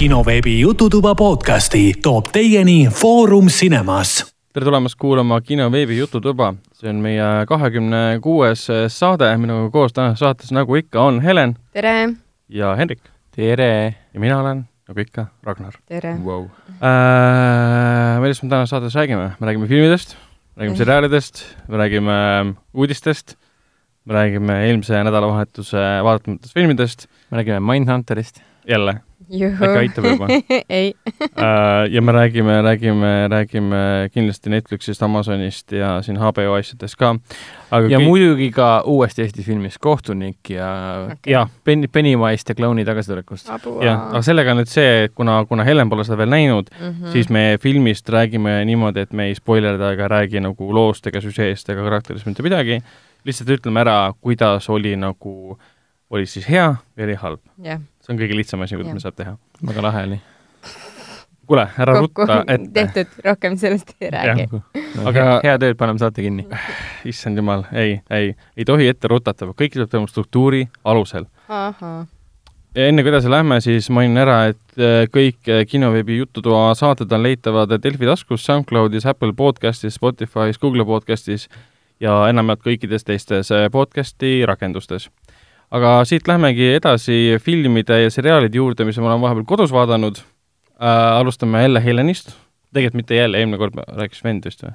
kinoveebi Jututuba podcasti toob teieni Foorum Cinemas. tere tulemast kuulama kinoveebi Jututuba, see on meie kahekümne kuues saade, minuga koos tänases saates, nagu ikka, on Helen tere! ja Hendrik tere! ja mina olen, nagu ikka, Ragnar tere wow. äh,. millest me tänases saates räägime? me räägime filmidest, räägime seriaalidest, me räägime uudistest, me räägime eelmise nädalavahetuse vaadatamata filmidest. me räägime Mindhunterist. jälle. Äkki aitab juba ei äh, ja me räägime, räägime, räägime kindlasti Netflixist, Amazonist ja siin HBO asjadest ka. ja kõik... muidugi ka uuest Eesti filmist Kohtunik ja okay. ja Penny, Pennywise ja klouni tagasitulekust. jah, aga sellega on nüüd see, et kuna, kuna Helen pole seda veel näinud mm, -hmm. siis me filmist räägime niimoodi, et me ei spoilerda ega räägi nagu loost ega süžeest ega karakterist mitte midagi, lihtsalt ütleme ära, kuidas oli nagu, oli siis hea või oli halb yeah see on kõige lihtsam asi, mida me saab teha. väga lahe oli. kuule, ära rutta ette. tehtud, rohkem sellest ei räägi. aga hea tööd, paneme saate kinni. issand jumal, ei, ei, ei tohi ette rutata, kõik tuleb toimuma struktuuri alusel. ja enne kui edasi lähme, siis mainin ära, et äh, kõik äh, kinoveebi Jututoa saated on leitavad Delfi taskus, SoundCloudis, Apple podcastis, Spotify's, Google podcastis ja enamjaolt kõikides teistes äh, podcasti rakendustes aga siit lähmegi edasi filmide ja seriaalide juurde, mis ma olen vahepeal kodus vaadanud äh,. alustame jälle Helenist, tegelikult mitte jälle, eelmine kord rääkis vend vist või?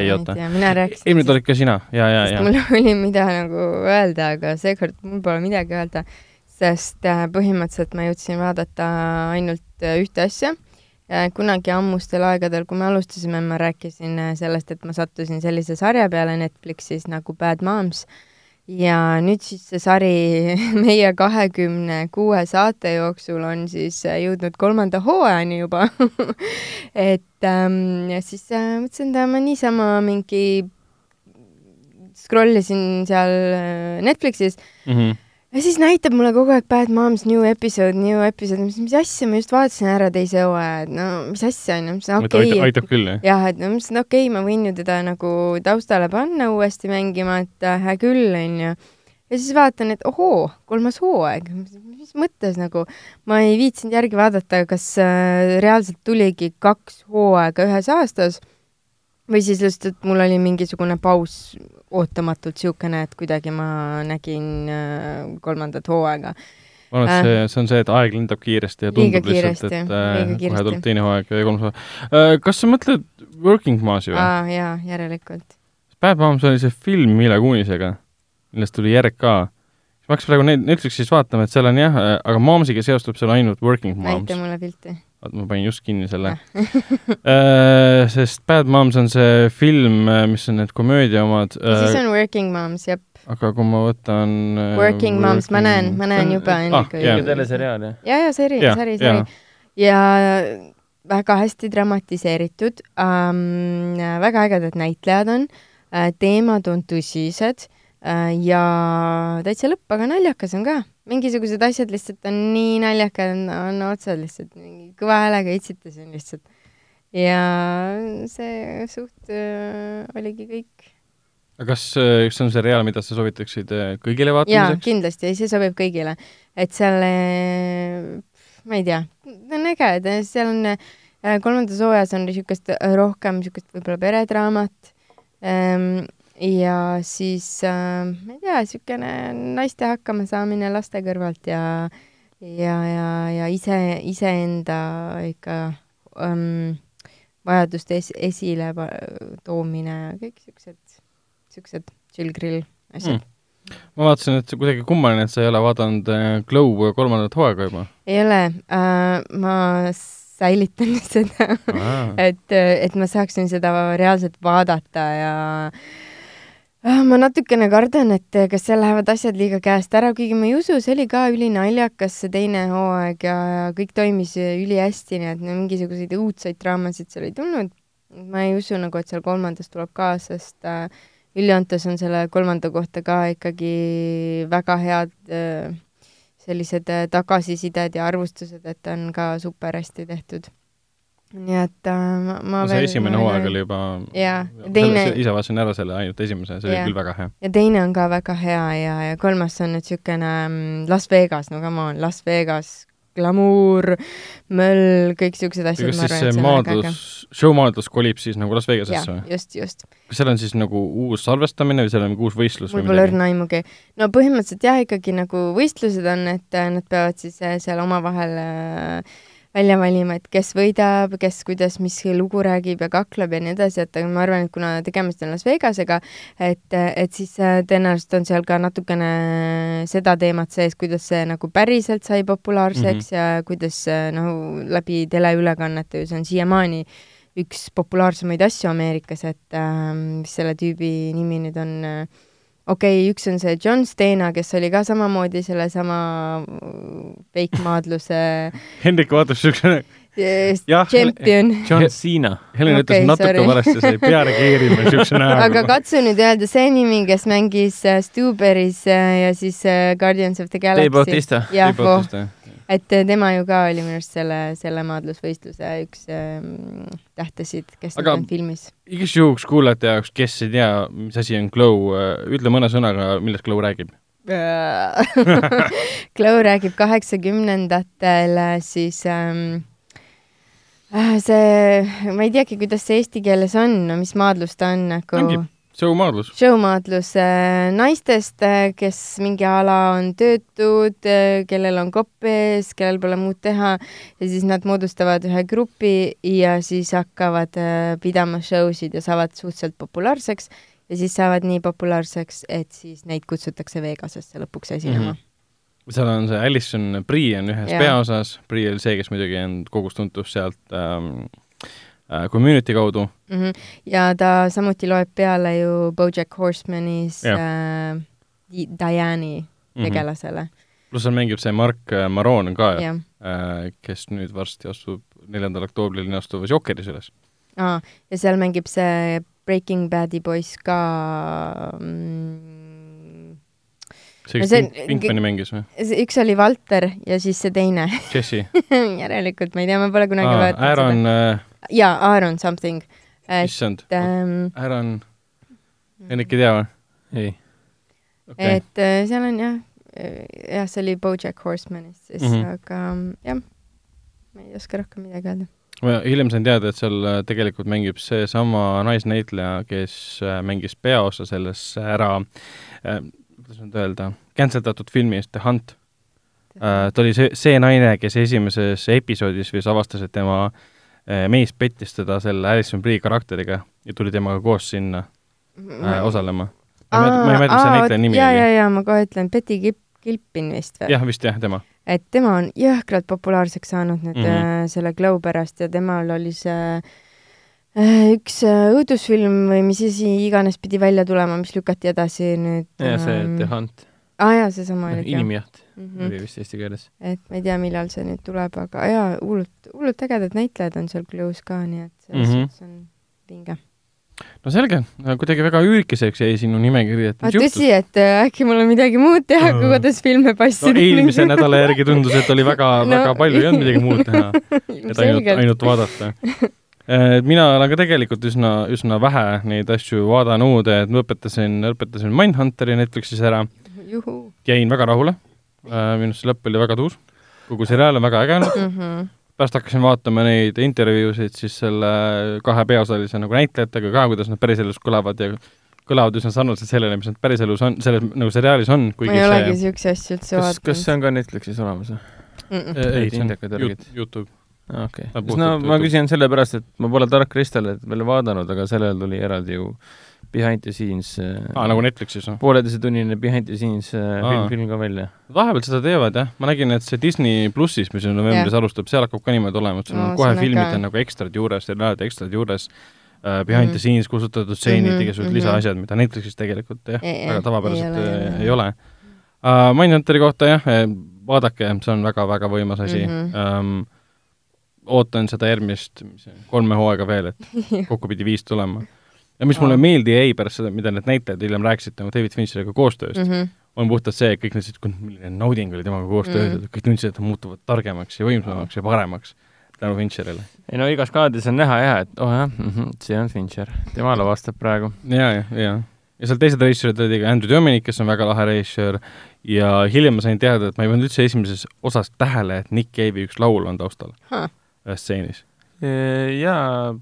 ei oota. eelmine kord olid ka sina, ja, ja, ja. mul oli mida nagu öelda, aga seekord mul pole midagi öelda, sest äh, põhimõtteliselt ma jõudsin vaadata ainult äh, ühte asja. kunagi ammustel aegadel, kui me alustasime, ma rääkisin äh, sellest, et ma sattusin sellise sarja peale Netflixis nagu Bad Moms ja nüüd siis see sari meie kahekümne kuue saate jooksul on siis äh, jõudnud kolmanda hooajani juba et ähm, ja siis äh, mõtlesin, et ma niisama mingi scroll isin seal äh, Netflixis mm. -hmm ja siis näitab mulle kogu aeg Bad Moms New Episode, New Episode, mis, mis asja, ma just vaatasin ära teise hooaja, et no mis asja onju, ma mõtlesin okei okay,. aitab küll, jah? jah, et no ma mõtlesin okei okay,, ma võin ju teda nagu taustale panna uuesti mängima, et äh, hea küll onju. ja siis vaatan, et ohoo, kolmas hooaeg, mis mõttes nagu, ma ei viitsinud järgi vaadata, kas äh, reaalselt tuligi kaks hooaega ühes aastas või siis lihtsalt, et mul oli mingisugune paus ootamatult niisugune, et kuidagi ma nägin äh, kolmandat hooaega. ma arvan, et see, äh, see on see, et aeg lendab kiiresti ja tundub lihtsalt, et äh, kohe tuleb teine hooaeg ja kolmas hooaeg äh,. kas sa mõtled Working Momsi või? aa, jaa, järelikult. Bad Moms oli see film Mille Kunisega, millest tuli järg ka. ma hakkasin praegu Netflixis vaatama, et seal on jah, äh, aga Momsiga seostub seal ainult Working Moms. näita mulle pilti oota, ma panin just kinni selle äh, sest Bad Moms on see film, äh, mis on need komöödia omad. siis on Working Moms, jep. aga kui ma võtan äh, Working Moms, ma näen, ma näen juba enne ah, kui yeah. teleseriaal, jah? ja, ja sari, sari, sari. ja väga hästi dramatiseeritud ähm,, väga ägedad näitlejad on äh,, teemad on tõsised äh, ja täitsa lõpp, aga naljakas on ka mingisugused asjad lihtsalt on nii naljakad, on otsad lihtsalt, mingi kõva häälega itsitasin lihtsalt. ja see suht äh, oligi kõik. aga kas, äh, see on seriaal, mida sa soovitaksid äh, kõigile vaatamiseks? jaa, kindlasti, see sobib kõigile. et seal äh,, ma ei tea, ta on äge, ta, seal on äh, kolmandas hooajas on niisugust rohkem niisugust võib-olla peredraamat ähm, ja siis äh, ma ei tea, niisugune naiste hakkamasaamine laste kõrvalt ja ja, ja, ja ise, iseenda ikka ähm, vajaduste es, esile toomine ja kõik niisugused, niisugused chill-grill asjad. Mm. Ma vaatasin, et kuidagi kummaline, et sa ei ole vaadanud äh, Glow kolmandat hooaega juba. ei ole. Äh,, ma säilitan seda et, et ma saaksin seda reaalselt vaadata ja äh, ma natukene kardan, et eh, kas seal lähevad asjad liiga käest ära, kuigi ma ei usu, see oli ka ülinaljakas, see teine hooaeg ja, ja kõik toimis ülihästi, nii et no mingisuguseid õudsaid draamasid seal ei tulnud. ma ei usu nagu, et seal kolmandas tuleb ka, sest äh, üldjoontes on selle kolmanda kohta ka ikkagi väga head äh, sellised äh, tagasisided ja arvustused, et on ka super hästi tehtud nii et äh, ma, ma no, veel see esimene hooaeg oli juba jaa, teine ise vaatasin ära selle ainult esimese, see ja. oli küll väga hea. ja teine on ka väga hea ja, ja kolmas on nüüd niisugune mm, Las Vegas, no come on, Las Vegas glamuur, möll, kõik siuksed asjad. kas siis see maadlus, show maadlus kolib siis nagu Las Vegasesse või? just, just. kas seal on siis nagu uus salvestamine või seal on nagu uus võistlus mul pole õrna aimugi. no põhimõtteliselt jah, ikkagi nagu võistlused on, et äh, nad peavad siis äh, seal omavahel äh, välja valima, et kes võidab, kes kuidas, mis lugu räägib ja kakleb ja nii edasi, et ma arvan, et kuna tegemist on Las Vegasega, et, et siis äh, tõenäoliselt on seal ka natukene seda teemat sees, kuidas see nagu päriselt sai populaarseks mm -hmm. ja kuidas noh, läbi teleülekannete ju see on siiamaani üks populaarsemaid asju Ameerikas, et äh, mis selle tüübi nimi nüüd on äh, okei okay,, üks on see John Stena, kes oli ka samamoodi sellesama veikmaadluse Hendrik vaatas siukse jah, Champion. John Cena. Helen ütles okay, natuke sorry. valesti, sa ei pea reageerima siukse näoga. aga katsu nüüd öelda see nimi, kes mängis äh, Stuberis äh, ja siis äh, Guardians of the Galaxy. Dave Bautista. jah, voh et äh, tema ju ka oli minu arust selle, selle maadlusvõistluse üks ähm, tähtesid, kes aga on filmis. igaks juhuks kuulajate jaoks, kes ei tea, mis asi on Glow, äh, ütle mõne sõnaga, millest Glow räägib Glow räägib kaheksakümnendatel siis ähm, äh, see, ma ei teagi, kuidas see eesti keeles on, mis maadlus ta on nagu showmaadlus. showmaadlus äh, naistest, äh, kes mingi ala on töötud, äh, kellel on kopp ees, kellel pole muud teha ja siis nad moodustavad ühe grupi ja siis hakkavad pidama show sid ja saavad suhteliselt populaarseks ja siis saavad nii populaarseks, et siis neid kutsutakse Vegasesse lõpuks esinema mm. -hmm seal on see Alison Brie on ühes ja. peaosas, Brie oli see, kes muidugi on kogus tuntus sealt ähm, äh, community kaudu mm. -hmm. ja ta samuti loeb peale ju BoJack Horsemanis äh, Diane'i mhm. tegelasele mm. -hmm. pluss seal mängib see Mark äh, Maron ka äh,, kes nüüd varsti astub neljandal oktoobril linastuvas Jokeris üles. aa, ja seal mängib see Breaking Badi poiss ka mm, see, kes no Pinkmani mängis või? üks oli Valter ja siis see teine Jesse järelikult, ma ei tea, ma pole kunagi vaadanud Aaron, seda. Äh, jaa, Aaron something. issand ähm,, Aaron, Henrik ei tea või? ei okay.. et äh, seal on jah, äh, jah, see oli BoJack Horsemanist siis mm, -hmm. aga jah, ma ei oska rohkem midagi öelda ma hiljem sain teada, et seal äh, tegelikult mängib seesama naisnäitleja, kes mängis peaosa selles ära äh,, kuidas nüüd öelda, cancel datud filmis The Hunt äh,. ta oli see, see naine, kes esimeses episoodis vist avastas, et tema äh, Äh, mees pettis teda selle Alison Brie karakteriga ja tuli temaga koos sinna äh, osalema. ma ei mäleta, mis see näitleja nimi ja, oli. ja, ja ma kohe ütlen, Betty Kip-, Kilpin vist või? jah, vist jah, tema. et tema on jõhkralt populaarseks saanud nüüd mm -hmm. äh, selle Glow pärast ja temal oli see äh, üks äh, õudusfilm või mis asi iganes pidi välja tulema, mis lükati edasi nüüd. ja see ähm, The Hunt. aa ah, jaa, seesama oli. inimjaht mm -hmm. oli vist eesti keeles. et ma ei tea, millal see nüüd tuleb, aga jaa, hullult, hullult ägedad näitlejad on seal Clues ka, nii et selles mm -hmm. suhtes on vinge no selge, kuidagi väga üürikeseks jäi sinu nimekiri, et mis juhtus? tõsi, et äh, äkki mul on midagi muud teha, kui kodus filme passida no,. eelmise nädala järgi tundus, et oli väga no. väga palju, ei olnud midagi muud teha. et ainult, ainult vaadata. Äh, mina olen ka tegelikult üsna, üsna vähe neid asju vaadanud, et ma õpetasin, õpetasin Mindhunteri Netflixis ära. jäin väga rahule. Minu arust see lõpp oli väga tuus. kogu seriaal on väga äge olnud mm. -hmm. pärast hakkasin vaatama neid intervjuusid siis selle kahe peaosalise nagu näitlejatega ka, kuidas nad päriselus kõlavad ja kõlavad üsna sarnaselt sellele, mis nad päriselus on, selles nagu seriaalis on. ma ei olegi siukse asju üldse vaadanud. kas see on ka Netflixis olemas või mm? -mm. ei, see on Youtube okei okay., no ma küsin sellepärast, et ma pole Dark Crystal'it veel vaadanud, aga sellel tuli eraldi ju behind the scenes aa, nagu Netflixis või? pooleteisetunnine behind the scenes aa. film, film ka välja. vahepeal seda teevad jah, ma nägin, et see Disney plussis, mis nüüd novembris yeah. alustab, seal hakkab ka niimoodi olema, et sul on no, kohe filmid on nagu ekstrad juures, seriaalid ekstrad juures uh,, behind mm -hmm. the scenes kustutatud stseenid mm, -hmm. igasugused mm -hmm. lisaasjad, mida Netflixis tegelikult jah e, väga tavapäraselt ei ole, ei ole. Uh, Mindhunteri kohta jah, eh, vaadake, see on väga-väga võimas asi mm. -hmm. Um, ootan seda järgmist, kolme hooaega veel, et kokku pidi viis tulema ja mis mulle meeldi jäi pärast seda, mida need näitlejad hiljem rääkisid nagu David Fincheriga koostööst mm, -hmm. on puhtalt see, et kõik nad ütlesid, milline nauding oli temaga koos töötada mm -hmm., kõik tundsid, et nad muutuvad targemaks ja võimsamaks ja paremaks tänu Fincherile. ei no igas kaadris on näha jah, et oh jah mm, -hmm, see on Fincher, tema lavastab praegu. ja, ja, ja ja seal teised režissöörid olid ka Andrew Dominic, kes on väga lahe režissöör, ja hiljem ma sain teada, et ma ei pannud üldse esimeses osas tähele, et Nick Cave'i üks laul on taustal huh. ühes stseenis. jaa,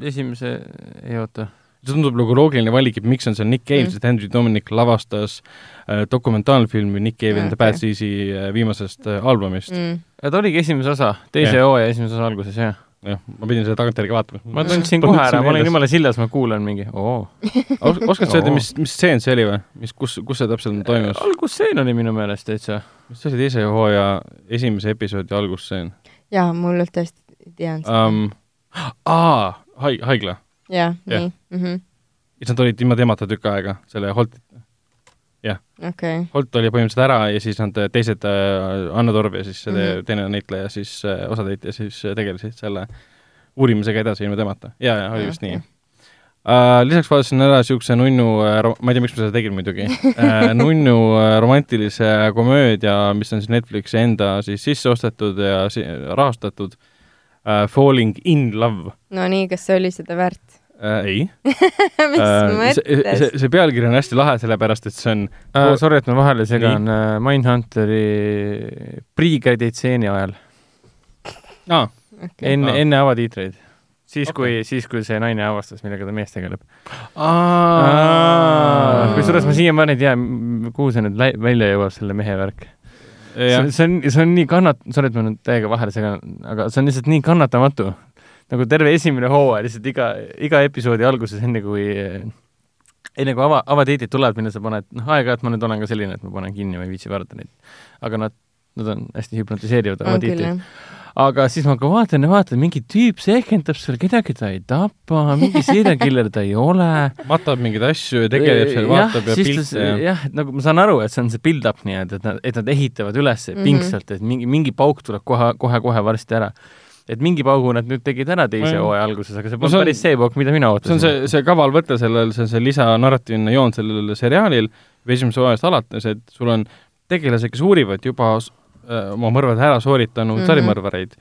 esimese, ei oota see tundub nagu loogiline valik, et miks on seal Nick Cave mm., sest Andrew Dominic lavastas äh, dokumentaalfilmi Nick Cave and okay. the Bad Seas'i äh, viimasest äh, albumist mm.. ja ta oligi esimese osa, teise yeah. hooaja esimese osa alguses, jah jah, ma pidin seda tagantjärgi vaatama. ma tundsin kohe ära, ma olin jumala sillas, ma kuulan mingi oo Os. oskad sa öelda, mis, mis stseen see oli või? mis, kus, kus see täpselt toimus? algusstseen oli minu meelest täitsa. mis see oli teise hooaja esimese episoodi algusstseen? jaa, mul tõesti ei teadnud seda um,. aa, haig-, haigla jah, nii mm. -hmm. ja siis nad olid ilma temata tükk aega, selle Holt, jah okay.. Holt oli põhimõtteliselt ära ja siis nad teised äh,, Anna Torv ja siis see mm -hmm. teine näitleja siis äh,, osatäitja siis äh, tegelesid selle uurimisega edasi ilma temata. jaa, jaa, oli vist okay. nii Uh, lisaks vaatasin ära niisuguse nunnu uh,, ma ei tea, miks ma seda tegin muidugi uh,, nunnu romantilise komöödia, mis on siis Netflixi enda siis sisse ostetud ja si rahastatud uh,, Falling in love. no nii, kas see oli seda väärt? äh,? ei mis äh, mõttes? see, see, see pealkiri on hästi lahe, sellepärast et see on äh,. Sorry, et ma vahele segan, äh, Mindhunteri pre-credit stseeni ajal ah.. Okay. enne ah., enne avatiitreid. siis okay., kui, siis kui see naine avastas, millega ta mees tegeleb. kusjuures ma siiamaani ei tea, kuhu see nüüd välja jõuab, selle mehe värk see, see on, see on nii kannat-, sorry, et ma nüüd täiega vahele segan, aga see on lihtsalt nii kannatamatu nagu terve esimene hooaja lihtsalt iga, iga episoodi alguses, enne kui enne kui ava, avatiitrid tulevad, mille sa paned, noh, aeg-ajalt ma nüüd olen ka selline, et ma panen kinni, ma ei viitsi vaadata neid. aga nad, nad on hästi hüpnotiseerivad avatiitrid. Aga siis ma ka vaatan ja vaatan, mingi tüüp sehkendab seal, kedagi ta ei tapa, mingi serial killer ta ei ole. matab mingeid asju ja tegeleb seal, vaatab ja pilte ja jah, nagu ma saan aru, et see on see build-up nii-öelda, et nad, et nad ehitavad üles mm -hmm. pingsalt, et mingi, mingi pauk tuleb kohe, kohe-kohe varsti ära et mingi paugu nad nüüd tegid ära teise hooaja alguses, aga see polnud no päris see pauk, mida mina ootasin. see on see, see kaval võte sellel, see on see lisanarratiivne joon sellel seriaalil esimesest hooajast alates, et sul on tegelased, kes uurivad juba oma mõrvad ära sooritanud mm -hmm. sarimõrvareid,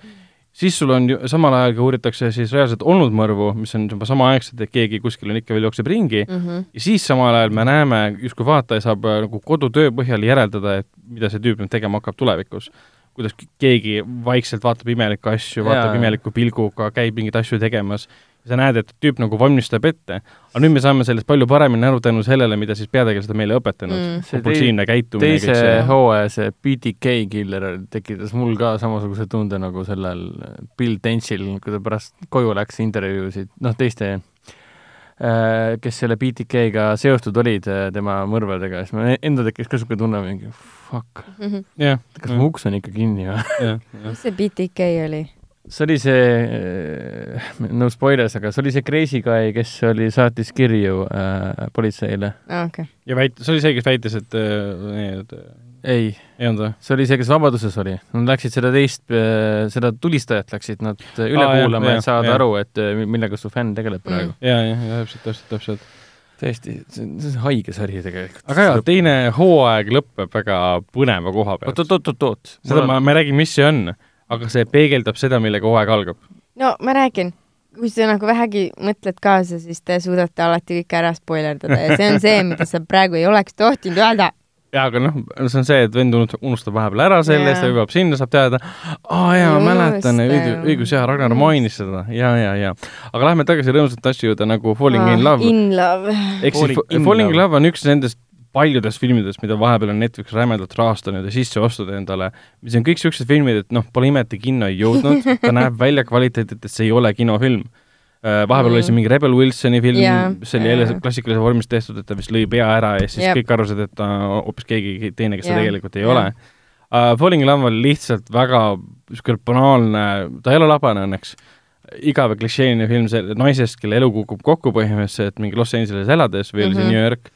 siis sul on ju, samal ajal ka uuritakse siis reaalselt olnud mõrvu, mis on juba samaaegselt, et keegi kuskil on ikka veel jookseb ringi. Mm, -hmm. ja siis samal ajal me näeme, justkui vaataja saab äh, nagu kodutöö põhjal järeldada, et mida see tüüp nüüd tegema hakkab tulevikus. Kuidas keegi vaikselt vaatab imelikke asju, vaatab imeliku pilguga, käib mingeid asju tegemas, sa näed, et tüüp nagu valmistab ette. aga nüüd me saame sellest palju paremini aru tänu sellele, mida siis peategelased on meile õpetanud mm.. kompulsiivne käitumine. teise see... hooaja see BTK killer tekitas mul ka samasuguse tunde nagu sellel Bill Tenchil, kui ta pärast koju läks intervjuusid, noh, teiste äh, kes selle BTK-ga seotud olid, äh, tema mõrvadega, siis mul endal tekkis ka niisugune tunne, mingi fuck mm. -hmm. Yeah. kas mu uks on ikka kinni või? mis see BTK oli? See oli see, äh, no spoilers, aga see oli see Crazy Guy, kes oli, saatis kirju äh, politseile ah,. Okay. ja väit-, see oli see, kes väitis, et äh, need ei, ei olnud või? see oli see, kes Vabaduses oli. Nad läksid seda teist, äh, seda tulistajat läksid nad üle ah, kuulama, et saada jah. aru, et millega su fänn tegeleb praegu mm.. ja, ja, ja täpselt, täpselt, täpselt tõesti, see on, haige sari tegelikult. aga jaa, teine hooaeg lõpeb väga põneva koha pealt. oot, oot, oot, oot. seda ma, ma ei räägi, mis see on, aga see peegeldab seda, millega hooaeg algab. no ma räägin, kui sa nagu vähegi mõtled kaasa, siis te suudate alati kõike ära spoilerdada ja see on see, mida sa praegu ei oleks tohtinud öelda jaa, aga noh, see on see, et vend unustab vahepeal ära selle yeah., ta hüppab sinna, saab teada, aa jaa, ma mäletan, õigus, jaa, Ragnar mainis seda, ja, ja, ja. aga lähme tagasi rõõmsate asju juurde nagu Falling ah, in Love. In Love. ehk siis Falling, Falling in Love on üks nendest paljudest filmidest, mida vahepeal on Netflix rämedalt rahastanud ja sisse ostnud endale, mis on kõik niisugused filmid, et noh, pole ime, et ta kinno ei jõudnud, ta näeb välja kvaliteedilt, et see ei ole kinofilm Äh, vahepeal mm. oli see mingi Rebel Wilsoni film yeah,, see oli jälle yeah. klassikalise vormis tehtud, et ta vist lõi pea ära ja siis yep. kõik arvasid, et ta hoopis keegi teine, kes yeah. ta tegelikult ei yeah. ole uh,. Falling in Love on lihtsalt väga niisugune banaalne, ta ei ole labane õnneks, igav ja klišeeline film see naisest, kelle elu kukub kokku põhimõtteliselt mingi Los Angeles elades või oli mm -hmm. see New York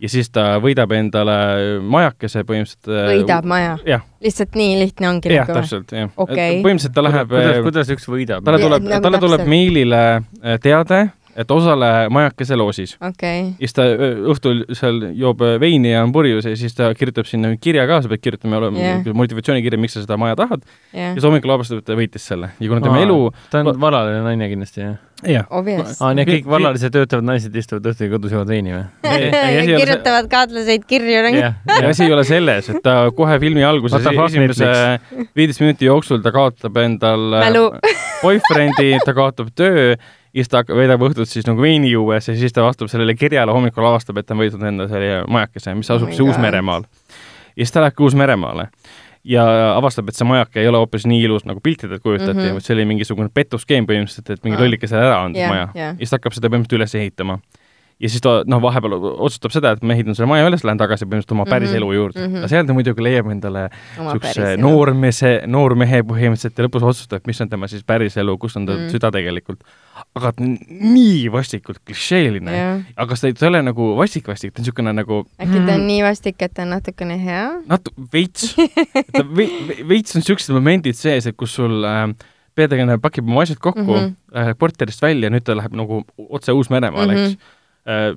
ja siis ta võidab endale majakese põhimõtteliselt. Äh, võidab maja? lihtsalt nii lihtne ongi jah, nagu täpselt, jah okay.. põhimõtteliselt ta läheb kuidas, kuidas üks võidab? talle tuleb, talle tuleb meilile äh, teade, et osale majakese loosis okay.. ja siis ta õhtul seal joob veini ja on purjus ja siis ta kirjutab sinna kirja ka, sa pead kirjutama yeah. motivatsioonikirja, miks sa seda maja tahad yeah.. ja siis hommikul avastab, et ta võitis selle ja kuna tema Aa, elu ta on valaline naine kindlasti, jah? jah. aa, nii et kõik vallalise töötavad naised istuvad õhtul kodus, joovad veini või? kirjutavad kaadlaseid kirju. ja asi ei ole selles, et ta kohe filmi alguses esimese viieteist minuti jooksul ta kaotab endal Mälu. boyfriend'i, ta kaotab töö ja siis ta veedab õhtut siis nagu veini juues ja siis ta vastab sellele kirjale, hommikul avastab, et ta on võitnud enda selle majakese, mis asub oh siis Uus-Meremaal. ja siis ta lähebki Uus-Meremaale ja avastab, et see majake ei ole hoopis nii ilus, nagu piltidelt kujutati mm, -hmm. see oli mingisugune pettuskeem põhimõtteliselt, et mingi ah. lollike selle ära andnud yeah, maja yeah.. ja siis ta hakkab seda põhimõtteliselt üles ehitama. Ja siis ta, noh, vahepeal otsustab seda, et ma ehitan selle maja üles, lähen tagasi põhimõtteliselt oma päris mm -hmm. elu juurde mm. -hmm. aga seal ta muidugi leiab endale niisuguse noormehe, noormehe põhimõtteliselt ja lõpus otsustab, mis on tema siis päris elu, kus on ta mm -hmm. süda tegelikult aga nii vastikult klišeeline. aga ta ei, ta ei ole nagu vastik-vastik, ta on niisugune nagu äkki ta on mm. nii vastik, et ta on natukene hea? natu-, veits ta ve-, veits on niisugused momendid sees, et kus sul äh, peategelane pakib oma asjad kokku mm, -hmm. läheb korterist välja, nüüd ta läheb nagu otse Uus-Meremaale mm, -hmm. eks Äh,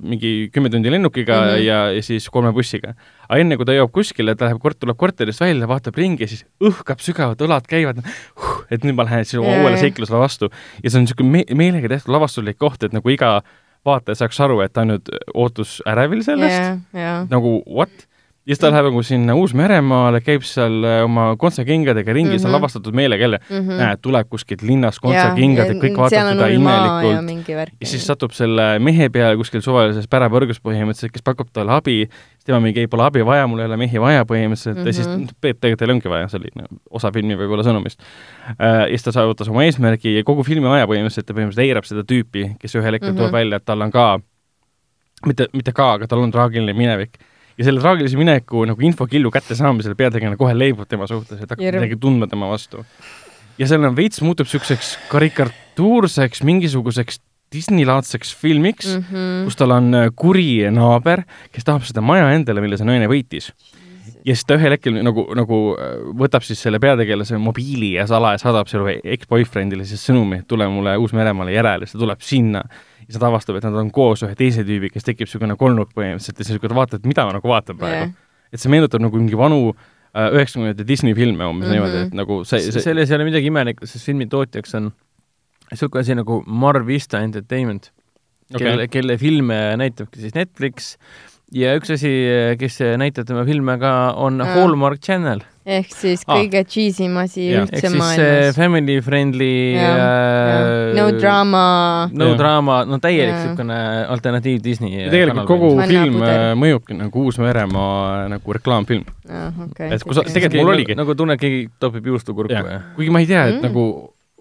mingi kümme tundi lennukiga mm -hmm. ja, ja siis kolme bussiga. aga enne, kui ta jõuab kuskile, ta läheb kort-, tuleb korterist välja, vaatab ringi ja siis õhkab sügavalt, õlad käivad huh,, et nüüd ma lähen siis oma uuele seiklusele vastu. ja see on niisugune me meelega tehtud lavastuslik koht, et nagu iga vaataja saaks aru, et ta nüüd ootusärevil sellest yeah,, yeah. nagu what ja siis ta läheb nagu sinna Uus-Meremaale, käib seal äh, oma kontsakingadega ringi mm, -hmm. see on mhm. lavastatud meelega jälle mm. -hmm. näed, tuleb kuskilt linnast kontsakingad ja kõik vaatavad teda imelikult. Ja, ja siis satub selle mehe peale kuskil suvalises pärapõrgus põhimõtteliselt, kes pakub talle abi, tema mingi ei, pole abi vaja, mul ei ole mehi vaja põhimõtteliselt mm -hmm. ja siis mhm. tegelikult teil ongi vaja, see oli no, osa filmi võib-olla sõnumist äh,. ja siis ta saavutas oma eesmärgi ja kogu filmi aja põhimõtteliselt ta põhimõtteliselt eirab seda tüüpi, kes ühel hetkel mm -hmm. tuleb välja, et tal on ka, mitte, mitte ka, aga tal on traagiline minevik ja selle traagilise mineku nagu infokillu kättesaamisel peategelane kohe leibub tema suhtes, et hakkab midagi tundma tema vastu. ja seal on veits muutub niisuguseks karikatuurseks mingisuguseks Disney-laadseks filmiks mm, -hmm. kus tal on äh, kuri naaber, kes tahab seda maja endale, mille see naine võitis ja siis ta ühel hetkel nagu, nagu äh, võtab siis selle peategelase mobiili ja salaja saadab selle ex-boyfriendile siis sõnumi, et tule mulle Uus-Meremaale järele, siis ta tuleb sinna ja siis ta avastab, et nad on koos ühe teise tüübiga, siis tekib niisugune kolmnurk põhimõtteliselt ja siis niisugune vaatad, et mida ma nagu vaatan praegu yeah.. et see meenutab nagu mingi vanu äh, üheksakümnendate Disney filme umbes mm -hmm. niimoodi, et nagu see, see selles ei ole midagi imelikku, sest filmi tootjaks on niisugune asi nagu Mar Vista Entertainment okay., kelle, kelle filme näitabki siis Netflix ja üks asi, kes näitab tema filme ka, on ja. Hallmark Channel. Ehk siis kõige ah. cheesy im asi ja. üldse ehk maailmas. siis family friendly äh, no drama. no ja. drama, no täielik niisugune alternatiiv Disney. tegelikult kogu film mõjubki nagu Uus-Meremaa nagu reklaamfilm. Okay, et kui sa, tegelikult mul oligi. nagu tunned, keegi topib juustu kurku ja. ja. kuigi ma ei tea, et mm. nagu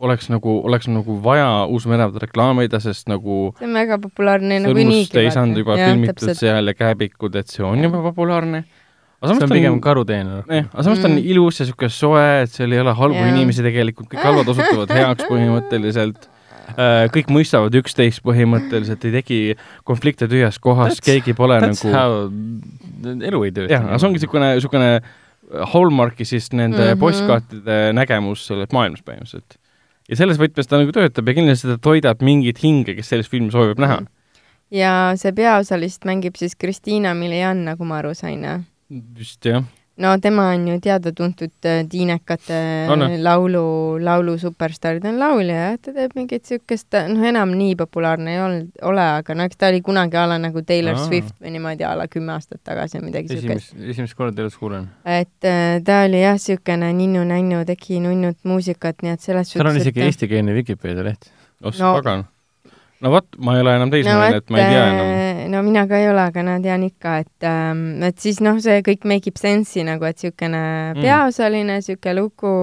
oleks nagu, oleks nagu vaja Uus-Meremaad reklaamida, sest nagu see on väga populaarne nagunii. ei saanud juba ja, filmitud täpselt. seal ja Kääbikud, et see on juba populaarne. See on pigem karuteene. jah, aga samas ta on mm. ilus ja niisugune soe, et seal ei ole halbu ja. inimesi tegelikult, kõik halvad osutuvad heaks põhimõtteliselt äh, kõik mõistavad üksteist põhimõtteliselt, ei teki konflikte tühjas kohas, keegi pole that's nagu elu ei tööta. jah, aga see ongi niisugune, niisugune Hallmarki siis nende mm -hmm. postkaartide nägemus sellest maailmast põhimõtteliselt ja selles võtmes ta nagu töötab ja kindlasti ta toidab mingit hinge, kes sellist filmi soovib näha. ja see peaosalist mängib siis Kristiina Milian, nagu ma aru sain, jah? Vist jah no tema on ju teada-tuntud äh, tiinekate no. laulu, laulu superstaar, ta on laulja jah, ta teeb mingit siukest, noh, enam nii populaarne ei olnud, ole, aga no eks ta oli kunagi a la nagu Taylor Aa. Swift või niimoodi a la kümme aastat tagasi või midagi siukest. esimest korda elus kuulen. et äh, ta oli jah, siukene ninnu-nännu, tegi nunnut muusikat, nii et selles suhtes. tal on isegi et... eestikeelne Vikipeedia leht. oh no, pagan no vot, ma ei ole enam teismeline no,, et ma ei tea enam. Äh, no mina ka ei ole, aga no tean ikka, et ähm,, et siis noh, see kõik make ib sense'i nagu, et niisugune mm. peaosaline, niisugune lugu,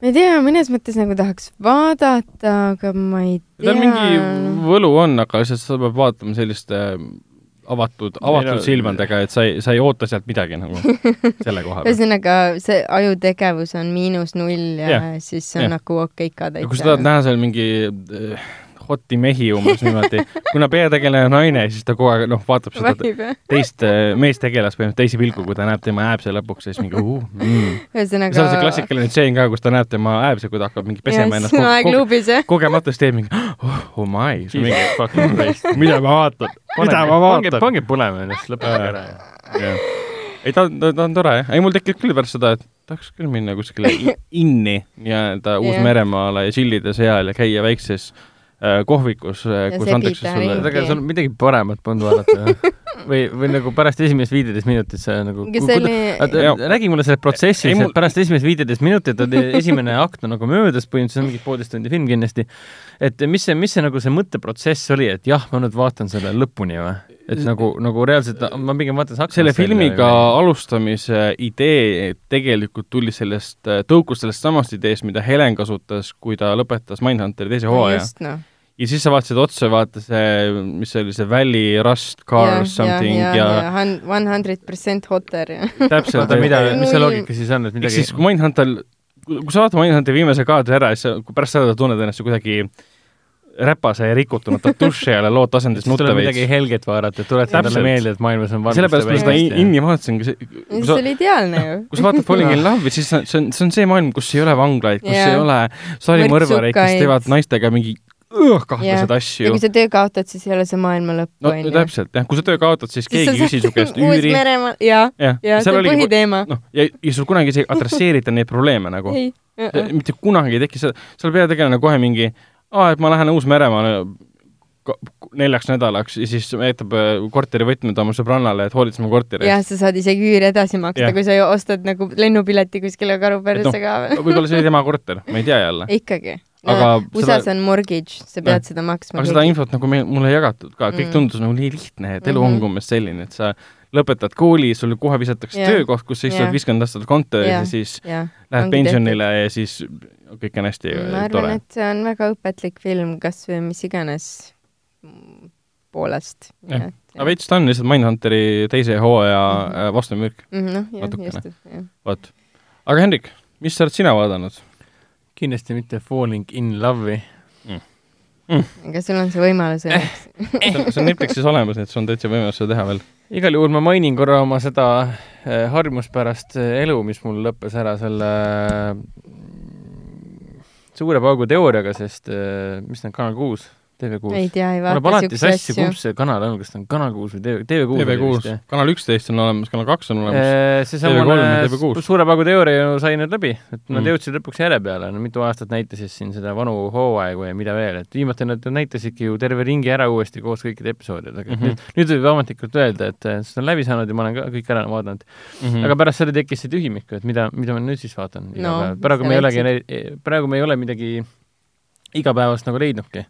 ma ei tea, mõnes mõttes nagu tahaks vaadata, aga ma ei tea. tal mingi võlu on, aga lihtsalt sa pead vaatama selliste avatud, avatud silmadega, et sa ei, sa ei oota sealt midagi nagu selle koha pealt. ühesõnaga, see ajutegevus on miinus null ja yeah. siis see on yeah. nagu okei ka täitsa. kui sa tahad näha seal mingi äh, hoti mehi umbes niimoodi. kuna peategelane on naine, siis ta kogu aeg noh, vaatab seda teist äh, meestegelast põhimõtteliselt teise pilgu, kui ta näeb tema ääbse lõpuks ja siis mingi uh, mm. ühesõnaga. seal on see klassikaline tseen ka, kus ta näeb tema ääbse, kui ta hakkab mingi pesema ennast kogu aeg luubis, jah. kogematult teeb mingi oh, oh my, mingi fucking Christ. mida ma vaatan, mida ma vaatan. pange põlema ennast, lõpetage ära. ei, ta, ta, ta on tore jah, ei mul tekib küll pärast seda, et tahaks küll minna kuskile inni nii-öelda Uus-Meremaale ja tšillida seal ja käia väikses äh, kohvikus, kus antakse sulle tegelikult on midagi paremat polnud vaadata või, või nagu pärast esimest viiteist minutit see nagu oli... räägi mulle sellest protsessist, et mul... pärast esimest viiteist minutit on esimene akt on nagu möödas, põhimõtteliselt mingi poolteist tundi film kindlasti. et mis see, mis see nagu see mõtteprotsess oli, et jah, ma nüüd vaatan selle lõpuni või? et nagu, nagu reaalselt, ma pigem vaatan saksa selle filmiga või... alustamise idee tegelikult tuli sellest, tõukus sellest samast ideest, mida Helen kasutas, kui ta lõpetas Mindhunteri teise hooaja no ja siis sa vaatasid otsa, vaata see, mis see oli, see Valley Rust Car yeah, something ja, ja, ja one hundred percent hotter ja täpselt. oota, mida, mis see loogika siis on, et midagi siis kui Mindhunter, kui sa vaatad Mindhunteri viimase kaadri ära, siis sa pärast seda tunned ennast kuidagi räpase ja rikutuna tatuši alla lood tasandis nutta veits. midagi helget vaadata, et tuletada talle meelde, et maailmas on sellepärast ma seda inni vaatasingi. see oli ideaalne ju. kui sa vaatad Falling in Love'i, siis see on, see on see maailm, kus ei ole vanglaid, kus yeah. ei ole sarimõrvareid, kes teevad naistega mingi kahtlaseid asju. ja kui sa töö kaotad, siis ei ole see maailma lõpp, onju. no täpselt, jah, kui sa töö kaotad, siis keegi ei küsi su käest üüri. Uus-Meremaal, jaa, jaa, see on põhiteema. noh, ja, ja sul kunagi isegi adresseerida neid probleeme nagu. mitte kunagi ei teki seda, seal peategelane kohe mingi aa, et ma lähen Uus-Meremaale neljaks nädalaks ja siis jätab äh, korterivõtmed oma sõbrannale, et hoolitse mu korteri eest. jah, sa saad isegi üüri edasi maksta, kui sa ostad nagu lennupileti kuskile karuperse no, ka veel võib-olla see oli tema korter, ma ei tea jälle. ikkagi. Aga USA-s on mortgage, sa pead ja. seda maksma. aga seda infot nagu meil, mulle ei jagatud ka, kõik mm. tundus nagu nii lihtne, et elu mm -hmm. ongi umbes selline, et sa lõpetad kooli, sulle kohe visatakse yeah. töökoht, kus sa istud yeah. viiskümmend aastat kontoris yeah. ja siis yeah. lähed pensionile tehtud. ja siis kõik on hästi ma arvan, tore. et see on väga õpetlik film, kas või mis iganes poolest. aga veits ta on lihtsalt Mindhunteri teise hooaja mm -hmm. vastumürk mm. -hmm, noh, natukene. vot. aga Hendrik, mis sa oled sina vaadanud? Kindlasti mitte Falling in Love'i mm. Mm. aga sul on see võimalus õnneks see on Netflixis olemas, nii et sul on täitsa võimalus seda teha veel. igal juhul ma mainin korra oma seda eh, harjumuspärast elu, mis mul lõppes ära selle suure paugu teooriaga, sest mis ta on, Kanal kuus TV6. ei tea, ei vaata alati sassi, kumb see kanal on, kas ta on Kanal kuus või TV, TV6? TV6, Kanal üksteist on olemas, Kanal kaks on olemas. Äh, seesamane Suure paugu teooria ju sai nüüd läbi, et nad mm. jõudsid lõpuks järje peale, no mitu aastat näitasid siin seda vanu hooaegu ja mida veel, et viimati nad näitasidki ju terve ringi ära uuesti koos kõikide episoodidega mm. -hmm. nüüd, nüüd võib ametlikult öelda, et see on läbi saanud ja ma olen ka kõik ära vaadanud mm. -hmm. aga pärast seda tekkis see tühimik, et mida, mida ma nüüd siis vaatan no, praegu me ei olegi, praegu me ei ole midagi igapäevast nagu leidnudki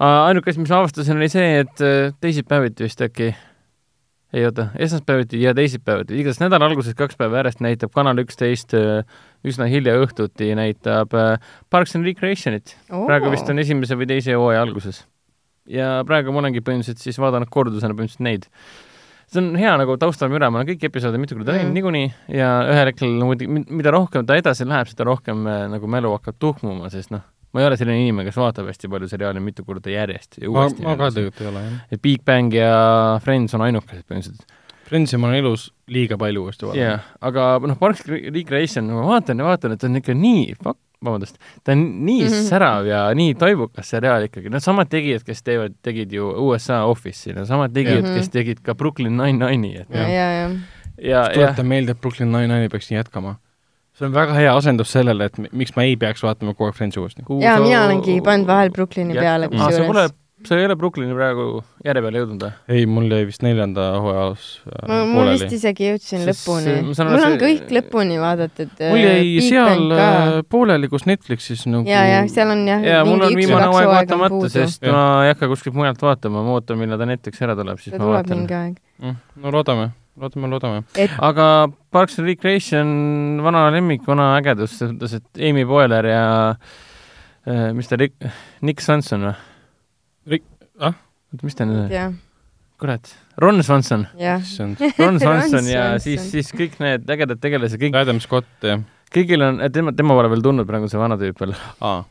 ainuke asi, mis ma avastasin, oli see, et äh, teisipäeviti vist äkki, ei oota, esmaspäeviti ja teisipäeviti, igatahes nädala alguses kaks päeva järjest näitab Kanal üksteist äh, üsna hilja õhtuti näitab äh, Parks and Recreationit. Oh.. praegu vist on esimese või teise hooaja alguses. ja praegu ma olengi põhimõtteliselt siis vaadanud kordusena põhimõtteliselt neid. See on hea nagu taustalmüra, ma olen kõiki episoode mitu korda näinud mm. niikuinii ja ühel hetkel mida rohkem ta edasi läheb, seda rohkem nagu mälu hakkab tuhmuma, sest noh, ma ei ole selline inimene, kes vaatab hästi palju seriaale mitu korda järjest ja uuesti. ma, ka tegelikult ei ole, jah. et Big Bang ja Friends on ainukesed põhimõtteliselt. Friendsi ma olen elus liiga palju uuesti vaadanud. jah yeah,, aga noh, Parks Recreation, ma vaatan ja vaatan, et on ikka nii, vabandust, ta on nii mm -hmm. särav ja nii toibukas seriaal ikkagi, need samad tegijad, kes teevad, tegid ju USA Office'i, need samad tegijad mm, -hmm. kes tegid ka Brooklyn Nine-Nine'i, et ja, ja, ja. ja, ja tuletan meelde, et Brooklyn Nine-Nine'i peaks nii jätkama see on väga hea asendus sellele, et miks ma ei peaks vaatama kogu aeg Friendsi uuesti. jaa, mina olengi pannud vahel Brooklyni peale kusjuures. sa ei ole Brooklyni praegu järje peale jõudnud või? ei, mul jäi vist neljanda hooaja alus äh, ma, ma vist isegi jõudsin Sest, lõpuni. mul on kõik lõpuni vaadatud. mul jäi äh, seal äh, pooleli, kus Netflixis nagu ja, ja seal on jah ja mul on viimane hooaeg vaatamata, sest ja. ma ei hakka kuskilt mujalt vaatama, ma ootan, millal ta Netflixi ära tuleb, siis ta ma vaatan. Mm, no loodame loodame, loodame et.... aga Parks and Recreation, vana lemmik, vana ägedus, selles mõttes, et Amy Poehler ja äh, mis ta, Nick Swanson või? Rick, ah? oota, mis ta nüüd on? kurat, Ron Swanson. Ron Swanson ja siis, siis kõik need ägedad tegelased, kõik Adam Scott, jah. kõigil on, tema, tema pole veel tulnud praegu, see vana tüüp veel ah..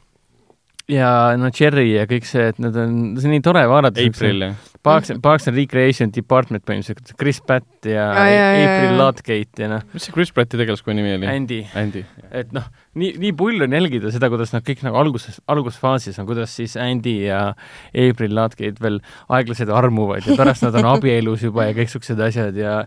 ja no Cherry ja kõik see, et nad on, see on nii tore vaadata. April, jah. Parks, Parks and Recreation Department põhimõtteliselt, Chris Pratt ja, ja, ja April Ludgate ja noh. mis see Chris Pratti tegelaskonna nimi oli? Andy. Andy. et noh, nii, nii pull on jälgida seda, kuidas nad kõik nagu alguses, algusfaasis on, kuidas siis Andy ja April Ludgate veel aeglaselt armuvad ja pärast nad on abielus juba ja kõik siuksed asjad ja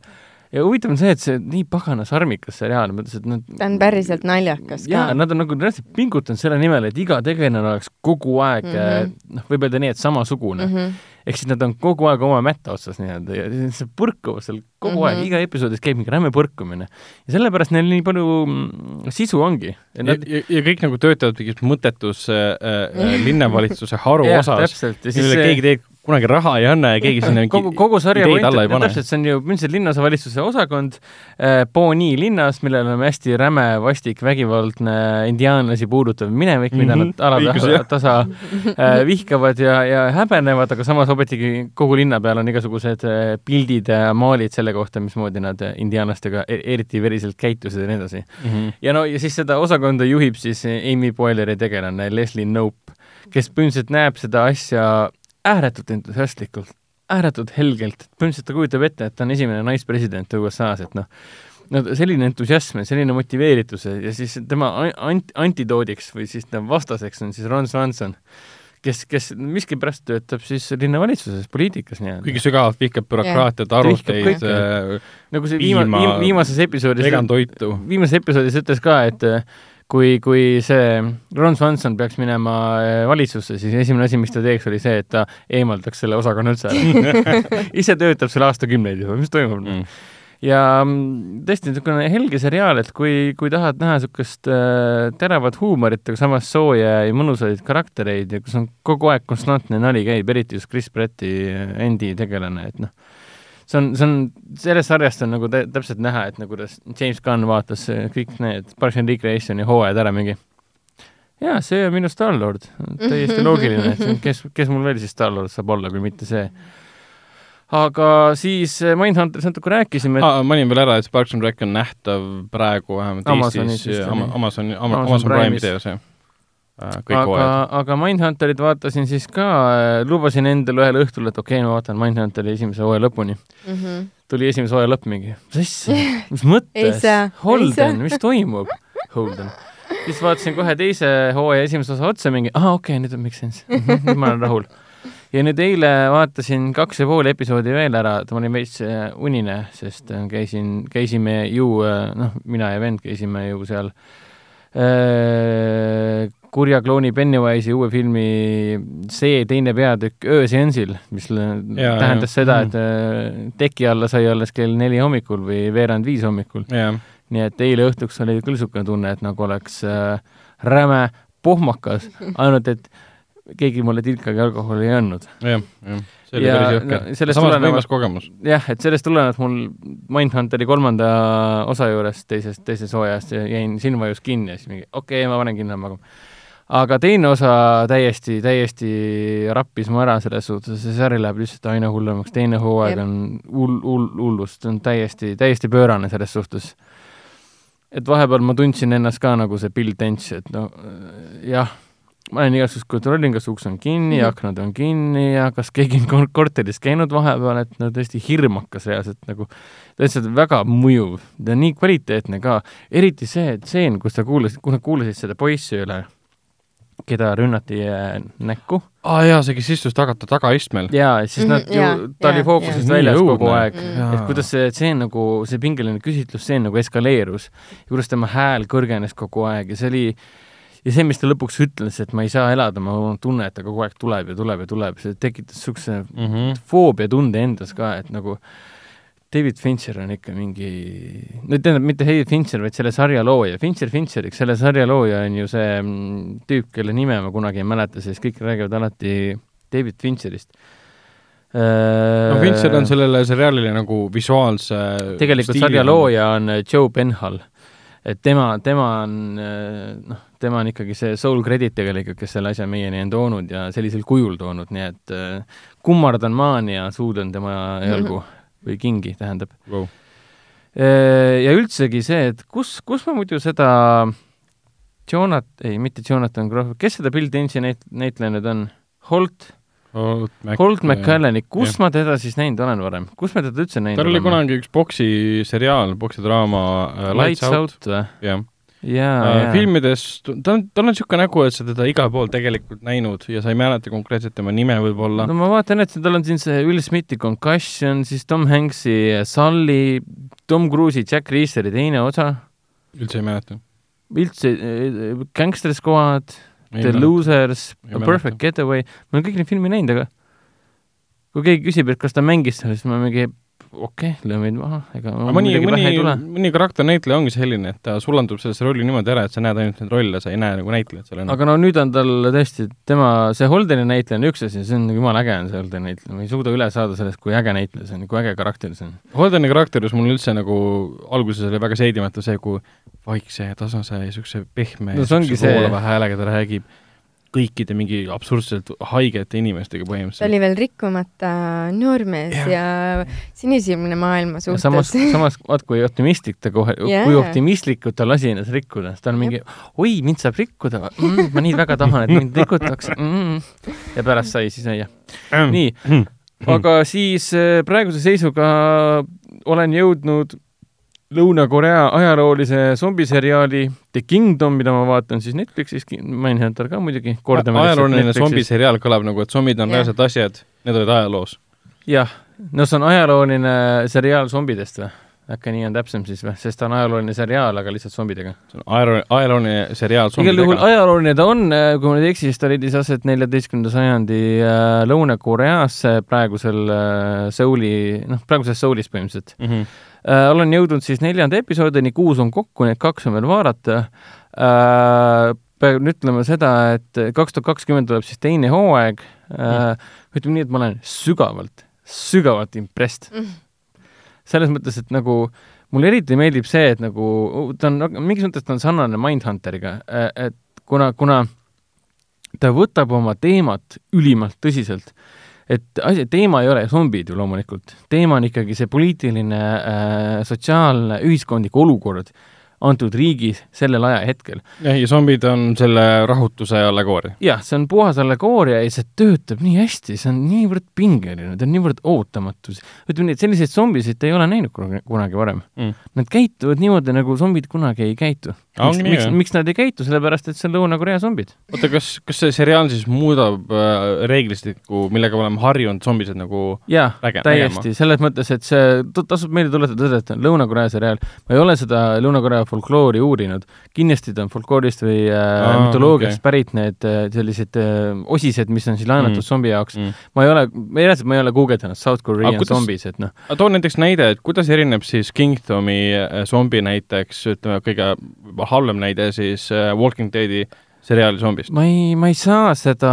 ja huvitav on see, et see nii pagana sarmikas seriaal, mõtles, et nad ta on päriselt naljakas ka. jaa, nad on nagu reaalselt pingutanud selle nimel, et iga tegelane oleks kogu aeg mm -hmm. noh, võib öelda nii, et samasugune mm. -hmm ehk siis nad on kogu aeg oma mätta otsas nii-öelda ja see põrkuvad seal kogu mm -hmm. aeg, mhm. iga episoodis käib mingi räme põrkumine. ja sellepärast neil nii palju mm, sisu ongi. Nad... Ja, ja, kõik nagu töötavad mingis mõttetus äh, äh, linnavalitsuse haru osas, millele keegi teeb kunagi raha ei anna ja keegi sinna kogu, kogu sarja point, no täpselt, see on ju põhimõtteliselt linnaosavalitsuse osakond äh, Boni linnas, millel on hästi räme, vastik, vägivaldne indiaanlasi puudutav minevik mm, -hmm. mida nad alataha tasa äh, vihkavad ja, ja häbenevad, aga samas ometigi kogu linna peal on igasugused äh, pildid ja maalid selle kohta, mismoodi nad indiaanlastega e-, eriti veriselt käitusid ja nii edasi mm. -hmm. ja no ja siis seda osakonda juhib siis Amy Boileri tegelane Leslie Knope, kes põhimõtteliselt näeb seda asja ääretult entusiastlikult, ääretult helgelt, põhimõtteliselt ta kujutab ette, et ta on esimene naispresident USA-s, et noh, no selline entusiasm ja selline motiveeritus ja siis tema ant-, antidoodiks või siis tema vastaseks on siis Ron Swanson, kes, kes miskipärast töötab siis linnavalitsuses, poliitikas nii-öelda. kuigi sügavalt vihkab bürokraatiat, arvuteid äh,, nagu see viima-, viim, viimases episoodis vegan toitu. viimases episoodis ütles ka, et kui, kui see Ron Swanson peaks minema äh, valitsusse, siis esimene asi, mis ta teeks, oli see, et ta eemaldaks selle osakonna üldse ära ise töötab seal aastakümneid juba, mis toimub mm.? ja mm, tõesti niisugune helge seriaal, et kui, kui tahad näha niisugust äh, teravat huumorit, aga samas sooja ja mõnusaid karaktereid ja kus on kogu aeg konstantne nali käib, eriti just Chris Pratti endi tegelane, et noh see on, see on, sellest sarjast on nagu täpselt näha, et nagu kuidas James Gunn vaatas kõik need Parks and Recreationi hooajad ära mingi. jaa, see on minu Star-Lord, täiesti loogiline, et kes, kes mul veel siis Star-Lord saab olla, kui mitte see. Aga siis eh, Mindhunterist natuke rääkisime et.... Ah, mainin veel ära, et Parks and Rec on nähtav praegu vähemalt Eestis Amazoni, Amazon, Amazon, Amazon Prime videos, jah kõik aga, aga Mindhunterit vaatasin siis ka, äh, lubasin endale ühel õhtul, et okei okay,, ma vaatan Mindhunteri esimese hooaja lõpuni mm. -hmm. tuli esimese hooaja lõpp mingi, mis asja, mis mõttes, Holden, mis toimub, Holden. siis vaatasin kohe teise hooaja esimese osa otsa mingi, aa okei okay,, nüüd on make sense mhm, nüüd ma olen rahul. ja nüüd eile vaatasin kaks ja pool episoodi veel ära, et ma olin veits äh, unine, sest käisin, käisime ju, noh, mina ja vend käisime ju seal kurja klooni Pennywise'i uue filmi see teine peatükk ööseansil, mis ja, tähendas ja. seda, et mm. teki alla sai alles kell neli hommikul või veerand viis hommikul. nii et eile õhtuks oli küll niisugune tunne, et nagu oleks äh, räme pohmakas, ainult et keegi mulle tilkagi alkoholi ei andnud. jah, jah see oli ja, päris jõhker no,. samas võimas kogemus. jah, et sellest tulenevalt mul Mindhunteri kolmanda osa juures teisest, teisest hooajast jäin, silm vajus kinni ja siis mingi okei okay,, ma panen kinni magama aga teine osa täiesti, täiesti rappis mu ära selles suhtes, see sari läheb lihtsalt aina hullemaks, teine hooaeg on hull, hull, hullust, on täiesti, täiesti pöörane selles suhtes. et vahepeal ma tundsin ennast ka nagu see Bill Tench, et no jah, ma olen igasugust kontrollin, kas uks on kinni mm, -hmm. aknad on kinni ja kas keegi on korteris käinud vahepeal, et no tõesti hirmakas reaalselt nagu, lihtsalt väga mõjuv ja nii kvaliteetne ka, eriti see tseen, kus sa kuulasid, kui nad kuulasid seda poissi üle keda rünnati äh, näkku. aa ah, jaa, see, kes istus tagata tagaistmel. jaa, siis nad mm ju, ta ja, oli fookusest väljas kogu aeg, et kuidas see tseen nagu, see pingeline küsitlusseen nagu eskaleerus ja kuidas tema hääl kõrgenes kogu aeg ja see oli ja see, mis ta lõpuks ütles, et ma ei saa elada, ma tunnen, et ta kogu aeg tuleb ja tuleb ja tuleb, see tekitas niisuguse mm -hmm. foobia-tunde endas ka, et nagu äh, David Fincher on ikka mingi, no tähendab, mitte David Fincher, vaid selle sarja looja, Fincher Fincheriks, selle sarja looja on ju see mm, tüüp, kelle nime ma kunagi ei mäleta, sest kõik räägivad alati David Fincherist. no Fincher on sellele seriaalile nagu visuaalse tegelikult sarja looja on Joe Benhal. et tema, tema on noh, tema on ikkagi see soul credit tegelikult, kes selle asja meieni on toonud ja sellisel kujul toonud, nii et kummardan maani ja suudlen tema jalgu mm. -hmm või kingi, tähendab wow.. ja üldsegi see, et kus, kus ma muidu seda Jonat-, ei, mitte Jonathan Groff, kes seda Bill Tensi näit-, näitleja nüüd on? Holt? Holt, Mac Holt McCallani, kus jah. ma teda siis näinud olen varem, kus ma teda üldse näinud olen? tal oli kunagi üks boksiseriaal, boksidraama äh, Lights, Lights Out või? Jaa äh,, jaa. filmides, ta on, tal on niisugune nägu, et sa teda igal pool tegelikult näinud ja sa ei mäleta konkreetselt tema nime võib-olla. no ma vaatan, et tal on siin see Will Smithi Concussion, siis Tom Hanks'i Sully, Tom Cruise'i Jack Reacheri teine osa. üldse ei mäleta? üldse, äh, Gangster Squad The mäleta. Losers, A Perfect Getaway, ma olen kõik neid filme näinud, aga kui keegi küsib, et kas ta mängis seal, siis ma mingi okei okay,, lööme meid maha, ega mõni, mõni, mõni karakternäitleja ongi selline, et ta sulandub sellesse rolli niimoodi ära, et sa näed ainult neid rolle, sa ei näe nagu näitlejat seal enam. aga no nüüd on tal tõesti, tema, see Holdeni näitleja on üks asi, see on nagu jumala äge on see Holdeni näitleja, ma ei suuda üle saada sellest, kui äge näitleja see on, kui äge karakter see on. Holdeni karakteris mul üldse nagu alguses oli väga seedimatu see, kui vaikse ja tasase ja niisuguse pehme no, ja voolava häälega ta räägib kõikide mingi absurdselt haigete inimestega põhimõtteliselt. ta oli veel rikkumata noormees ja, ja sinisilmne maailma suhtes. samas, samas vaat kui optimistlik ta kohe yeah., kui optimistlikult ta lasi ennast rikkuda, siis ta on mingi, oi, mind saab rikkuda mm,, ma nii väga tahan, et mind rikutakse mm.. ja pärast sai siis jah. nii, aga siis äh, praeguse seisuga olen jõudnud Lõuna-Korea ajaloolise zombiseriaali The Kingdom, mida ma vaatan siis Netflixis, Mindhunter ka muidugi, kordame ajalooline zombiseriaal kõlab nagu, et zombid on yeah. reaalsed asjad, need olid ajaloos. jah, no see on ajalooline seriaal zombidest või? äkki nii on täpsem siis või, sest ta on ajalooline seriaal, aga lihtsalt zombidega. see on ajalooline, ajalooline seriaal zombidega. igal juhul ajalooline ta on, äh, kui ma nüüd ei eksi, siis ta leidis aset neljateistkümnenda sajandi äh, Lõuna-Koreas, praegusel äh, Seuli, noh, praeguses Soulis põhimõtteliselt mm. -hmm äh,. olen jõudnud siis neljanda episoodini, kuus on kokku, need kaks on veel vaadata äh,. pean ütlema seda, et kaks tuhat kakskümmend tuleb siis teine hooaeg äh,. ütleme nii, et ma olen sügavalt, sügavalt impressed mm. selles mõttes, et nagu mulle eriti meeldib see, et nagu ta on, mingis mõttes ta on sarnane Mindhunteriga, äh, et kuna, kuna ta võtab oma teemat ülimalt tõsiselt et asi, teema ei ole zombid ju loomulikult, teema on ikkagi see poliitiline äh,, sotsiaalne, ühiskondlik olukord antud riigis sellel ajahetkel. jah, ja zombid on selle rahutuse allegooria. jah, see on puhas allegooria ja see töötab nii hästi, see on niivõrd pingeline, ta on niivõrd ootamatu. ütleme nii, et selliseid zombisid ei ole näinud kunagi varem mm.. Nad käituvad niimoodi, nagu zombid kunagi ei käitu miks, miks, miks nad ei käitu, sellepärast et see on Lõuna-Korea zombid. oota, kas, kas see seriaal siis muudab äh, reeglistikku, millega me oleme harjunud zombised nagu jaa, täiesti, selles mõttes, et see, tasub meelde tuletada, et Lõuna-Korea seriaal. ma ei ole seda Lõuna-Korea folkloori uurinud, kindlasti ta on folkloorist või äh, mütoloogiast okay. pärit need äh, sellised äh, osised, mis on siis laenatud mm. zombi jaoks mm.. ma ei ole, reaalselt ma ei ole guugeldanud South Korean kuidas, zombis, et noh. too näiteks näide, et kuidas erineb siis Kingdomi äh, zombi näiteks, ütleme, kõige halvem näide siis äh, Walking Deadi seriaali zombist. ma ei, ma ei saa seda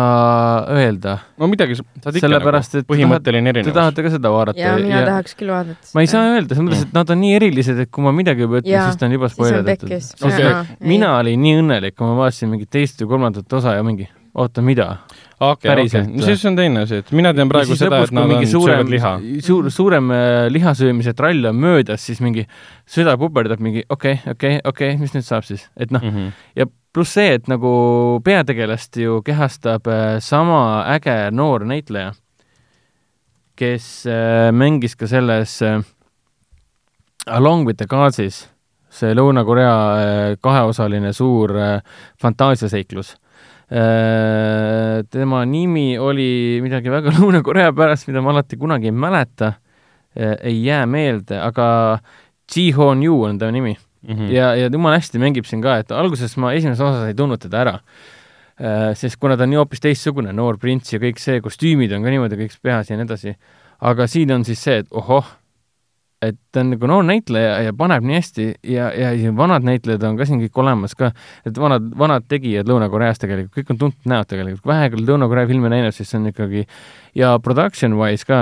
öelda. no midagi saad ikka sellepärast, nagu, põhimõtteline erinevus. Te tahate ka seda vaadata? jaa, mina ja... tahaks küll vaadata. ma ei saa öelda, selles mõttes, et nad on nii erilised, et kui ma midagi juba ütlen, siis ta on juba spoilerdatud. Okay. mina olin nii õnnelik, kui ma vaatasin mingit teist või kolmandat osa ja mingi, oota, mida? okei okay,, okei okay., siis on teine asi, et mina tean praegu seda, et nad on, söövad liha. suur, suurem äh, lihasöömise trall on möödas, siis mingi süda puperdab mingi okei okay,, okei okay,, okei okay,, mis nüüd saab siis, et noh mm, -hmm. ja pluss see, et nagu peategelast ju kehastab äh, sama äge noor näitleja, kes äh, mängis ka selles Along with the Godsis, see Lõuna-Korea kaheosaline suur fantaasiaseiklus tema nimi oli midagi väga Lõuna-Korea pärast, mida ma alati kunagi ei mäleta, äh, ei jää meelde, aga Ji-Hon Yu on ta nimi mm. -hmm. ja, ja jumala hästi mängib siin ka, et alguses ma esimeses osas ei tundnud teda ära. Äh, sest kuna ta on nii hoopis teistsugune, noor prints ja kõik see, kostüümid on ka niimoodi kõik peas ja nii edasi. aga siin on siis see, et ohoh, et ta on nagu noor näitleja ja paneb nii hästi ja, ja, ja vanad näitlejad on ka siin kõik olemas ka, et vanad, vanad tegijad Lõuna-Koreas tegelikult, kõik on tuntud näod tegelikult, kui vähe küll Lõuna-Korea filme näinud, siis see on ikkagi ja production wise ka,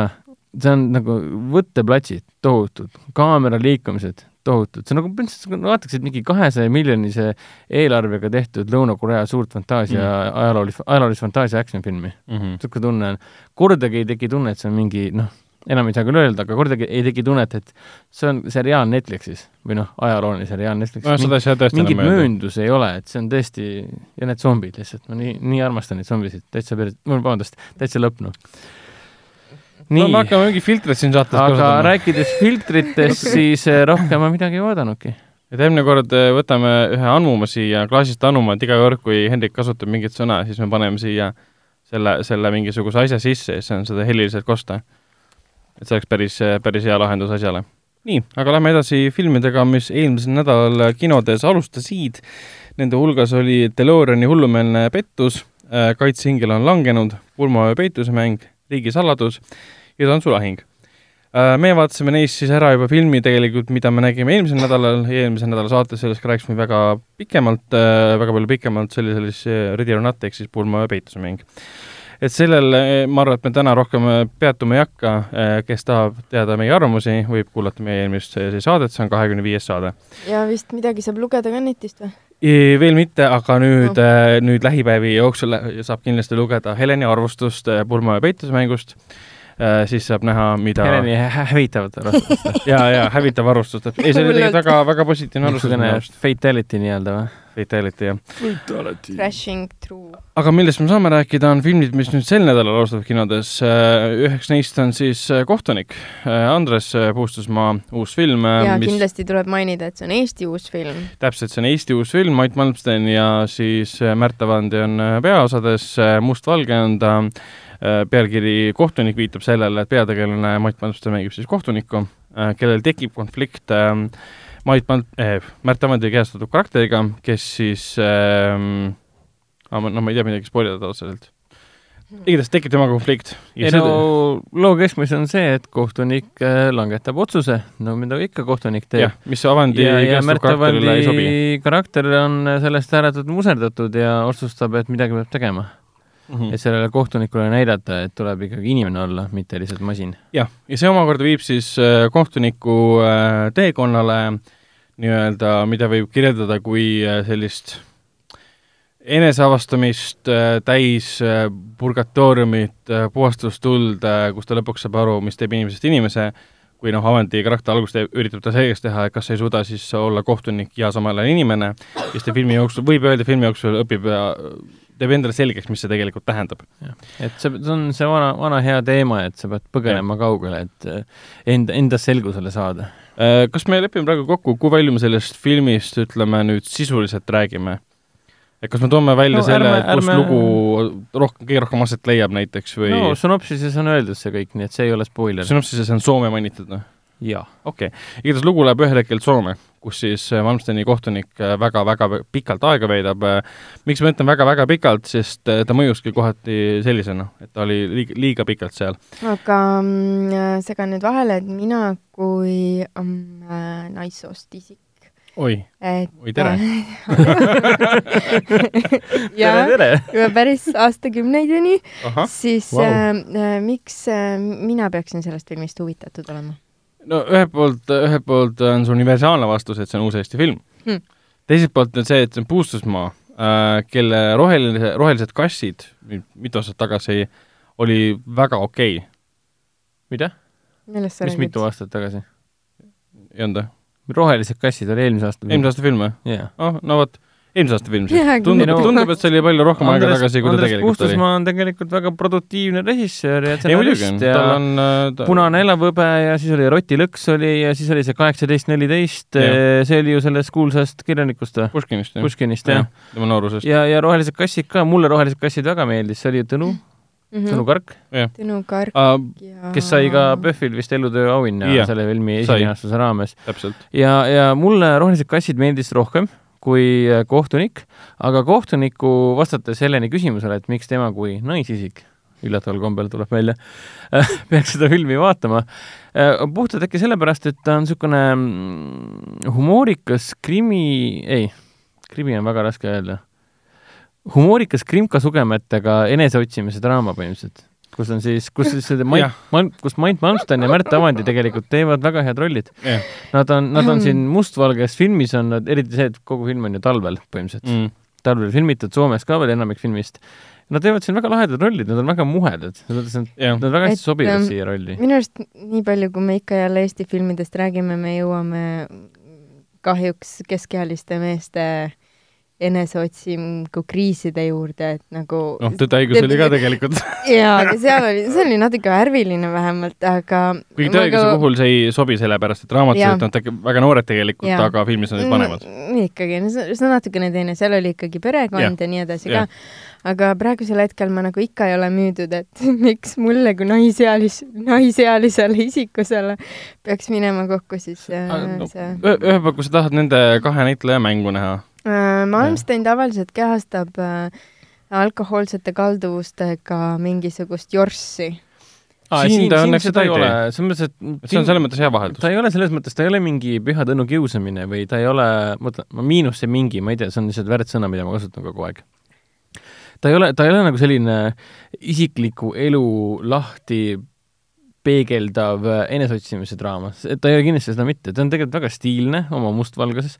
see on nagu võtteplatsid tohutud, kaamera liikumised tohutud, see on nagu põhimõtteliselt vaataks, et mingi kahesaja miljonise eelarvega tehtud Lõuna-Korea suurt fantaasia mm., ajaloolist, ajaloolist fantaasia action filmi mm. niisugune -hmm. tunne on, kordagi ei teki tunne, et see on mingi noh, enam ei saa küll öelda, aga kordagi ei teki tunnet, et see on seriaal Netflixis või noh, ajalooline seriaal Netflixis. no seda ei saa tõesti mingit mööndus ei ole, et see on tõesti, ja need zombid lihtsalt, ma nii, nii armastan neid zombisid, täitsa päris, vabandust, täitsa lõpp noh nii. no me hakkame mingi filtrit siin saates aga kasutama. rääkides filtritest, siis eh, rohkem ma midagi ei oodanudki. et eelmine kord eh, võtame ühe anuma siia, klaasist anuma, et iga kord, kui Hendrik kasutab mingit sõna, siis me paneme siia selle, selle mingisuguse asja sisse ja siis on seda heliliselt kosta. Et see oleks päris, päris hea lahendus asjale. nii, aga lähme edasi filmidega, mis eelmisel nädalal kinodes alustasid. Nende hulgas oli DeLoreani hullumeelne pettus, äh, Kaitseingel on langenud, pulmaöö peitusemäng, riigisaladus ja tantsulahing Äh, me vaatasime neist siis ära juba filmi tegelikult, mida me nägime eelmisel nädalal, eelmise nädala saates, sellest ka rääkisime väga pikemalt, äh, väga palju pikemalt, see oli siis Ready or Not ehk siis pulma peitusemäng. Et sellel, ma arvan, et me täna rohkem peatuma ei hakka, äh, kes tahab teada meie arvamusi, võib kuulata meie eelmist saadet, see on kahekümne viies saade. ja vist midagi saab lugeda ka netist või? veel mitte, aga nüüd no., nüüd lähipäevi jooksul saab kindlasti lugeda Heleni arvustust pulma peitusemängust Äh, siis saab näha, mida Heleni hävitavat arvustust ja, ja hävitav arvustus, ei see oli tegelikult väga, väga positiivne arvustus. fatality nii-öelda või? Fatality, jah. Fatality. Crashing through. aga millest me saame rääkida, on filmid, mis nüüd sel nädalal alustavad kinodes. Äh, üheks neist on siis äh, Kohtunik, Andres Puustusmaa uus film. ja mis... kindlasti tuleb mainida, et see on Eesti uus film. täpselt, see on Eesti uus film, Mait Malmsten ja siis Märt Avandi on peaosades, mustvalge on ta Äh, pealkiri Kohtunik viitab sellele, et peategelane Mait Malmste mängib siis kohtunikku, äh, kellel tekib konflikt ähm, Mait Mal- eh,, Märt Avandi kehastatud karakteriga, kes siis ähm,, no ma ei tea midagi spoilida otseselt igatahes tekib temaga konflikt. ei no loo keskmes on see, et kohtunik äh, langetab otsuse, no mida ikka kohtunik teeb. jah, mis Avandi ja, ja Märt Avandi karakter on sellest ääretult muserdatud ja otsustab, et midagi peab tegema mm, -hmm. et sellele kohtunikule näidata, et tuleb ikkagi inimene olla, mitte lihtsalt masin. jah, ja see omakorda viib siis äh, kohtuniku äh, teekonnale nii-öelda, mida võib kirjeldada kui äh, sellist eneseavastamist täis purgatooriumit, puhastustuld, kus ta lõpuks saab aru, mis teeb inimesest inimese, kui noh, Avandi karakter alguses üritab ta selgeks teha, et kas ei suuda siis olla kohtunik ja samal ajal inimene, siis ta filmi jooksul, võib öelda, filmi jooksul õpib teeb endale selgeks, mis see tegelikult tähendab. et see, see on see vana, vana hea teema, et sa pead põgenema ja. kaugele, et enda, endas selgusele saada. Äh, kas me lepime praegu kokku, kui palju me sellest filmist, ütleme nüüd sisuliselt räägime? et kas me toome välja no, selle, kus ärme... lugu rohkem, kõige rohkem aset leiab näiteks või? no sünopsises on öeldud see kõik, nii et see ei ole spoiler. sünopsises on Soome mainitud, noh? jaa. okei okay., igatahes lugu läheb ühel hetkel Soome, kus siis äh, Malmsteni kohtunik väga-väga äh, pikalt aega veedab. Äh, miks ma ütlen väga-väga pikalt, sest ta mõjuski kohati sellisena, et ta oli liiga, liiga pikalt seal. aga mm, segan nüüd vahele, et mina kui um, naissoost isik oi, oi tere ja juba päris aastakümneid ja nii, siis wow. äh, miks äh, mina peaksin sellest filmist huvitatud olema? No ühelt poolt, ühelt poolt on see universaalne vastus, et see on uus Eesti film hmm.. teiselt poolt on see, et see on Puustusmaa äh,, kelle roheline, rohelised kassid mitu aastat tagasi oli väga okei okay.. mida? millest sa räägid? mis mitu aastat tagasi? ei olnud või? rohelised kassid oli eelmise aasta film. eelmise aasta film või yeah.? oh, no vot eelmise aasta film siis. tundub, tundub, et see oli palju rohkem Andres, aega tagasi, kui Andres ta tegelikult Puustusmaa oli. on tegelikult väga produktiivne režissöör ja stsenarist ja on, äh, ta... Punane elavhõbe ja siis oli Roti lõks oli ja siis oli see kaheksateist neliteist, see oli ju sellest kuulsast kirjanikust või? Puškinist, jah. Puškinist, jah. tema noorusest. ja, ja Rohelised kassid ka, mulle Rohelised kassid väga meeldis, see oli ju Tõnu Mm -hmm. Tõnu Kark. Tõnu Kark uh, ja kes sai ka PÖFFil vist elutöö auhinna yeah. selle filmi esilinastuse raames. ja, ja mulle Rohelised kassid meeldis rohkem kui äh, kohtunik, aga kohtuniku vastates Heleni küsimusele, et miks tema kui naisisik, üllataval kombel tuleb välja, peaks seda filmi vaatama, äh, puhtalt äkki sellepärast, et ta on niisugune mm, humoorikas krimi, ei, krimi on väga raske öelda, humoorikas krimkasugemetega eneseotsimise draama põhimõtteliselt kus on siis, kus siis see Mait, Mal-, kus Mait Malmsten ja Märt Avandi tegelikult teevad väga head rollid. Nad on, nad on siin mustvalges filmis on nad, eriti see, et kogu film on ju talvel põhimõtteliselt mm.. talvel filmitud, Soomes ka veel enamik filmist. Nad teevad siin väga lahedad rollid, nad on väga muhedad, selles mõttes, et nad väga hästi sobivad ähm, siia rolli. minu arust nii palju, kui me ikka jälle Eesti filmidest räägime, me jõuame kahjuks keskealiste meeste eneseotsingu kriiside juurde, et nagu noh, tõdehaigus oli ka tegelikult. jaa, aga seal oli, see oli natuke värviline vähemalt, aga kuigi tõehaiguse aga... puhul see ei sobi, sellepärast et raamatus on nad väga noored tegelikult, aga filmis on nad vanemad. Mm,. ikkagi, no see, on natukene teine, seal oli ikkagi perekond ja, ja nii edasi ja. ka, aga praegusel hetkel ma nagu ikka ei ole müüdud, et miks mulle kui naisealis-, naisealisele isikusele peaks minema kokku siis äh, no, see ühe päeva, kui sa tahad nende kahe näitleja mängu näha? Äh, Malmsten tavaliselt kehastab äh, alkohoolsete kalduvustega mingisugust jorssi Aa, siin, siin ta õnneks seda ei ole, selles mõttes, et see on selles mõttes hea vaheldus. ta ei ole selles mõttes, ta ei ole mingi püha tõnu kiusamine või ta ei ole, mõtle, miinus see mingi, ma ei tea, see on lihtsalt värdsõna, mida ma kasutan kogu aeg. ta ei ole, ta ei ole nagu selline isikliku elu lahti peegeldav äh, eneseotsimise draama, ta ei ole kindlasti seda mitte, ta on tegelikult väga stiilne oma mustvalguses.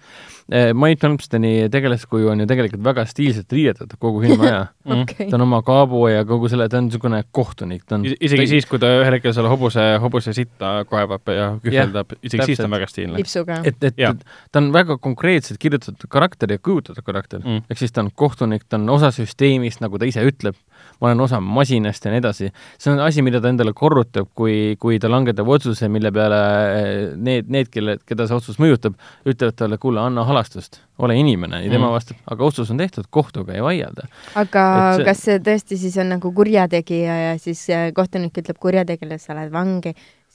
Äh, Mait Malmsteni tegelaskuju on ju tegelikult väga stiilselt riietatud kogu filmi aja okay.. ta on oma kaabu ja kogu selle, ta on niisugune kohtunik, ta on isegi ta... siis, kui ta ühel hetkel selle hobuse, hobuse sitta kaevab ja kühveldab, isegi täpselt. siis ta on väga stiilne. et, et ja. ta on väga konkreetselt kirjutatud karakter ja kujutatud karakter mm.. ehk siis ta on kohtunik, ta on osa süsteemist, nagu ta ise ütleb ma olen osa masinast ja nii edasi. see on asi, mida ta endale korrutab, kui, kui ta langetab otsuse, mille peale eh, need, need, kelle, keda see otsus mõjutab, ütlevad talle, kuule, anna halastust, ole inimene ja tema mm. vastab, aga otsus on tehtud, kohtuga ei vaielda. aga see... kas see tõesti siis on nagu kurjategija ja siis eh, kohtunik ütleb kurjategijale, sa lähed vangi,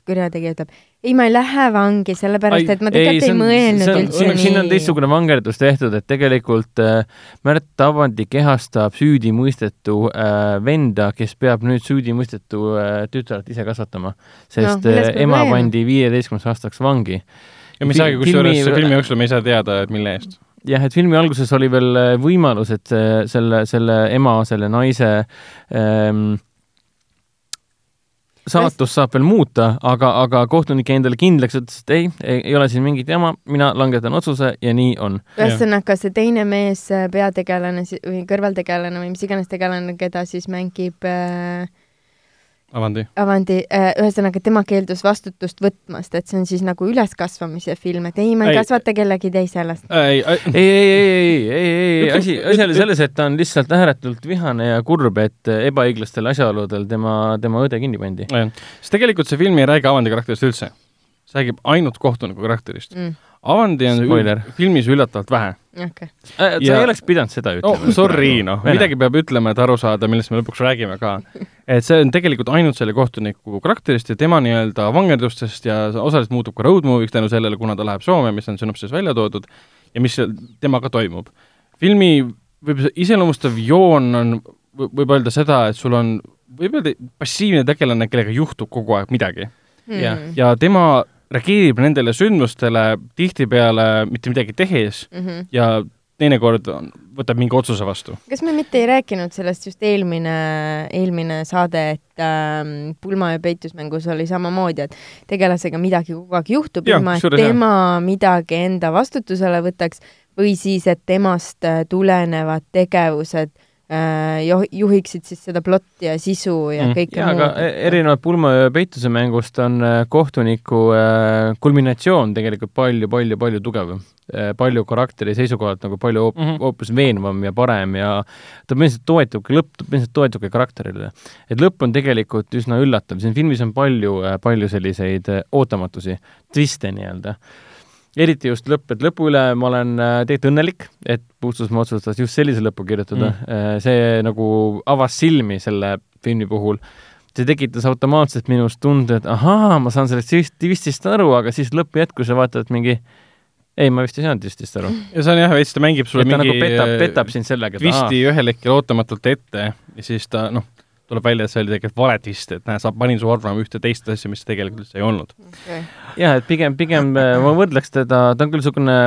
kurjategija ütleb ei, ma ei lähe vangi, sellepärast et ma tegelikult ei, ei mõelnud on, üldse nii. siin on teistsugune vangerdus tehtud, et tegelikult äh, Märt Avandi kehastab süüdimõistetu äh, venda, kes peab nüüd süüdimõistetu äh, tütart ise kasvatama, sest no, äh, ema pandi viieteistkümneks aastaks vangi. ja me ei saagi, kusjuures filmi... filmi jooksul me ei saa teada, et mille eest jah, et filmi alguses oli veel äh, võimalus, et selle, selle ema, selle naise ähm, saatus saab veel muuta, aga, aga kohtunik jäi endale kindlaks, ütles, et ei, ei ole siin mingit jama, mina langetan otsuse ja nii on. ühesõnaga, see teine mees, peategelane või kõrvaltegelane või mis iganes tegelane, keda siis mängib äh, Avandi. Avandi, äh, ühesõnaga tema keeldus vastutust võtmast, et see on siis nagu üleskasvamise film, et ei, ma ei, ei kasvata kellegi teise last. ei, ei, ei, ei, ei, ei, ei, asi, asi oli selles, et ta on lihtsalt ääretult vihane ja kurb, et ebaõiglastel asjaoludel tema, tema õde kinni pandi. sest tegelikult see film ei räägi Avandi karakterist üldse. see räägib ainult kohtuniku karakterist mm Avandi on Spoiler. filmis üllatavalt vähe okay.. Äh, sa ei oleks pidanud seda ütlema oh,. Sorry, noh, midagi peab ütlema, et aru saada, millest me lõpuks räägime ka. et see on tegelikult ainult selle kohtuniku karakterist ja tema nii-öelda vangerdustest ja osaliselt muutub ka road movie'ks tänu sellele, kuna ta läheb Soome, mis on sünopsis välja toodud, ja mis temaga toimub. filmi võib-olla iseloomustav joon on, võib öelda seda, et sul on, võib öelda, passiivne tegelane, kellega juhtub kogu aeg midagi mm.. ja tema reageerib nendele sündmustele tihtipeale mitte midagi tehes mm -hmm. ja teinekord võtab mingi otsuse vastu. kas me mitte ei rääkinud sellest just eelmine, eelmine saade, et ähm, pulma ja peitusmängus oli samamoodi, et tegelasega midagi kogu aeg juhtub, ilma et tema jah. midagi enda vastutusele võtaks või siis, et temast äh, tulenevad tegevused Äh, juhiksid siis seda plotti ja sisu ja mm. kõike ja, muud. aga e-, erinevalt pulma ja peituse mängust on äh, kohtuniku äh, kulminatsioon tegelikult palju-palju-palju tugevam. palju karakteri seisukohalt nagu palju hoop- mm -hmm., hoopis veenvam ja parem ja ta põhimõtteliselt toetubki, lõpp põhimõtteliselt toetubki karakterile. et lõpp on tegelikult üsna üllatav, siin filmis on palju, palju selliseid ootamatusi, twiste nii-öelda eriti just lõpp, et lõpu üle ma olen äh, tegelikult õnnelik, et Puustusmaa otsustas just sellise lõpu kirjutada mm.. Äh, see nagu avas silmi selle filmi puhul. see tekitas automaatselt minus tunde, et ahaa, ma saan sellest twistist aru, aga siis lõppu jätkus ja vaatad mingi ei, ma vist ei saanud twistist aru. ja see on jah, veits ta mängib sulle mingi nagu petab, petab sind sellega. twisti ühel hetkel ootamatult ette ja siis ta noh, tuleb välja, et see oli tegelikult vale twist, et näe, sa panin su arvama ühte teist asja, mis tegelikult üldse ei olnud. Okay.. jah, et pigem, pigem äh, ma võrdleks teda, ta on küll niisugune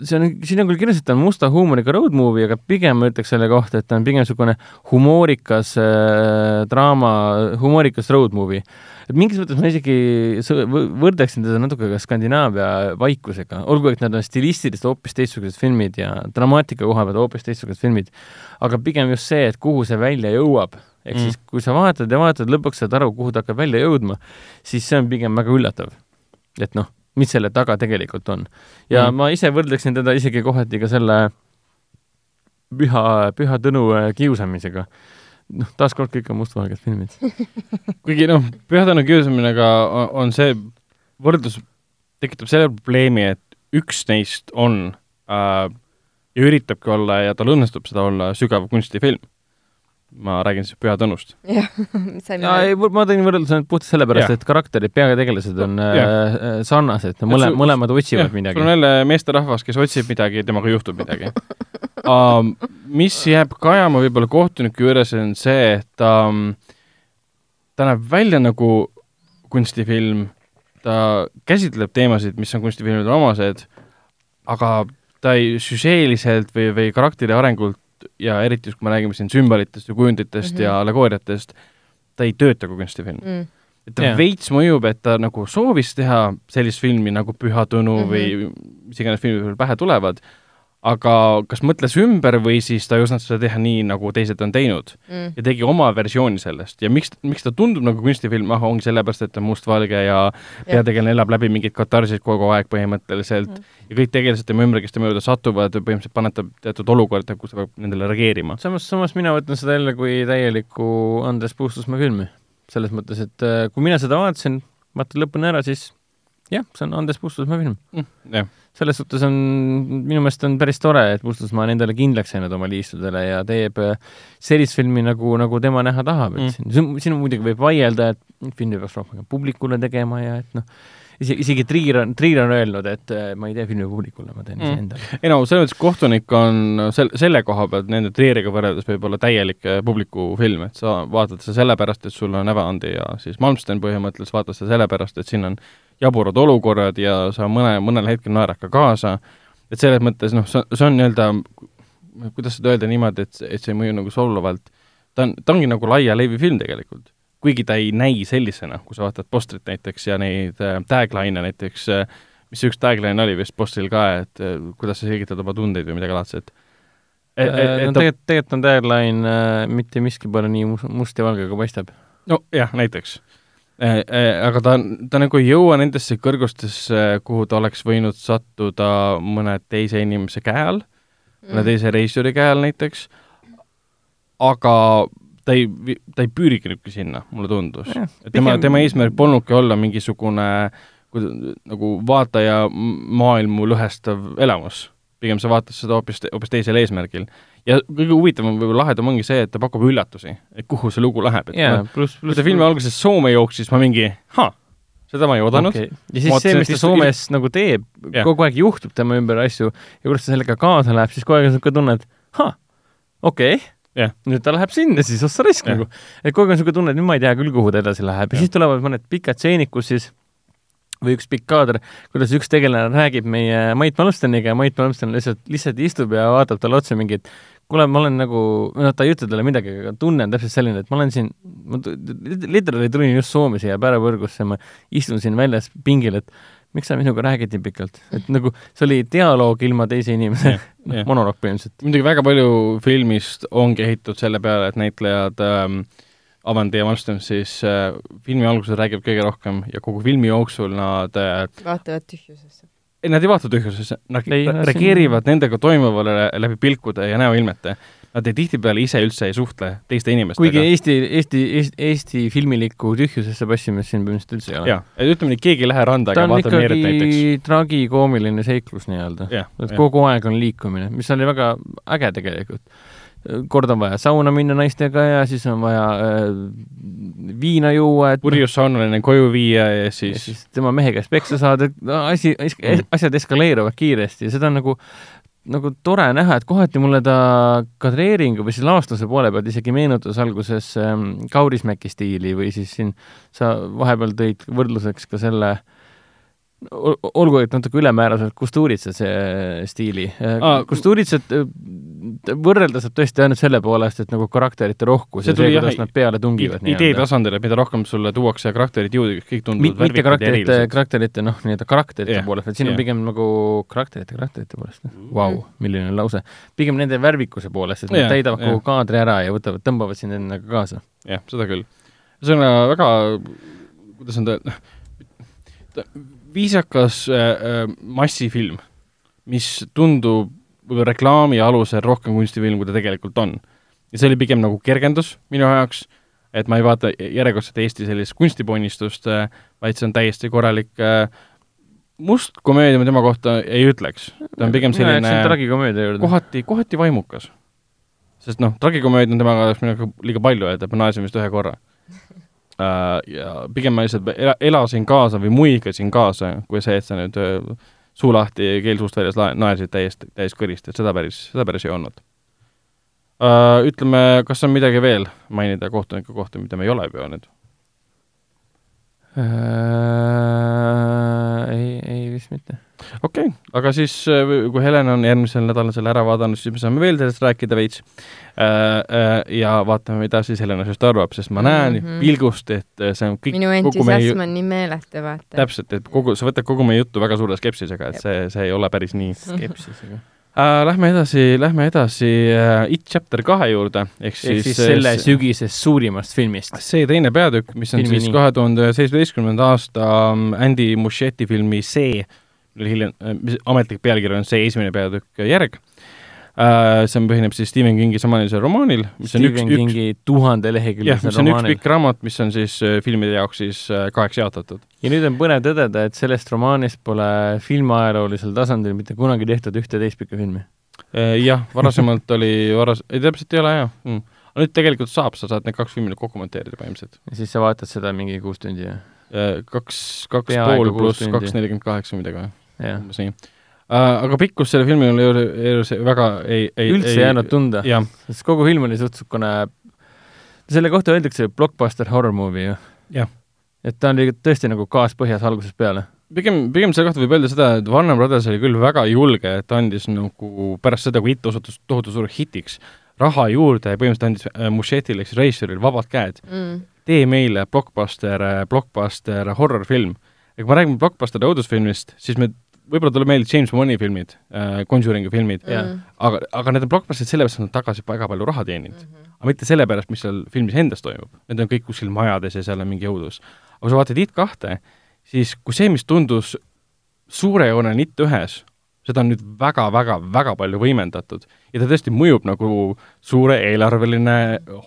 see on, siin on küll kirjas, et ta on musta huumoriga road movie, aga pigem ma ütleks selle kohta, et ta on pigem niisugune humoorikas äh, draama, humoorikas road movie. et mingis mõttes ma isegi võrdleksin teda natuke ka Skandinaavia vaikusega, olgu et nad on stilistiliselt hoopis teistsugused filmid ja dramaatika koha pealt hoopis teistsugused filmid, aga pigem just see, et kuhu see välja jõuab ehk mm. siis kui sa vaatad ja vaatad, lõpuks saad aru, kuhu ta hakkab välja jõudma, siis see on pigem väga üllatav. et noh mis selle taga tegelikult on. ja mm. ma ise võrdleksin teda isegi kohati ka selle püha, püha Tõnu äh, kiusamisega. noh, taaskord kõik on mustvalged filmid kuigi noh, Püha Tõnu kiusaminega on see võrdlus tekitab selle probleemi, et üks neist on äh, ja üritabki olla ja tal õnnestub seda olla sügav kunstifilm ma räägin siis Püha Tõnust. jah, saime ja, ei, ma tõin võrdluse nüüd puhtalt sellepärast, et karakterid, peategelased on ja. äh, äh sarnased, mõle-, mõlemad otsivad ja, midagi. sul on jälle meesterahvas, kes otsib midagi ja temaga juhtub midagi um,. mis jääb kajama võib-olla kohtuniku juures, on see, et um, ta näeb välja nagu kunstifilm, ta käsitleb teemasid, mis on kunstifilmidele omased, aga ta ei süžeeliselt või, või karakteri arengult ja eriti just, kui me räägime siin sümbolitest ja kujunditest mm -hmm. ja allegooriatest, ta ei tööta kui kunstifilm mm. et ta yeah. veits mõjub, et ta nagu soovis teha sellist filmi nagu Püha Tõnu mm -hmm. või mis iganes filmid veel pähe tulevad, aga kas mõtles ümber või siis ta ei osanud seda teha nii, nagu teised on teinud mm. ja tegi oma versiooni sellest ja miks, miks ta tundub nagu kunstifilm, ah, ongi sellepärast, et ta on mustvalge ja peategelane elab läbi mingit katarsit kogu aeg põhimõtteliselt mm. ja kõik tegelased tema ümber, kes tema juurde satuvad, põhimõtteliselt panetab teatud olukorda, kus ta peab nendele reageerima. samas, samas mina võtan seda jälle kui täielikku Andres Puustusmaa filmi. selles mõttes, et äh, kui mina seda vaatasin, vaatan lõpuni ära, siis jah, see on Andres Puustusmaa film mm,. Selles suhtes on, minu meelest on päris tore, et Puustusmaa on endale kindlaks jäänud oma liistudele ja teeb äh, sellist filmi, nagu, nagu tema näha tahab, et mm. siin, siin muidugi võib vaielda, et filmi peaks rohkem publikule tegema ja et noh, isegi, isegi Triir on, Triir on öelnud, et äh, ma ei tee filmi publikule, ma teen mm. iseendale. ei no selles mõttes kohtunik on sel-, selle koha pealt nende Triiriga võrreldes võib-olla täielik äh, publikufilm, et sa vaatad seda sellepärast, et sul on Evandi ja siis Malmsten põhimõtteliselt vaatad seda sellepärast, et siin on jaburad olukorrad ja sa mõne, mõnel hetkel naerad ka kaasa, et selles mõttes noh, see, see on nii-öelda, kuidas seda öelda niimoodi, et, et see ei mõju nagu solvavalt, ta on, ta ongi nagu laia levi film tegelikult. kuigi ta ei näi sellisena, kui sa vaatad postrit näiteks ja neid äh, tagline'e näiteks äh,, mis üks tagline oli vist postril ka, et äh, kuidas sa selgitad oma tundeid või midagi laadset et, et, et no tegelikult, tegelikult on tagline äh, mitte miski pole nii must ja valge, kui paistab. no jah, näiteks Äh, äh, aga ta, ta nagu ei jõua nendesse kõrgustesse, kuhu ta oleks võinud sattuda mõne teise inimese käe all mm., mõne teise reisijari käe all näiteks, aga ta ei, ta ei püürikinudki sinna, mulle tundus. tema, tema eesmärk polnudki olla mingisugune nagu vaataja maailmu lõhestav elamus pigem sa vaatad seda hoopis, hoopis teisel eesmärgil. Ja kõige huvitavam, võib-olla lahedam ongi see, et ta pakub üllatusi, et kuhu see lugu läheb, et yeah, plus, plus, kui ta filmi alguses Soome jooksis, ma mingi, ahah, seda ma ei oodanud okay.. ja siis see, mis ta Soomes il... nagu teeb yeah., kogu aeg juhtub tema ümber asju ja kuidas ta sellega kaasa läheb, siis kogu aeg on niisugune tunne, et ahah, okei okay. Yeah. nüüd ta läheb sinna siis, ossa risk yeah. nagu. et kogu aeg on niisugune tunne, et nüüd ma ei tea küll, kuhu ta edasi läheb ja yeah. siis tulevad mõned pikad stseenid, kus siis või üks pikk kaader, kuidas üks tegelane räägib meie Mait Malmsteniga ja Mait Malmsten lihtsalt, lihtsalt istub ja vaatab talle otsa mingi, et kuule, ma olen nagu, noh, ta ei ütle talle midagi, aga tunne on täpselt selline, et ma olen siin, ma literaali tulin just Soome siia Pärapõrgusse, ma istun siin väljas pingil, et miks sa minuga räägid nii pikalt, et nagu see oli dialoog ilma teise inimese monoloog põhimõtteliselt. muidugi väga palju filmist ongi ehitatud selle peale, et näitlejad ähm, Avandi ja Malmström siis äh, filmi alguses räägivad kõige rohkem ja kogu filmi jooksul nad äh, vaatavad tühjusesse. Ei, nad ei vaata tühjusesse, nad ei, reageerivad siin... nendega toimuvale läbi pilkude ja näoilmete. Nad ei, tihtipeale ise üldse ei suhtle teiste inimestega. kuigi Eesti, Eesti, Eesti, Eesti filmilikku tühjusesse passimist siin põhimõtteliselt üldse ei ole. jaa, et ütleme nii, keegi ei lähe randa ega vaata meeret näiteks. tragikoomiline seiklus nii-öelda. et kogu aeg on liikumine, mis oli väga äge tegelikult kord on vaja sauna minna naistega ja siis on vaja äh, viina juua, et purjus saunalane koju viia ja siis ja siis tema mehe käest peksa saada, et no, asi, mm. asjad eskaleeruvad kiiresti ja seda on nagu nagu tore näha, et kohati mulle ta kadreeringu või siis lavastuse poole pealt isegi meenutas alguses ähm, Kaurismäki stiili või siis siin sa vahepeal tõid võrdluseks ka selle olgu, et natuke ülemääraselt Kusturitsa see stiili ah,. Kusturitsat võrrelda saab tõesti ainult selle poolest, et nagu karakterite rohkus see ja see, kuidas nad peale tungivad. idee tasandil, et mida rohkem sulle tuuakse karakterid juurde, kõik tunduvad mitte karakterite, karakterite noh, nii-öelda karakterite yeah. poolest, vaid siin yeah. on pigem nagu karakterite, karakterite poolest. Vau, mm. milline lause. pigem nende värvikuse poolest, et nad yeah, täidavad yeah. kogu kaadri ära ja võtavad, tõmbavad sind endaga kaasa. jah yeah,, seda küll. see on väga, kuidas öelda, viisakas äh, äh, massifilm, mis tundub võib-olla reklaami alusel rohkem kunstifilm, kui ta tegelikult on. ja see oli pigem nagu kergendus minu jaoks, et ma ei vaata järjekordset Eesti sellist kunstiponistust, äh, vaid see on täiesti korralik äh, must komöödia ma tema kohta ei ütleks. ta on pigem selline kohati, kohati vaimukas. sest noh, tragikomöödia on temaga oleks minuga liiga palju et me naersime vist ühe korra. Ja pigem ma lihtsalt elasin kaasa või muigasin kaasa, kui see, et sa nüüd uh, suu lahti keel suust väljas naersid täiesti, täis kõrist, et seda päris, seda päris ei olnud uh,. Ütleme, kas on midagi veel mainida kohtuniku kohta, mida me ei ole juba öelnud uh,? Ei, ei vist mitte. okei okay., aga siis, äh, kui Helen on järgmisel nädalal selle ära vaadanud, siis me saame veel sellest rääkida veits uh,. Uh, ja vaatame, mida siis Helen asjast arvab, sest ma näen mm -hmm. pilgust, et see on kõik minu entusiasm on nii meeletu, vaata. täpselt, et kogu, sa võtad kogu meie juttu väga suure skepsisega, et see, see ei ole päris nii. skepsisega Uh, lähme edasi, lähme edasi uh, It Chapter kahe juurde, ehk siis, siis selle uh, sügise suurimast filmist. see teine peatükk, mis on Filmi siis kahe tuhande seitsmeteistkümnenda aasta um, Andy Muschietti filmi See, hiljem, mis ametlik pealkiri on See esimene peatükk Järg. Uh, see põhineb siis Stephen Kingi samanimelisel romaanil, mis Stephen on üks, Kingi üks, tuhandeleheküljelisel romaanil. mis on üks pikk raamat, mis on siis uh, filmide jaoks siis uh, kaheks jaotatud. ja nüüd on põnev tõdeda, et sellest romaanist pole filmiajaloolisel tasandil mitte kunagi tehtud ühte teist pikka filmi jah, varasemalt oli varas-, ei täpselt ei ole jah mm.. aga nüüd tegelikult saab, sa saad need kaks filmi kokku monteerida põhimõtteliselt. ja siis sa vaatad seda mingi kuus tundi, jah kaks, kaks Peaaegu pool pluss kaks nelikümmend kaheksa midagi või? umbes nii aga pikkus selle filmil ei ole, ei ole väga, ei, ei üldse ei jäänud tunda, sest kogu film oli suht niisugune, selle kohta öeldakse blockbuster horror movie ju. et ta oli tõesti nagu kaaspõhjas algusest peale. pigem, pigem selle kohta võib öelda seda, et Warner Brothers oli küll väga julge, et andis nagu pärast seda, kui It osutus tohutu suureks hitiks, raha juurde ja põhimõtteliselt andis äh, Muschetile ehk siis režissööril vabad käed mm.. tee meile blockbuster, äh, blockbuster horror-film. ja kui me räägime blockbuster õudusfilmist, siis me võib-olla talle meeldib James Boni filmid äh,, Conjuringi filmid mm., aga, aga need on blockbusterid sellepärast, et nad on tagasi väga palju raha teeninud mm. -hmm. aga mitte sellepärast, mis seal filmis endas toimub. Need on kõik kuskil majades ja seal on mingi õudus. aga kui sa vaatad It kahte, siis kui see, mis tundus suurejooneline It ühes, seda on nüüd väga-väga-väga palju võimendatud ja ta tõesti mõjub nagu suure eelarveline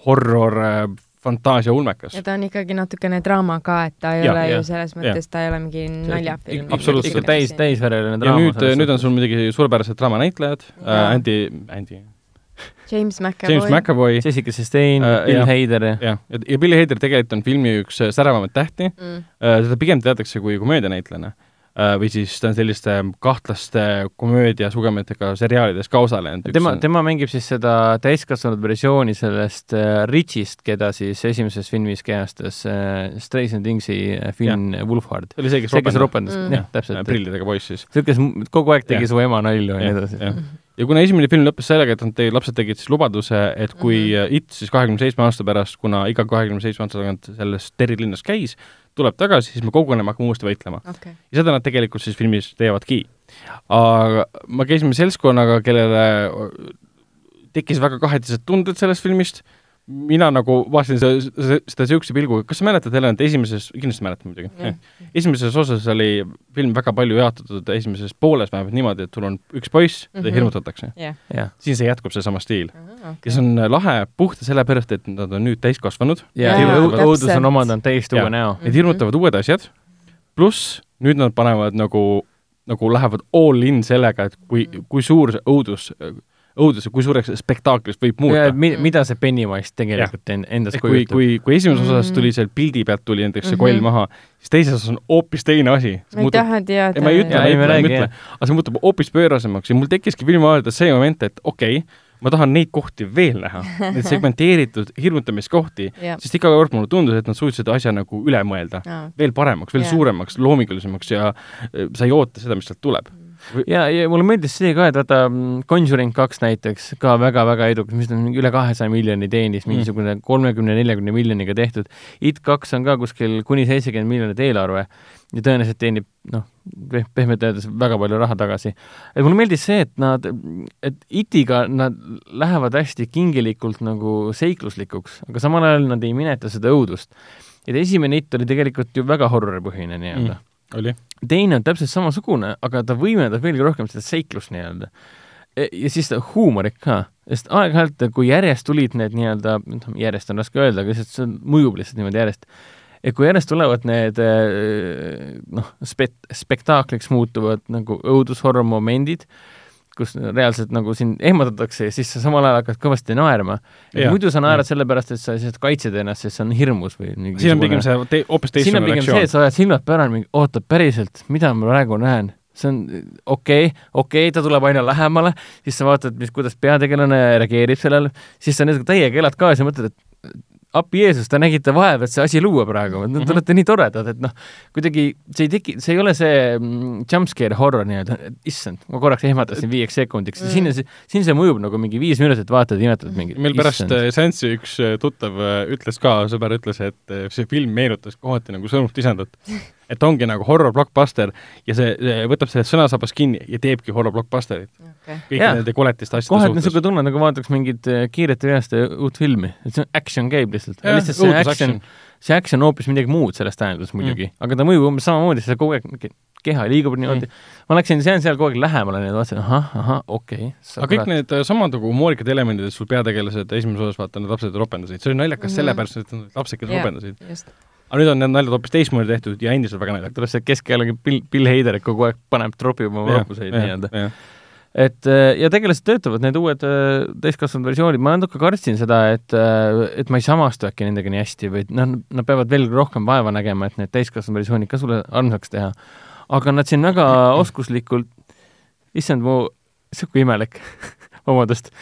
horror äh, fantaasia ulmekas. ja ta on ikkagi natukene draama ka, et ta ei ja, ole ja, ju selles mõttes, ta ei ole mingi naljafilm. absoluutselt. ikka täis, täisvereline draama. ja nüüd, nüüd on sul muidugi suurepärased draamanäitlejad äh,, Andy, Andy James McAvoy, James McAvoy, Jessica Chastain uh,, Bill Hader. jah, ja, ja Bill Hader tegelikult on filmi üks säravamaid tähti mm., uh, teda pigem teatakse kui komöödianäitlejana Äh, või siis ta on selliste kahtlaste komöödiasugemetega seriaalides ka osalenud. tema, tema mängib siis seda täiskasvanud versiooni sellest äh, Richist, keda siis esimeses filmis kehastas äh, Stranger Thingsi äh, Finn ja. Wolfhard. see oli see, kes see, kes ropendas mm., jah, täpselt. prillidega poiss siis. see, kes kogu aeg tegi ja. su ema nalju ja nii edasi. Ja kuna esimene film lõppes sellega, et nad tegid, lapsed tegid siis lubaduse, et kui mm -hmm. It siis kahekümne seitsme aasta pärast, kuna iga kahekümne seitsme aasta tagant selles Terri linnas käis, tuleb tagasi, siis me koguneme, hakkame uuesti võitlema okay.. ja seda nad tegelikult siis filmis teevadki. aga me käisime seltskonnaga, kellele tekkis väga kahetised tunded sellest filmist mina nagu vaatasin seda, seda niisuguse pilguga, kas sa mäletad, Helen, et esimeses, kindlasti mäletad muidugi yeah., esimeses osas oli film väga palju jaotatud esimeses pooles vähemalt niimoodi, et sul on üks poiss mm, -hmm. teda hirmutatakse yeah.. Yeah. siin see jätkub, seesama stiil uh. -huh, okay. ja see on lahe puht sellepärast, et nad on nüüd täiskasvanud. ja, ja õudus on omandanud täiesti uue näo. Need hirmutavad uued asjad, pluss nüüd nad panevad nagu, nagu lähevad all in sellega, et kui, kui suur see õudus õudus ja kui suureks spektaaklist võib muuta. Mi, mida see Pennywise tegelikult en, endas kujutab. kui, kui, kui esimeses osas mm. tuli seal pildi pealt tuli näiteks see mm -hmm. koll maha, siis teises osas on hoopis teine asi. ma ei taha teada. ma ei ütle, ma ei ütle, ma ei ütle, aga see muutub hoopis pöörasemaks ja mul tekkiski filmi vaadates see moment, et okei okay,, ma tahan neid kohti veel näha, neid segmenteeritud hirmutamiskohti, sest iga kord mulle tundus, et nad suutsid asja nagu üle mõelda veel paremaks, veel ja. suuremaks, loomingulisemaks ja äh, sa ei oota seda, mis sealt tuleb ja, ja mulle meeldis see ka, et vaata mm, Conjuring kaks näiteks ka väga-väga edukas, mis on üle kahesaja miljoni teenis, mm. mingisugune kolmekümne, neljakümne miljoniga tehtud. It kaks on ka kuskil kuni seitsekümmend miljonit eelarve ja tõenäoliselt teenib noh, pehmelt öeldes väga palju raha tagasi. et mulle meeldis see, et nad, et Itiga nad lähevad hästi kingilikult nagu seikluslikuks, aga samal ajal nad ei mineta seda õudust. et esimene It oli tegelikult ju väga horroripõhine nii-öelda mm,. Oli. teine on täpselt samasugune, aga ta võimendab veelgi rohkem seda seiklust nii-öelda e, ja siis ta huumorit ka, sest aeg-ajalt, kui järjest tulid need nii-öelda, noh, järjest on raske öelda, aga lihtsalt see mõjub lihtsalt niimoodi järjest et kui järjest tulevad need eh, noh, spet-, spektaakliks muutuvad nagu õudushorror momendid, kus reaalselt nagu sind ehmatatakse ja siis sa samal ajal hakkad kõvasti naerma. muidu sa naerad sellepärast, et sa lihtsalt kaitsed ennast, sest see on hirmus või siin on pigem see te, hoopis teistsugune reaktsioon. siin on pigem see, et sa hoiad silmad pärani, oota, päriselt, mida ma praegu näen? see on okei okay,, okei okay,, ta tuleb aina lähemale, siis sa vaatad, mis, kuidas peategelane reageerib sellele, siis sa täiega elad kaasa ja mõtled, et appi Jeesus, te nägite vaeva, et see asi luua praegu, te mm -hmm. olete nii toredad, et noh, kuidagi see ei teki, see ei ole see mm, jumpscare horror nii-öelda, issand, ma korraks ehmatasin viieks sekundiks. Mm, siin, siin see mõjub nagu mingi viis minutit, vaatad ja imetad mingi meil pärast äh, seanssi üks äh, tuttav äh, ütles ka, sõber ütles, et see film meenutas kohati nagu Sõnumit isandat et ongi nagu horror blockbuster ja see, see võtab sellest sõnasabast kinni ja teebki horror blockbusterit. Okay.. kõigi nende koletiste asjade kohe niisugune tunne, nagu vaataks mingit äh, kiiret ja veast uut filmi, et see on action käib lihtsalt. lihtsalt see action, see action on hoopis midagi muud sellest tähendusest muidugi. Mm., aga ta mõjub umbes samamoodi, sa kogu aeg keha liigub niimoodi. Mm.. ma läksin seal, seal kogu aeg lähemale, nii et vaatasin, ahah, ahah, okei okay,. aga kõik need äh, samad nagu humoorikad elemendid, et sul peategelased esimeses osas vaata, need lapsed ropendasid, see oli naljakas mm sellepärast, et kes yeah, ropendasid aga nüüd on need naljad hoopis teistmoodi tehtud ja endiselt väga naljakad. tuleb see keskealine Bill, Bill Hader, et kogu aeg paneb, tropib oma vapuseid nii-öelda. et äh, ja tegelased töötavad, need uued äh, täiskasvanud versioonid, ma natuke kartsin seda, et, äh, et ma ei samastu äkki nendega nii hästi või noh, nad peavad veel rohkem vaeva nägema, et need täiskasvanud versioonid ka sulle armsaks teha. aga nad siin väga oskuslikult, issand, mu, sihuke imelik vabandust,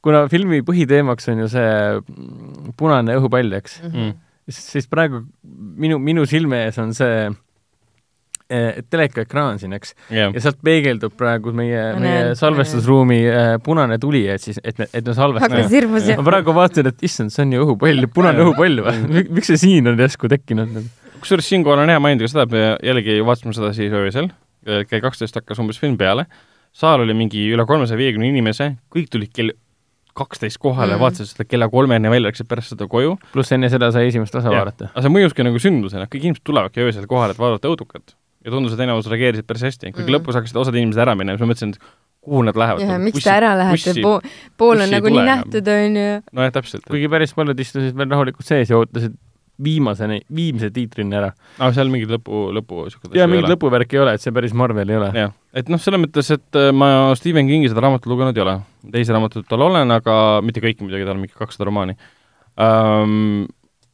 kuna filmi põhiteemaks on ju see punane õhupall, eks mm. -hmm siis praegu minu, minu silme ees on see eh, telekaekraan siin, eks yeah., ja sealt peegeldub praegu meie, meie salvestusruumi eh, punane tuli, et siis, et et me salvestame. ma praegu vaatasin, et issand, see on ju õhupall, punane õhupall või? miks see siin on järsku tekkinud? kusjuures siinkohal on hea mainida ka seda, et me jällegi vaatasime seda siis öösel, kell kaksteist hakkas umbes film peale, saal oli mingi üle kolmesaja viiekümne inimese, kõik tulid kell kaksteist kohale mm., vaatasid seda kella kolmeni välja, läksid pärast seda koju. pluss enne seda sai esimest osa vaadata. aga see mõjuski nagu sündmusena, kõik inimesed tulevadki öösel kohale, et vaadata õudukat. ja tundus, et enamus reageerisid päris hästi, kuigi mm. lõpus hakkasid osad inimesed ära minema, siis ma mõtlesin, et kuhu nad lähevad. jah, miks te ära lähete, pool, pool on nagunii nähtud, on ju. nojah, täpselt. kuigi päris paljud istusid veel rahulikult sees ja ootasid viimaseni, viimse tiitrini ära. aa, seal mingit lõpu, lõpu niisugust jaa, mingit lõpuvärki ei ole, et see päris Marvel ei ole. jah, et noh, selles mõttes, et äh, ma Stephen Kingi seda raamatut lugenud ei ole. teisi raamatuid tal olen, aga mitte kõiki muidugi, tal on mingi kakssada romaani um,.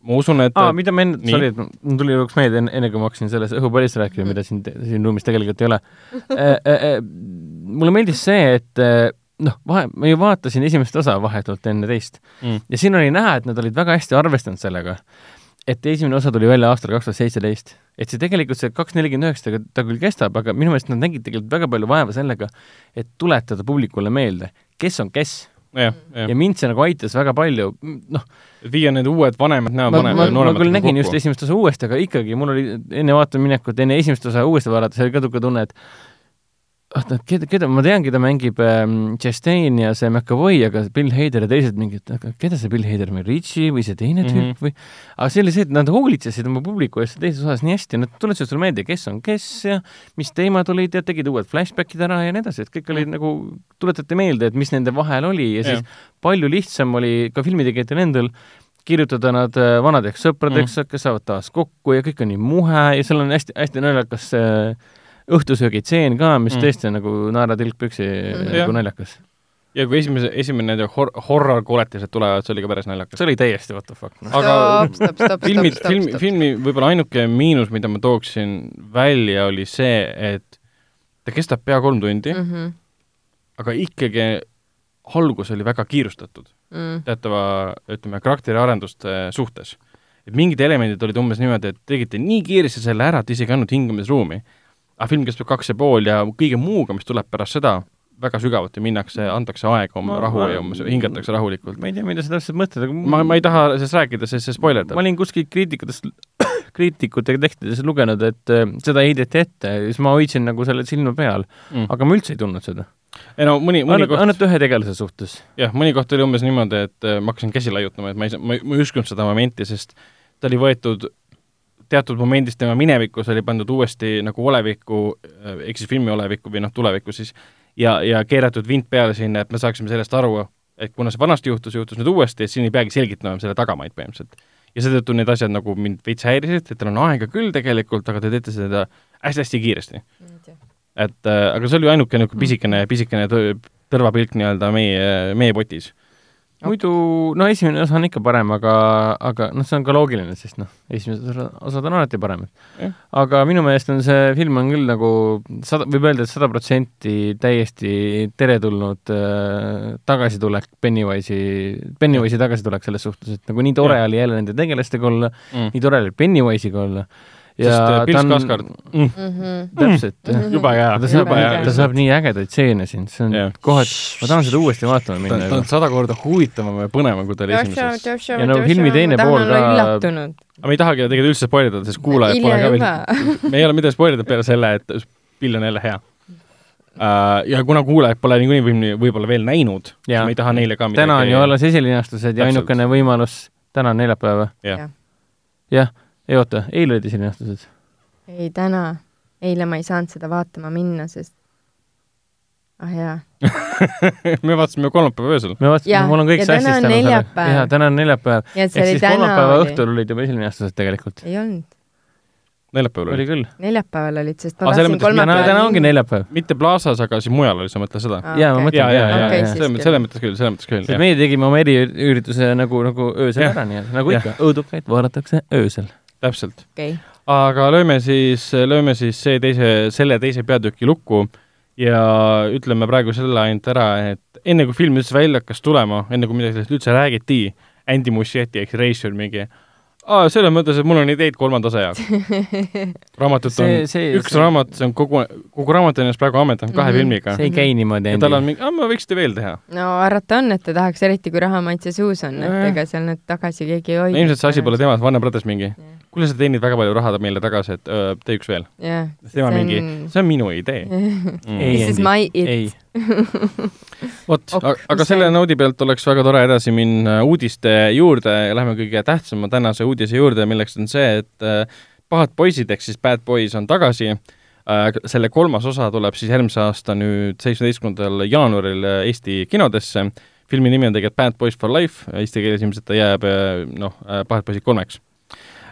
ma usun, et aa, mida ma enne, sorry, et mul tuli lõpuks meelde, enne, enne kui ma hakkasin sellest õhupallist rääkima, mida siin, siin ruumis tegelikult ei ole äh, äh, mulle meeldis see, et noh, vahe, ma ju vaatasin esimest osa vahetult enne teist mm. ja siin oli näha, et nad olid väga hästi arvestanud sellega et esimene osa tuli välja aastal kaks tuhat seitseteist. et see tegelikult, see kaks nelikümmend üheksa, ta küll kestab, aga minu meelest nad nägid tegelikult väga palju vaeva sellega, et tuletada publikule meelde, kes on kes. ja, ja. ja mind see nagu aitas väga palju, noh viia need uued vanemad näo ma, ma, ma küll nägin kokku. just esimest osa uuesti, aga ikkagi mul oli enne vaatama minekut, enne esimest osa uuesti vaadates oli ka niisugune tunne, et oota, keda, keda, ma tean, keda mängib ähm, Chastain ja see McAvoy, aga Bill Hader ja teised mingid, aga keda see Bill Hader, Richie või see teine tüüp mm -hmm. või aga see oli see, et nad hoolitsesid oma publiku eest teises osas nii hästi, nad tuletasid sulle meelde, kes on kes ja mis teemad olid ja tegid uued flashbackid ära ja nii edasi, et kõik oli mm -hmm. nagu, tuletati meelde, et mis nende vahel oli ja siis ja. palju lihtsam oli ka filmitegijatel endal kirjutada nad äh, vanadeks sõpradeks mm., kes saavad taas kokku ja kõik on nii muhe ja seal on hästi-hästi naljakas äh, õhtusöögitseen ka, mis mm. tõesti on nagu naeratilk püksi mm. nagu naljakas. ja kui esimese, esimene hor-, horror-koletised tulevad, see oli ka päris naljakas. see oli täiesti what the fuck no.. aga filmid, film, filmi võib-olla ainuke miinus, mida ma tooksin välja, oli see, et ta kestab pea kolm tundi mm, -hmm. aga ikkagi algus oli väga kiirustatud mm. teatava, ütleme, karakteri arenduste suhtes. et mingid elemendid olid umbes niimoodi, et tegite nii kiiresti selle ära, et isegi ei andnud hingamisruumi. Aga film kestab kaks ja pool ja kõige muuga, mis tuleb pärast seda, väga sügavuti minnakse, antakse aega oma rahu ma, ja umbes hingatakse rahulikult. ma ei tea, mida sa täpselt mõtled, aga ma, ma ei taha sellest rääkida, sest see spoilerdab. ma olin kuskil kriitikutest, kriitikute tekstides lugenud, et äh, seda heideti ette ja siis ma hoidsin nagu selle silma peal mm., aga ma üldse ei tundnud seda. ei no mõni, mõni koht ainult ühe tegelase suhtes. jah, mõni koht oli umbes niimoodi, et äh, ma hakkasin käsi laiutama, et ma ei ma ei uskunud seda momenti, sest ta oli võetud teatud momendist tema minevikus oli pandud uuesti nagu olevikku, ehk siis filmi olevikku või noh, tulevikku siis, ja, ja keeratud vint peale sinna, et me saaksime sellest aru, et kuna see vanasti juhtus, juhtus nüüd uuesti, et siin ei peagi selgitama selle tagamaid põhimõtteliselt. ja seetõttu need asjad nagu mind veits häirisid, et teil on aega küll tegelikult, aga te teete seda hästi-hästi kiiresti. et äh, aga see oli ainuke niisugune pisikene, pisikene tõrvapilk nii-öelda meie, meie potis muidu, no esimene osa on ikka parem, aga, aga noh, see on ka loogiline, sest noh, esimesed osad on alati paremad. aga minu meelest on see film on küll nagu sada, võib öelda, et sada protsenti täiesti teretulnud äh, tagasitulek Pennywise'i, Pennywise'i tagasitulek selles suhtes, et nagu nii tore ja. oli jälle nende tegelastega olla mm., nii tore oli Pennywise'iga olla ja Pils on... Kaskard mm. mm. -hmm. täpselt mm, -hmm. jube hea, ta saab, ta saab nii ägedaid stseene siin, see on yeah. kohad, ma tahan seda uuesti vaatama minna. ta on sada korda huvitavam ja põnevam, kui ta oli esimeses. ja no filmi teine pool ka aga me ei tahagi tegelikult üldse spoilida, sest kuulajad pole ka veel, me ei ole midagi spoilida peale selle, et Bill on jälle hea Uh, ja kuna kuulajad pole niikuinii filmi võib-olla veel näinud, siis me ei taha neile ka midagi täna on ju alles esilinastused ja ainukene võimalus, täna on neljapäev või? jah ja ei oota, eile olid esilinastused? ei, täna. eile ma ei saanud seda vaatama minna, sest ah jaa me vaatasime kolmapäeva öösel. me vaatasime, mul on kõik sassis täna selle. jaa, täna on neljapäev. ehk siis kolmapäeva õhtul olid juba esilinastused tegelikult. ei olnud. neljapäeval oli? oli küll. neljapäeval olid, sest ma tahtsin kolmapäeval täna ongi neljapäev. mitte Plaza's, aga siis mujal oli, sa mõtled seda? jaa, ma mõtlen. jaa, jaa, jaa, jaa, selles mõttes, selles mõttes küll, selles mõttes küll. meie tegime oma eriürituse nagu, nagu öösel ära, nii et nagu ikka, õudukaid vaadatakse öösel täpselt. Okay.. aga lööme siis, lööme siis see teise, selle teise peatüki lukku ja ütleme praegu selle ainult ära, et enne kui film üldse välja hakkas tulema, enne kui midagi sellest üldse räägiti, Andy Muschietti ehk reisijal mingi aa, selles mõttes, et mul on ideid kolmanda osa jaoks. raamatut on see, see, üks see... raamat, see on kogu, kogu raamat on ennast praegu ammendanud kahe mm -hmm. filmiga. see ei käi niimoodi. ja tal on mingi, aa, ma võiksite veel teha. no arvata on, et ta tahaks, eriti kui raha maitse suus on, et ega seal nüüd tagasi keegi ei hoia. ilmselt see asi pole temas, Warner Brothers mingi yeah kuule, sa teenid väga palju raha meile tagasi, et öö, tee üks veel yeah,. tema on... mingi, see on minu idee mm.. This is my it. vot, aga selle noodi pealt oleks väga tore edasi minna uudiste juurde ja lähme kõige tähtsama tänase uudise juurde, milleks on see, et äh, Pahad poisid ehk siis Bad Boys on tagasi äh,. selle kolmas osa tuleb siis järgmise aasta nüüd seitsmeteistkümnendal jaanuaril Eesti kinodesse. filmi nimi on tegelikult Bad Boys for Life, eesti keeles ilmselt ta jääb äh, noh, äh, Pahad poisid kolmeks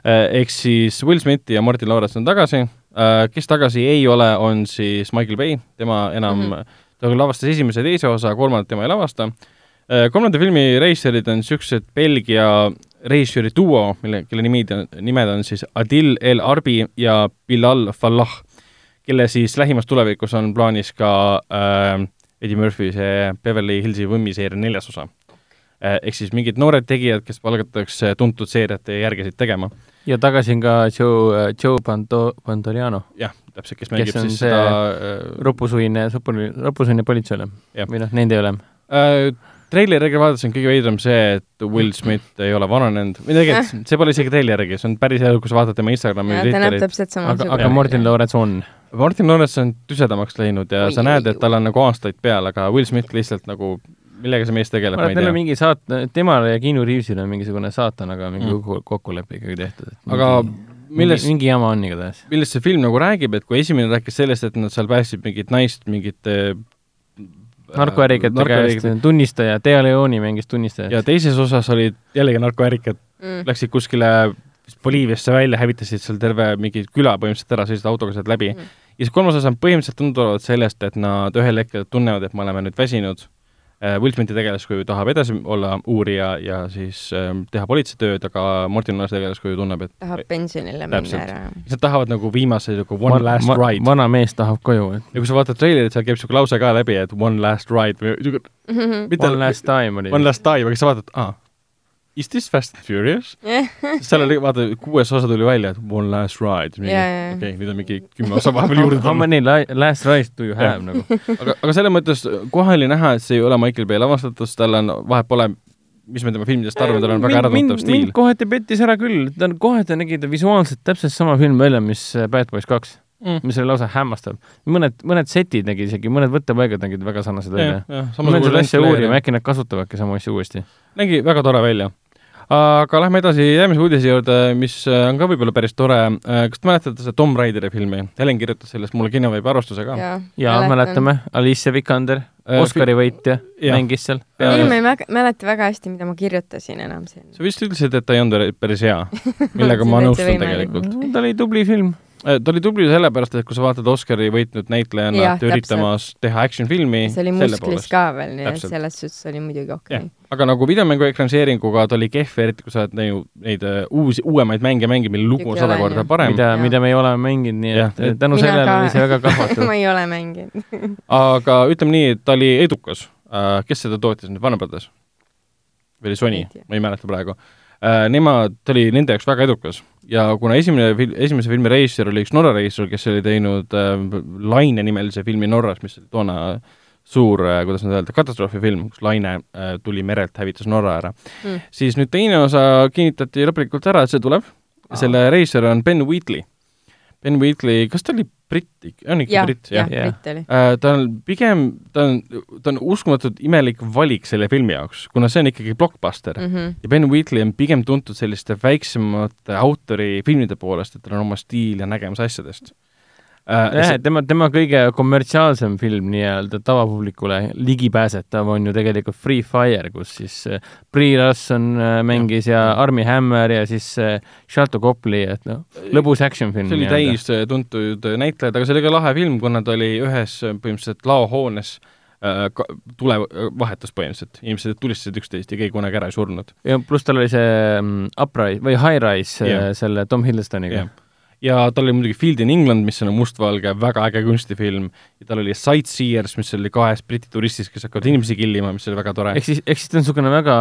Äh, ehk siis Will Smith ja Martin Lawrence on tagasi, äh, kes tagasi ei ole, on siis Michael Bay, tema enam mm, -hmm. Ta lavastas esimese ja teise osa, kolmandat tema ei lavasta. Äh, kolmanda filmi reisijad on niisugused Belgia reisijari duo, mille, kelle nimid, nimed on siis Adil El Arbi ja Bilal Fallah, kelle siis lähimas tulevikus on plaanis ka äh, Eddie Murphy see Beverly Hillsi võmmi seeria neljas osa ehk siis mingid noored tegijad, kes palgatakse tuntud seeriate järgesid tegema ja tagasi on ka Joe, äh, Joe Panto-, Pantoliano. jah, täpselt, kes mängib kes siis seda äh, ropusuine, ropusuine politseile või noh, nende ülem äh,. Treileriga vaadates on kõige veidram see, et Will Smith ei ole vananenud, või tegelikult see pole isegi treilerigi, see on päris elu, kui sa vaatad tema Instagrami ja, samasugune. aga, aga Martin Lawrence on? Martin Lawrence on tüsedamaks läinud ja oi, sa näed, et tal on nagu aastaid peal, aga Will Smith lihtsalt nagu millega see mees tegeleb, ma ei tea. mingi saat-, temal ja Keanu Reavesil on mingisugune saatanaga mingi mm. kokkulepe ikkagi tehtud. aga millest mingi jama on igatahes. millest see film nagu räägib, et kui esimene rääkis sellest, et nad seal päästsid mingit naist mingite äh, narkoärikate käest, tunnistaja, Dea Leoni mängis tunnistajat. ja teises osas olid jällegi narkoärikad mm., läksid kuskile Boliiviasse välja, hävitasid seal terve mingi küla põhimõtteliselt ära, sõitsid autoga sealt läbi mm.. ja siis kolmas osa on põhimõtteliselt tunduvalt sellest, et nad ühel hetkel tunnevad, et me oleme nüüd väsinud Will Smithi tegelaskuju tahab edasi olla uurija ja siis äh, teha politseitööd, aga Martin Lannase tegelaskuju tunneb, et tahab pensionile minna ära. Nad tahavad nagu viimase nagu one man, last ma, ride. vana mees tahab koju, ja kui sa vaatad treilerit, seal käib niisugune lause ka läbi, et one last ride või niisugune mm -hmm. one last time oli. One last time, aga sa vaatad, aa Is this Fast and Furious seal oli, vaata, kuues osa tuli välja, et One Last Ride. okei nüüd on mingi kümme osa vahepeal juurde tulnud. How many last rides do you have nagu? aga, aga selles mõttes kohe oli näha, et see ei ole Michael Bay lavastatus, tal on, vahet pole, mis me tema filmidest arvame, tal on väga äratuntav stiil. mind kohati pettis ära küll, ta on, kohati nägi ta visuaalselt täpselt sama film välja, mis äh, Bad Boys kaks mm., mis oli lausa hämmastav. mõned, mõned setid nägid isegi, mõned võttepaigad nägid väga sarnased välja. ma pean seda asja uurima, äkki nad kasutavadki samu asju uuesti. nägi väga tore välja aga lähme edasi järgmise uudise juurde, mis äh, on ka võib-olla päris tore. Äh, kas te mäletate seda Tom Raideri filmi? Helen kirjutas sellest mulle kinoveebi arvustuse ka. jaa, mäletame. Alicia Vikander, äh, Oscari võitja, mängis seal. ei, ma ei mäleta väga hästi, mida ma kirjutasin enam siin. sa vist ütlesid, et ta ei olnud päris hea, millega ma nõustun tegelikult. ta oli tubli film ta oli tubli sellepärast, et kui sa vaatad Oscari võitnud näitlejana üritamas teha action-filmi see oli musklis ka veel, nii et selles suhtes oli muidugi okei. okay.. aga nagu videomängu ekraniseeringuga ta oli kehv, eriti kui sa oled neid, neid äh, uusi, uuemaid mänge mänginud, mille lugu on sada korda parem. mida, mida me ei ole mänginud, nii et ja. tänu Mina sellele ka. oli see väga kahvatu ma ei ole mänginud. Aga ütleme nii, et ta oli edukas. Äh, kes seda tootis? Nüüd, Warner Brothers? või oli Sony, ma ei mäleta praegu. Äh, nemad, ta oli nende jaoks väga edukas ja kuna esimene fil-, esimese filmi reisijal oli üks Norra reisijal, kes oli teinud äh, Laine nimelise filmi Norras, mis oli toona suur äh,, kuidas nüüd öelda, katastroofifilm, kus laine äh, tuli merelt, hävitas Norra ära. Mm., siis nüüd teine osa kinnitati lõplikult ära, et see tuleb. Selle reisijal on Ben Wheatley. Ben Wheatley, kas ta oli britt, on ikka ja, britt, jah? jah, britt oli uh,. ta on pigem, ta on, ta on uskumatult imelik valik selle filmi jaoks, kuna see on ikkagi blockbuster mm. -hmm. ja Ben Wheatley on pigem tuntud selliste väiksemate autori filmide poolest, et tal on oma stiil ja nägemus asjadest. Jah, et tema, tema kõige kommertsiaalsem film nii-öelda tavapublikule ligipääsetav on ju tegelikult Free Fire, kus siis äh, Brie Larson äh, mängis ja, ja Armie Hammer ja siis äh, Shalto Copley, et noh, lõbus action film. see oli täis tuntud näitlejad, aga see oli ka lahe film, kuna ta oli ühes põhimõtteliselt laohoones tule vahetus põhimõtteliselt, inimesed tulistasid üksteist ja keegi kunagi ära ei surnud. ja pluss tal oli see um, Uprise või High Rise yeah. selle Tom Hiddlestoniga yeah ja tal oli muidugi Field in England, mis on mustvalge, väga äge kunstifilm, ja tal oli Sightseers, mis oli kahest briti turistist, kes hakkavad inimesi killima, mis oli väga tore. ehk siis, ehk siis ta on niisugune väga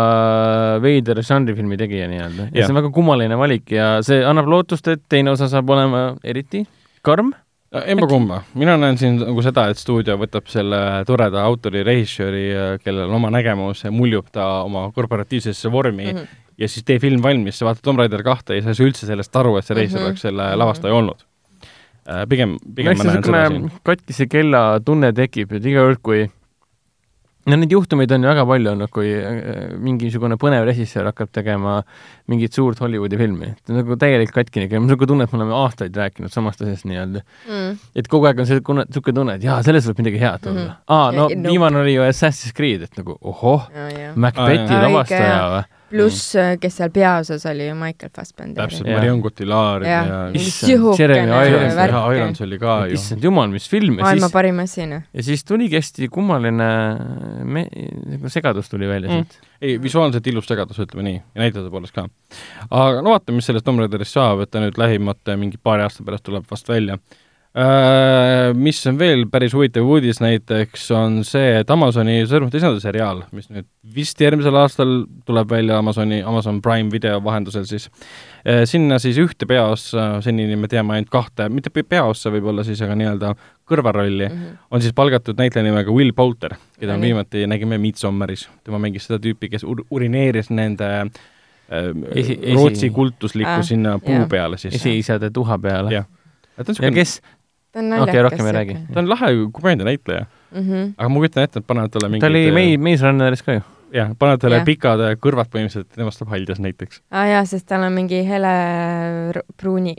veider žanrifilmi tegija nii-öelda. ja see on väga kummaline valik ja see annab lootust, et teine osa saab olema eriti karm. Emba-kumba, mina näen siin nagu seda, et stuudio võtab selle toreda autori, režissööri, kellel on oma nägemus ja muljub ta oma korporatiivsesse vormi mm -hmm ja siis tee film valmis, sa vaatad Tomb Raider kahte ja sa ei saa üldse sellest aru, et see reisija mm -hmm. oleks selle lavastaja olnud. Äh, pigem, pigem ma näen seda siin. katkise kella tunne tekib, et iga kord, kui no neid juhtumeid on ju väga palju olnud, kui äh, mingisugune põnev režissöör hakkab tegema mingit suurt Hollywoodi filmi, et nagu täielik katkine, mul on niisugune tunne, et me oleme aastaid rääkinud samast asjast nii-öelda mm.. et kogu aeg on see tunne, niisugune tunne, et jaa, sellest võib midagi head tulla mm. -hmm. aa, no ja, viimane no. oli ju Assassin's Creed, et nagu ohoh oh,, Macbethi lavastaja või pluss mm., kes seal peaosas oli ju Michael Fassbender. täpselt, Marion Cotillard ja, ja Irons, oli ka ju. issand jumal, mis film. maailma siis, parim asi, noh. ja siis tuligi hästi kummaline me-, nagu segadus tuli välja mm. siit. ei, visuaalselt ilus segadus, ütleme nii, ja näitlejate poolest ka. aga no vaatame, mis sellest Tomb Raiderist saab, et ta nüüd lähimate mingi paari aasta pärast tuleb vast välja Äh, mis on veel päris huvitav uudis näiteks, on see, et Amazoni Sõrmuste isanda seriaal, mis nüüd vist järgmisel aastal tuleb välja Amazoni, Amazon Prime video vahendusel siis, äh, sinna siis ühte peaossa, senini me teame ainult kahte, mitte peaossa võib-olla siis, aga nii-öelda kõrvarolli mm, -hmm. on siis palgatud näitleja nimega Will Poulter, keda me viimati nägime Midsommaris. tema mängis seda tüüpi, kes ur-, urineeris nende äh, esi, Rootsi esi... kultuslikku ah, sinna puu jah. peale siis. esiisade tuha peale. jah. ja kes, ta on naljakas okay, rohkem ei räägi. ta on lahe komöödianäitleja mm. -hmm. aga ma kujutan ette, et panevad talle mingid ta oli mei-, Maze Runneris ka ju. jah, panevad talle ja. pikad äh, kõrvad põhimõtteliselt, temast saab haljas näiteks. aa ah, jaa, sest tal on mingi hele pruuni,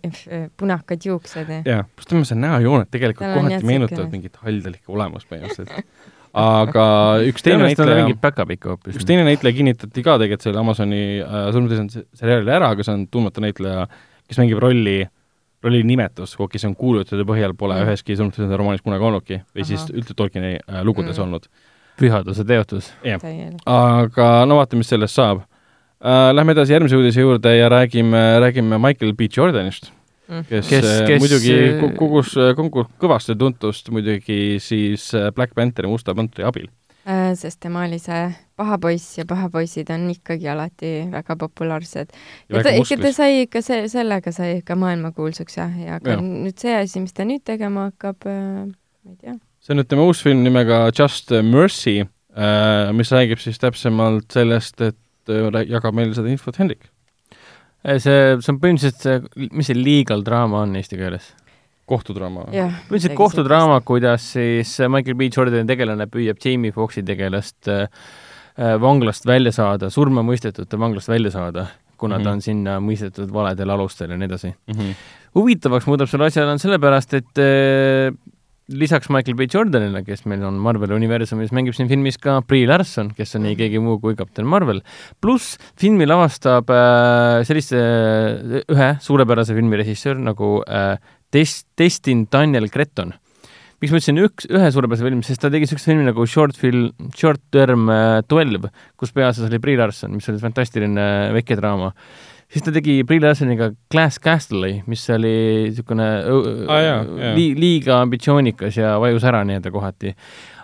punakad juuksed ja. jaa, pluss tema see näojooned tegelikult kohati meenutavad mingit haldelikku olemust põhimõtteliselt aga üks teine näitleja, üks teine näitleja kinnitati ka tegelikult selle Amazoni äh, sõnumtisand seriaalile ära, aga see on tundmatu näitleja, kes mängib rolli äh, rolli nimetus, kuigi see on kuulutuse põhjal, pole mm. üheski sõnumites romaanis kunagi olnudki või Aha. siis üldse Tolkieni äh, lugudes mm. olnud pühaduse teotus. jah, aga no vaatame, mis sellest saab uh,. Lähme edasi järgmise uudise juurde ja räägime, räägime Michael B Jordanist mm. kes, kes, äh, kes muidugi kogus, kogus kõvasti tuntust muidugi siis Black Pantheri Musta Pantri abil Äh, sest tema oli see paha poiss ja pahapoisid on ikkagi alati väga populaarsed. ja ta ikka, ta sai ikka see, sellega sai ikka maailmakuulsuks jah, ja aga ja. nüüd see asi, mis ta nüüd tegema hakkab äh,, ma ei tea. see on nüüd tema uus film nimega Just Mercy äh,, mis räägib siis täpsemalt sellest, et äh, jagab meile seda infot Hendrik. Äh, see, see on põhimõtteliselt see, mis see legal draama on eesti keeles? Kohtudraama. põhimõtteliselt kohtudraama, kuidas siis Michael B Jordani tegelane püüab Jamie Foxi tegelast äh, äh vanglast välja saada, surma mõistetute vanglast välja saada, kuna mm -hmm. ta mhm. on sinna mõistetud valedel alustel ja nii edasi mm. -hmm. huvitavaks muudab selle asja on sellepärast, et äh, lisaks Michael B Jordanile, kes meil on Marveli universumis, mängib siin filmis ka Brie Larson, kes on ei keegi muu kui kapten Marvel, pluss filmi lavastab äh, sellise äh, ühe suurepärase filmi režissöör nagu äh, test, Destin Daniel Creton. miks ma ütlesin üks, ühe suurepärase filmi, sest ta tegi niisuguse filmi nagu Short Film, Short Term Twelve, kus peaosas oli Brie Larson, mis oli fantastiline vekedraama siis ta tegi Brie Larsoniga Glass Castle'i, mis oli niisugune ah, li, liiga ambitsioonikas ja vajus ära nii-öelda kohati.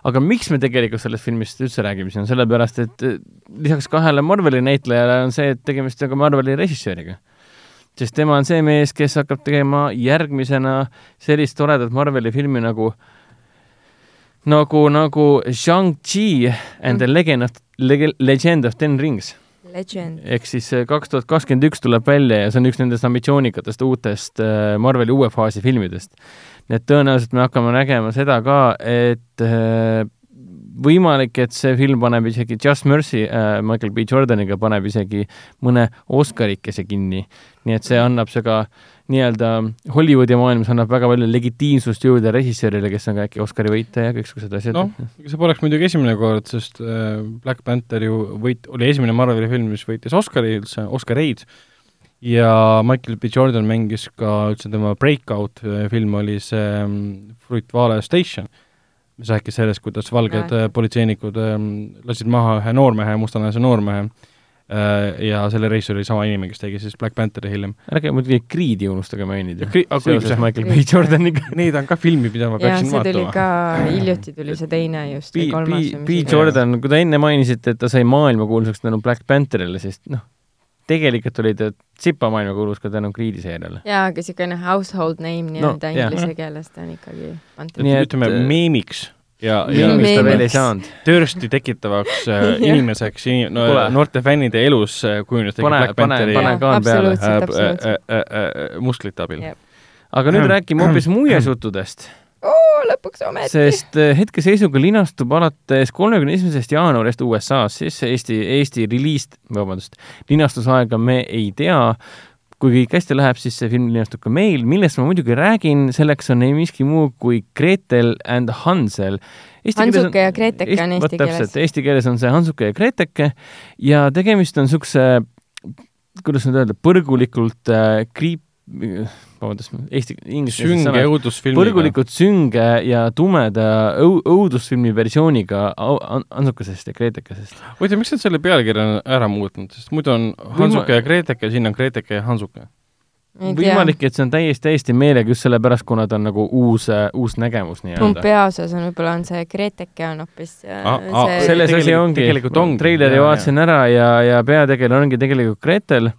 aga miks me tegelikult sellest filmist üldse räägime, see on sellepärast, et lisaks kahele Marveli näitlejale on see, et tegemist on ka Marveli režissööriga sest tema on see mees, kes hakkab tegema järgmisena sellist toredat Marveli filmi nagu nagu, nagu Shang-Chi and the mm. Legend of, Legend of Ten Rings. ehk siis äh, kaks tuhat kakskümmend üks tuleb välja ja see on üks nendest ambitsioonikatest uutest äh, Marveli uue faasi filmidest. nii et tõenäoliselt me hakkame nägema seda ka, et äh, võimalik, et see film paneb isegi Just Mercy äh, Michael B Jordaniga paneb isegi mõne Oscarikese kinni. nii et see annab see ka nii-öelda Hollywoodi maailmas annab väga palju legitiimsust juurde režissöörile, kes on ka äkki Oscari võitja ja kõiksugused asjad. noh, see poleks muidugi esimene kord, sest äh, Black Panther ju võit-, oli esimene Marveli film, mis võitis Oscari üldse, Oscareid, ja Michael B Jordan mängis ka üldse tema breakout äh, film oli see um, Fruit Vale Station mis rääkis sellest, kuidas valged äh, politseinikud äh, lasid maha ühe noormehe, mustanahalise noormehe äh, ja selle reisijal oli sama inimene, kes tegi siis Black Pantheri hiljem. ärge muidugi Creed'i unustage mainida. seoses Michael B Jordaniga. Neid on ka filmi, mida ma peaksin vaatama. see tuli ka, hiljuti tuli see teine just, või kolmas. B Jordan, kui te enne mainisite, et ta sai maailmakuulsaks tänu Black Pantherile, siis noh, tegelikult oli ta tsipa maailmakuulus ka tänu Creed'i seeriale. jaa, aga niisugune household name nii-öelda no, inglise keeles ta on ikkagi pandud. nii et ütleme meemiks ja, ja mis ta veel ei saanud. törsti tekitavaks äh, inimeseks inim, no, noorte fännide elus äh, kujunes pane, pane, pane kaan peale äh, äh, äh, äh, musklite abil. aga nüüd räägime hoopis muiesjuttudest oo, lõpuks ometi. sest äh, hetkeseisuga linastub alates kolmekümne esimesest jaanuarist USA-s siis Eesti, Eesti reliist, vabandust, linastusaega me ei tea, kui kõik hästi läheb, siis see film linastub ka meil, millest ma muidugi räägin, selleks on ei miski muu kui Gretel and Hansel. Hansuke ja Greteke on eesti keeles. Eesti keeles on see Hansuke ja Greteke ja tegemist on niisuguse, kuidas nüüd öelda, põrgulikult äh, kriip-, vabandust, eesti, inglise sünge õudusfilmiga. põrgulikult sünge ja tumeda õu-, õudusfilmi versiooniga Hansukesest ja Gretekesest. huvitav, miks nad selle pealkirja on ära muutnud, sest muidu on Hansuke ja Greteke, siin on Greteke ja Hansuke võimalik, et see on täiesti, täiesti meelega just sellepärast, kuna ta on nagu uus, uus nägemus nii-öelda. peaosas on võib-olla on see Greteke on hoopis see... selles asi ongi, treileri vaatasin ära ja, ja peategelane ongi tegelikult Gretel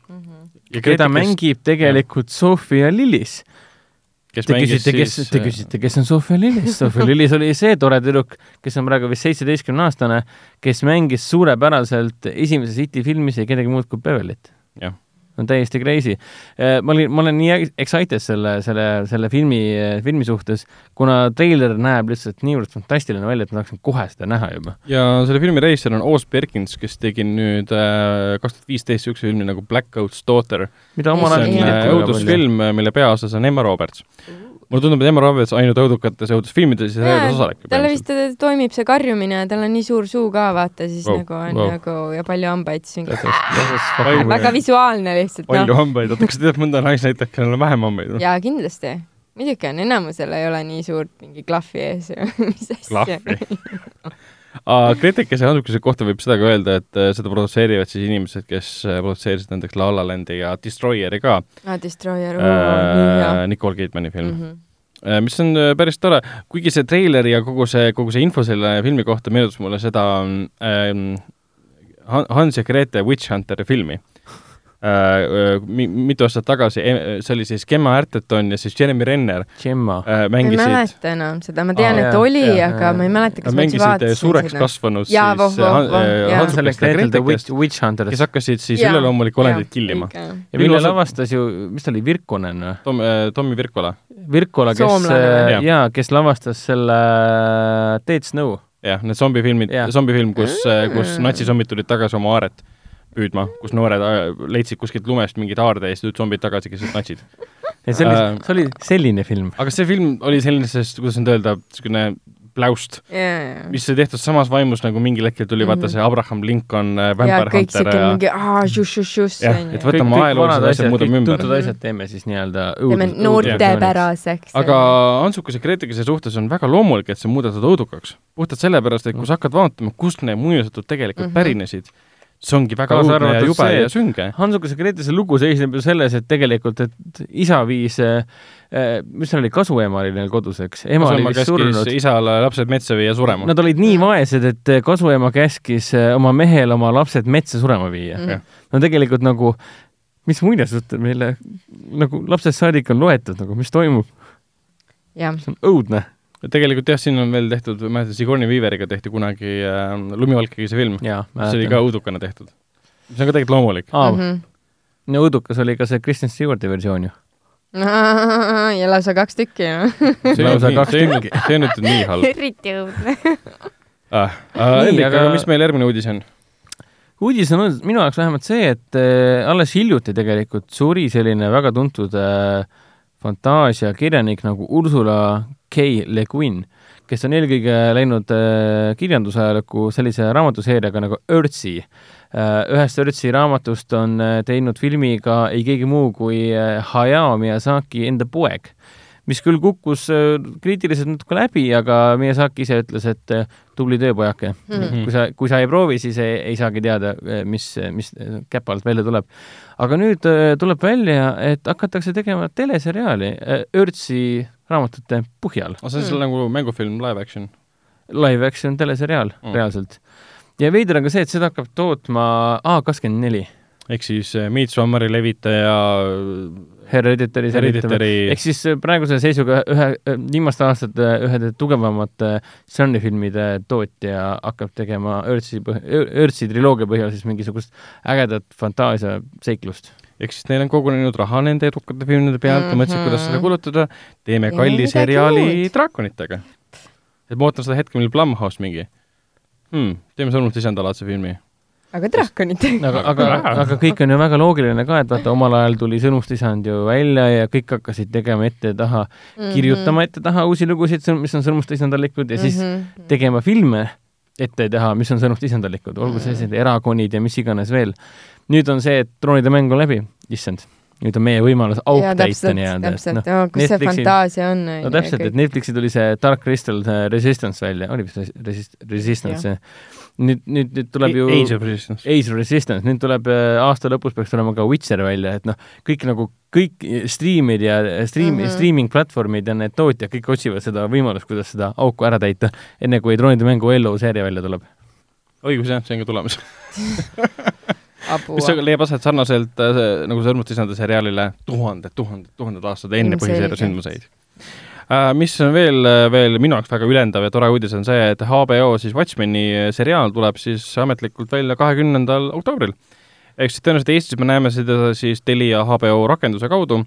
ja keda kes... mängib tegelikult Sofia Lillis. Te küsite, kes, te äh, küsite, kes on Sofia Lillis? Sofia Lillis oli see tore tüdruk, kes on praegu vist seitseteistkümne aastane, kes mängis suurepäraselt esimeses Iti filmis ja kedagi muud kui Beverlyt. jah on täiesti crazy. Äh, ma olin, ma olen nii excited selle, selle, selle filmi, filmi suhtes, kuna treiler näeb lihtsalt niivõrd fantastiline välja, et ma tahaksin kohe seda näha juba. ja selle filmi reisijal on Oz Perkins, kes tegi nüüd äh, kaks tuhat viisteist niisuguse filmi nagu Blackout's Daughter. mida omal ajal kiideti. õudusfilm, mille peaosas on Emma Roberts mulle tundub, et Emma Roberts ainult õudukates õudusfilmides ja selles osalebki. talle vist toimib see karjumine, tal on nii suur suu ka, vaata siis wow, nagu on wow. nagu ja palju hambaid siin. väga visuaalne lihtsalt. palju no. hambaid, oota, kas sa tead mõnda naisnäitlejat, kellel on vähem hambaid? jaa, kindlasti. muidugi on, enamusel ei ole nii suurt mingi klahvi ees ju, klahvi kriitikese ja andukese kohta võib seda ka öelda, et äh, seda produtseerivad siis inimesed, kes äh, produtseerisid näiteks La La Landi ja Destroyeri ka. aa, Destroyer, nii hea. Nicole Kidmani film mm. -hmm mis on päris tore, kuigi see treiler ja kogu see, kogu see info selle filmi kohta meenutas mulle seda ähm, Hans ja Grete Witch Hunteri filmi Äh, äh, mitu aastat tagasi, see oli siis Gemma Arterton ja siis Jeremy Renner. Gemma. Äh, mängisid ma ei mäleta enam seda, ma tean, et oli, aga ma ei mäleta, kas ma üldse vaatasin seda. suureks kasvanud voh, voh, Hansukest ja Gretelkest, kes hakkasid siis üleloomulikke olendeid killima. ja mille lavastas ju, mis ta oli, Virkonen või? Tom,? Tommy Virkola. Virkola, kes, jaa, kes lavastas selle Dead Snow. Jah, need zombifilmid, zombifilm, kus, kus natsizombid tulid tagasi oma aaret püüdma, kus noored äh, leidsid kuskilt lumest mingeid haarde ja siis tulid zombid tagasi, kes olid natsid. et see oli äh,, see oli selline film. aga see film oli sellisest, kuidas nüüd öelda, niisugune pläust yeah,, mis oli tehtud samas vaimus, nagu mingil hetkel tuli mm -hmm. vaata mhm. see Abraham Lincoln äh, Vampire ja, Hunter ja mingi aa, žuš-žuš-žuš. jah, et võtame ajaloolised asjad, muudame ümber. tuntud asjad teeme siis nii-öelda teeme noortepäraseks. aga Ansukese Gretekese suhtes on väga loomulik, et see muudetud õudukaks. puhtalt sellepärast, et kui sa hakkad vaatama, kust need muinasjutud tegelikult mm -hmm. pärinesid, see ongi väga õudne ja jube see, ja sünge. Hansukese Gretese lugu seisneb ju selles, et tegelikult, et isa viis äh, mis seal oli, kasuema oli neil kodus, eks? ema oli vist surnud. isale lapsed metsa viia surema. Nad olid nii vaesed, et kasuema käskis äh, oma mehel oma lapsed metsa surema viia mm. no tegelikult nagu, mis muinasjutt meile nagu lapsest saadik on loetud, nagu mis toimub? see on õudne tegelikult jah, siin on veel tehtud, ma mäletan, Sigourney Weaveriga tehti kunagi äh, Lumivalkegi see film, mis oli ka õudukana tehtud. mis on ka tegelikult loomulik. Mm -hmm. no õudukas oli ka see Kristen Stewarti versioon ju. ja lausa kaks tükki, noh. lausa kaks tükki. see on nüüd nii halb. eriti õudne ah, ah, Hendrik, aga mis meil järgmine uudis on? uudis on minu jaoks vähemalt see, et äh, alles hiljuti tegelikult suri selline väga tuntud äh, fantaasiakirjanik nagu Ursula K. Le Guin, kes on eelkõige läinud äh, kirjandusajalukku sellise raamatuseeriaga nagu Earthsea äh,. ühest Earthsea raamatust on äh, teinud filmi ka ei keegi muu kui Hayao Miyazaki enda poeg mis küll kukkus äh, kriitiliselt natuke läbi, aga Miyazaki ise ütles, et äh, tubli töö, pojake mm. -hmm. kui sa, kui sa ei proovi, siis ei, ei saagi teada, äh, mis, mis käpa alt välja tuleb. aga nüüd tuleb välja, et hakatakse tegema teleseriaali Earthsi raamatute põhjal. see on siis mm. nagu mängufilm, live action? Live action teleseriaal mm., reaalselt. ja veider on ka see, et seda hakkab tootma A kakskümmend neli. Ehk siis Midsommari levitaja Hereditary, Hereditary. ehk siis äh, praeguse seisuga ühe, äh, viimaste aastate ühe tugevamate žanrifilmide tootja hakkab tegema Earthsi, Earthsi triloogia põhjal siis mingisugust ägedat fantaasiaseiklust ehk siis neil on kogunenud raha nende edukate filmide pealt ja mm -hmm. mõtlesid, kuidas seda kulutada, teeme kalli seriaali draakonitega. et ma ootan seda hetke, mil Blumhouse mingi hmm,, teeme sõnumit isandalaadse filmi aga draakonitega. aga, aga, aga kõik on ju väga loogiline ka, et vaata, omal ajal tuli sõnustisand ju välja ja kõik hakkasid tegema ette-taha mm, -hmm. kirjutama ette-taha uusi lugusid, mis on sõnustisandalikud ja mm -hmm. siis mhm. tegema filme ette-taha, mis on sõnustisandalikud, olgu see sellised erakonid ja mis iganes veel. nüüd on see, et troonide mäng on läbi, issand nüüd on meie võimalus auk täita nii-öelda. täpselt, no, kus Netflixi, see fantaasia on. no täpselt, et Netflixi tuli see Dark Crystal Resistance välja, oli vist Resist-, Resistance, nüüd, nüüd, nüüd tuleb ju Age of Resistance. Age of Resistance, nüüd tuleb äh, aasta lõpus peaks tulema ka Witcher välja, et noh, kõik nagu, kõik striimid ja stream mm, -hmm. streaming platvormid ja need tootjad kõik otsivad seda võimalust, kuidas seda auku ära täita, enne kui Troonide mängu Ello seeria välja tuleb. õigus jah, see on ka tulemas mis leiab aset sarnaselt äh, nagu Sõrmustisande seriaalile tuhanded, tuhanded, tuhanded aastad enne põhiseeria sündmuseid äh,. Mis on veel, äh, veel minu jaoks väga ülendav ja tore uudis on see, et HBO siis Watchmeni seriaal tuleb siis ametlikult välja kahekümnendal oktoobril. ehk siis tõenäoliselt Eestis me näeme seda siis Telia HBO rakenduse kaudu.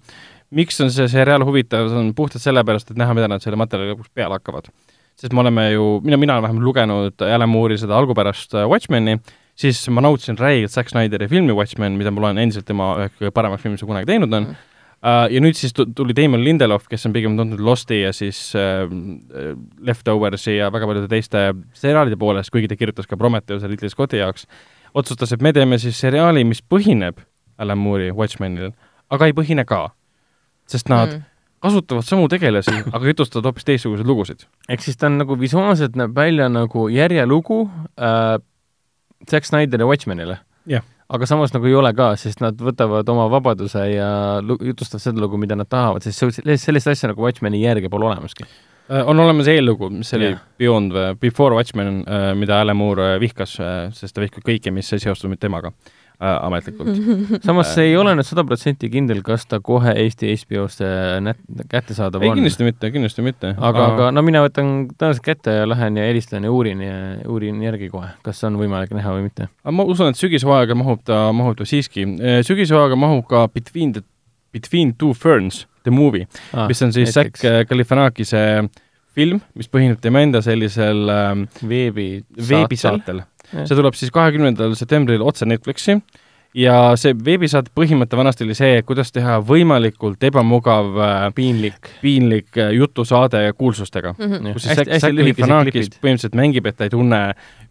miks on see seriaal huvitav, see on puhtalt sellepärast, et näha, mida nad selle materjali lõpuks peale hakkavad. sest me oleme ju, mina, mina olen vähemalt lugenud Alan Moore'i seda algupärast äh, Watchmeni siis ma nautisin räigelt Zack Snyderi filmi Watchmen, mida ma loen endiselt tema üheks kõige paremaks filmiks, mis ta kunagi teinud on mm., ja nüüd siis tuli Damon Lindelof, kes on pigem tuntud Losti ja siis uh, Leftoversi ja väga paljude teiste seriaalide poolest, kuigi ta kirjutas ka Prometheuse Ridley Scotti jaoks, otsustas, et me teeme siis seriaali, mis põhineb Alan Moore'i Watchmenil, aga ei põhine ka. sest nad mm. kasutavad samu tegelasi, aga jutustavad hoopis teistsuguseid lugusid. ehk siis ta on nagu visuaalselt näeb välja nagu järjelugu äh, Zack Snyderi Watchmenile yeah.. Aga samas nagu ei ole ka, sest nad võtavad oma vabaduse ja jutustavad seda lugu, mida nad tahavad, sest sellist asja nagu Watchmeni järge pole olemaski äh, on olemas eellugu, mis oli yeah. Beyond Before Watchmen, äh, mida Alan Moore vihkas, sest ta vihkab kõike, mis seostub temaga äh, ametlikult samas see ei ole nüüd sada protsenti kindel, kas ta kohe Eesti HBO-st kättesaadav on. kindlasti mitte, kindlasti mitte. aga, aga no mina võtan tõenäoliselt kätte ja lähen ja helistan ja uurin ja uurin järgi kohe, kas on võimalik näha või mitte. ma usun, et sügishooaega mahub ta, mahub ta siiski. sügishooaega mahub ka Between the, Between Two Ferns, the movie ah,, mis on siis Zack Galifianakise film, mis põhineb tema enda sellisel ähm, veebi veebisaatel see tuleb siis kahekümnendal septembril otse Netflixi ja see veebisaate põhimõte vanasti oli see, kuidas teha võimalikult ebamugav äh, piinlik, piinlik äh, jutusaade kuulsustega mm. -hmm. kus siis Zack Galifianakis põhimõtteliselt mängib, et ta ei tunne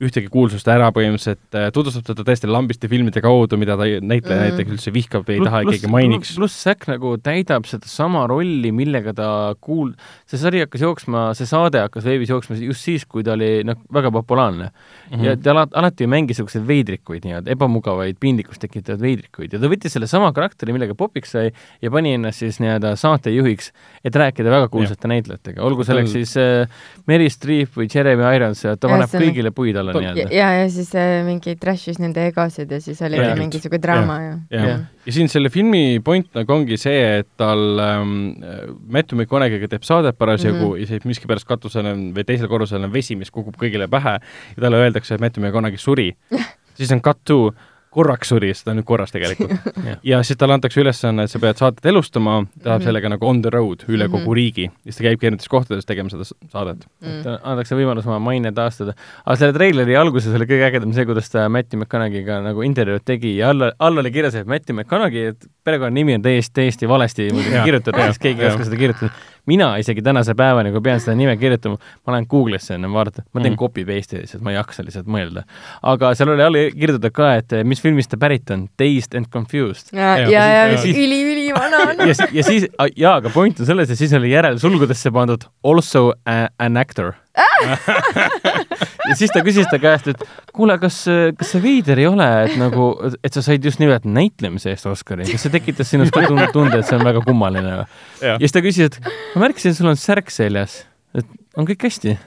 ühtegi kuulsust ära põhimõtteliselt, äh, tutvustab teda tõesti lambiste filmide kaudu, mida ta näitleja mm. näiteks üldse vihkab, ei plus, taha, et keegi mainiks. pluss Zack nagu täidab sedasama rolli, millega ta kuul-, see sari hakkas jooksma, see saade hakkas veebis jooksma just siis, kui ta oli noh, väga populaarne mm. -hmm. ja ta alati, ju mängis niisuguseid veidrikuid nii-öelda, ebamugavaid, piinlikkust tekitavad veidrikuid. Ja ta võttis selle sama karakteri, millega popiks sai ja pani ennast siis nii-öelda saatejuhiks, et rääkida väga kuulsate näitlejatega, olgu selleks siis äh, Mary Streep või Jeremy Irons ja ta paneb kõigile puid alla nii-öelda. ja, ja siis äh, mingi trash'is nende egosid ja siis oli ja, mingisugune draama ja, ja, ja. ja siin selle filmi point nagu ongi see, et tal ähm, Matthew McConaughey'ga teeb saadet parasjagu mm -hmm. ja siis miskipärast katusel on või teisel korrusel on vesi, mis kukub kõigile pähe ja talle öeldakse, et Matthew McConaughey suri. Siis on cut to korraks suri, sest ta on nüüd korras tegelikult ja siis talle antakse ülesanne, et sa pead saadet elustama, ta läheb mm -hmm. sellega nagu on the road üle mm -hmm. kogu riigi. siis ta käibki erinevates kohtades tegema seda saadet mm. -hmm. antakse võimalus oma maine taastada. aga selle treileri alguses oli kõige ägedam see, kuidas ta Matthew McConaughey'ga nagu intervjuud tegi ja all, all oli kirjas, et Matthew McConaughey, et perekonnanimi on täiesti, täiesti valesti muidugi kirjutatud, sest keegi ei oska seda kirjutada mina isegi tänase päevani, kui pean seda nime kirjutama, ma lähen Google'isse enne vaadata, ma teen mm. copy paste'i lihtsalt, ma ei jaksa lihtsalt mõelda. aga seal oli all kirjutatud ka, et mis filmist ta pärit on, Dazed and Confused. ja, ja, ja, ja üli-ülivana on. ja, ja siis, jaa, aga point on selles, et siis oli järel sulgudesse pandud also a, an actor ja siis ta küsis ta käest, et kuule, kas, kas see veider ei ole, et nagu, et sa said just nimelt näitlemise eest Oscari, kas see tekitas sinus ka tunde, et see on väga kummaline või? ja siis ta küsis, et ma märkasin, et sul on särk seljas, et on kõik hästi.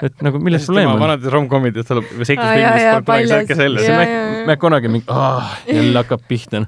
Et nagu milles probleem on? vanades rom-com'id, et tal on seiklusfilmis pole kunagi särke seljas. McConaughey mingi, jälle hakkab pihta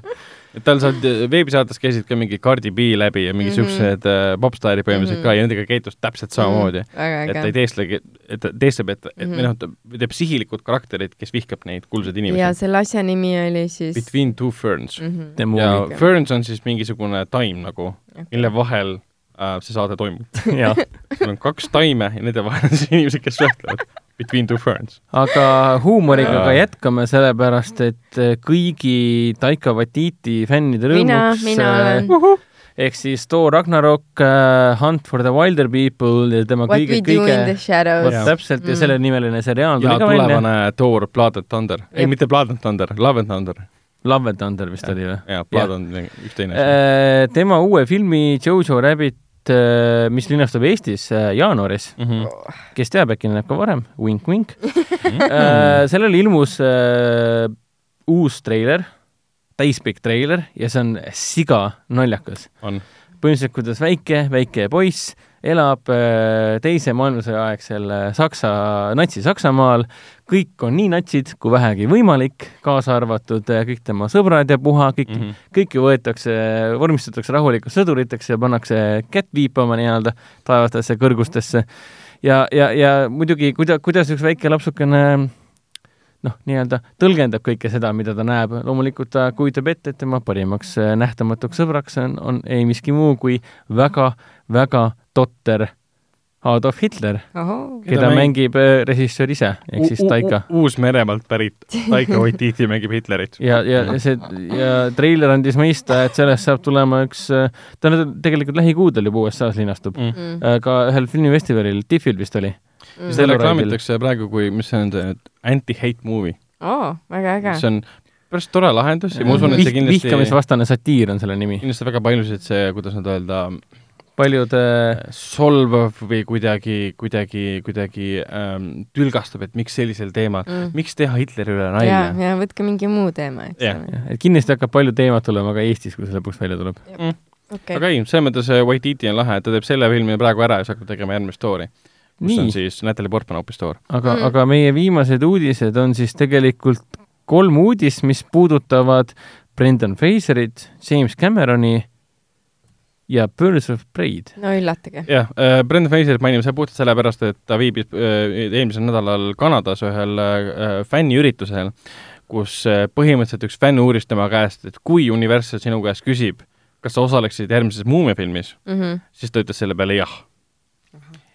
tal seal veebisaates käisid ka mingi Cardi B läbi ja mingi mm -hmm. siuksed äh, popstaarid põhimõtteliselt mm -hmm. ka ja nendega käitus täpselt samamoodi mm. -hmm. et ta ei teestlegi, et ta teestleb, et, et -hmm. või noh, ta teeb sihilikud karakterid, kes vihkab neid kuulsaid inimesi. ja selle asja nimi oli siis Between two ferns mm. -hmm. ja ferns on siis mingisugune taim nagu okay., mille vahel äh, see saade toimub sul on kaks taime ja nende vahel on siis inimesed, kes suhtlevad Between two ferns. aga huumoriga ka jätkame, sellepärast et eh, kõigi Taika Waititi fännide rõõmuks mina, mina olen ehk siis Thor Ragnarok uh,, Hunt for the Wilder People ja tema What kõige, kõige, vot täpselt mm. ja sellenimeline seriaal ja tulevane Thor Blood and Thunder, ei mitte Blood and Thunder, Love and Thunder. Love and Thunder vist ja, oli või? jaa, Blood on üks teine asi. Tema uue filmi Jojo Rabbit Äh, mis linastub Eestis äh, jaanuaris mm. -hmm. kes teab, äkki näeb ka varem, vink-vink mm. -hmm. sellel ilmus äh, uus treiler, täispikk treiler ja see on siga naljakas. põhimõtteliselt, kuidas väike, väike poiss elab äh, teise maailmasõja aegsel äh, Saksa, Natsi-Saksamaal, kõik on nii natsid kui vähegi võimalik, kaasa arvatud äh, kõik tema sõbrad ja puha, kõik mm, -hmm. kõiki võetakse, vormistatakse rahulikult sõduriteks ja pannakse kätt viipama nii-öelda taevastesse kõrgustesse. ja, ja, ja muidugi, kuida-, kuidas üks väike lapsukene noh, nii-öelda tõlgendab kõike seda, mida ta näeb, loomulikult ta kujutab ette, et tema parimaks nähtamatuks sõbraks on, on ei miski muu kui väga, väga totter Adolf Hitler, keda mäng... mängib äh, režissöör ise, ehk siis Taika. Uus-Meremaalt pärit Taika Waititi mängib Hitlerit. ja, ja see, ja treiler andis mõista, et sellest saab tulema üks, äh, ta nüüd tegelikult lähikuudel juba USA-s linastub mm., äh, ka ühel filmifestivalil, TIFFil vist oli mm.. seda reklaamitakse praegu kui, mis see on, see anti-hate movie. oo, väga äge. see on päris tore lahendus ja ma usun, et see kindlasti vihkamisvastane satiir on selle nimi. kindlasti väga paljusid see, kuidas nüüd öelda, paljud äh... solvav või kuidagi, kuidagi, kuidagi ähm, tülgastab, et miks sellisel teemal mm., miks teha Hitleri üle nalja. ja, ja võtke mingi muu teema, eks ole. et kindlasti hakkab palju teemat tulema ka Eestis, kui see lõpuks välja tuleb. Mm. Okay. aga ei, selles mõttes Waititi on lahe, et ta teeb selle filmi praegu ära ja siis hakkab tegema järgmist story kus Nii. on siis Natalja Portman hoopis Thor. aga mm., aga meie viimased uudised on siis tegelikult kolm uudist, mis puudutavad Brendan Fraserit, James Cameroni ja Birds of Prey'd. no üllatage. jah äh,, Brendan Fraserit mainime seal puhtalt sellepärast, et ta viibis äh, eelmisel nädalal Kanadas ühel äh, fänniüritusel, kus äh, põhimõtteliselt üks fänn uuris tema käest, et kui Universal sinu käest küsib, kas sa osaleksid järgmises Muumia filmis mm, -hmm. siis ta ütles selle peale jah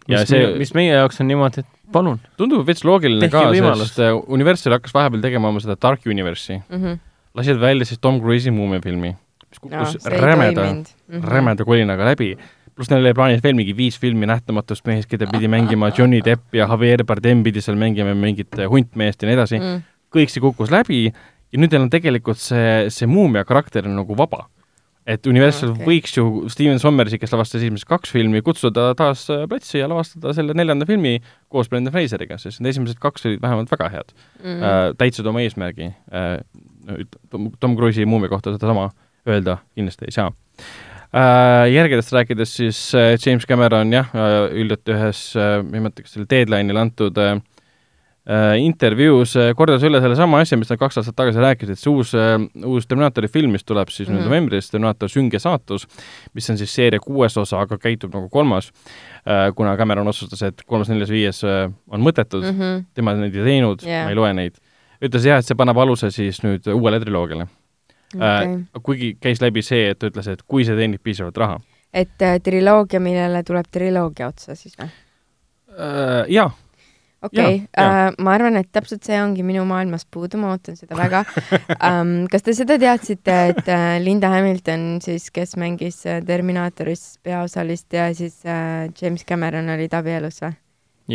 ja mis see, mis meie jaoks on niimoodi, et palun. tundub veits loogiline ka, sest Universal hakkas vahepeal tegema oma seda Dark Universe'i mm. -hmm. lasid välja siis Tom Cruise'i Muumia filmi, mis kukkus no, rämeda, mm -hmm. rämeda kolinaga läbi. pluss neil oli plaanis veel mingi viis filmi nähtamatust mehest, keda pidi mängima Johnny Depp ja Javier Bardem pidi seal mängima mingit äh, huntmeest ja nii edasi mm. kõik see kukkus läbi ja nüüd neil on tegelikult see, see Muumia karakter on nagu vaba et Universal okay. võiks ju Steven Sommersi, kes lavastas esimesed kaks filmi, kutsuda taas äh, platsi ja lavastada selle neljanda filmi koos Brendan Fraseriga, sest need esimesed kaks olid vähemalt väga head mm.. Äh, täitsid oma eesmärgi äh,. Tom Cruise'i muumia kohta sedasama öelda kindlasti ei saa äh,. Järgedest rääkides siis äh, James Cameron jah äh,, üldiselt ühes äh,, kas selle deadline'il antud äh, intervjuus äh, kordas üle sellesama asja, mis nad kaks aastat tagasi rääkisid, et see uus äh,, uus Terminaatori film, mis tuleb siis mm nüüd novembris, Terminaator Sünge saatus, mis on siis seeria kuues osa, aga käitub nagu kolmas äh,, kuna Cameron otsustas, et kolmas, neljas, viies äh, on mõttetud mm, -hmm. tema neid ei teinud yeah., ma ei loe neid. ütles jah, et see paneb aluse siis nüüd uuele triloogiale okay.. Äh, kuigi käis läbi see, et ta ütles, et kui see teenib piisavalt raha. et äh, triloogia, millele tuleb triloogia otsa siis või äh,? Jaa okei okay. uh,, ma arvan, et täpselt see ongi minu maailmas puudu, ma ootan seda väga um,. kas te seda teadsite, et uh, Linda Hamilton siis, kes mängis uh, Terminaatoris peaosalist ja siis uh, James Cameron olid abielus või?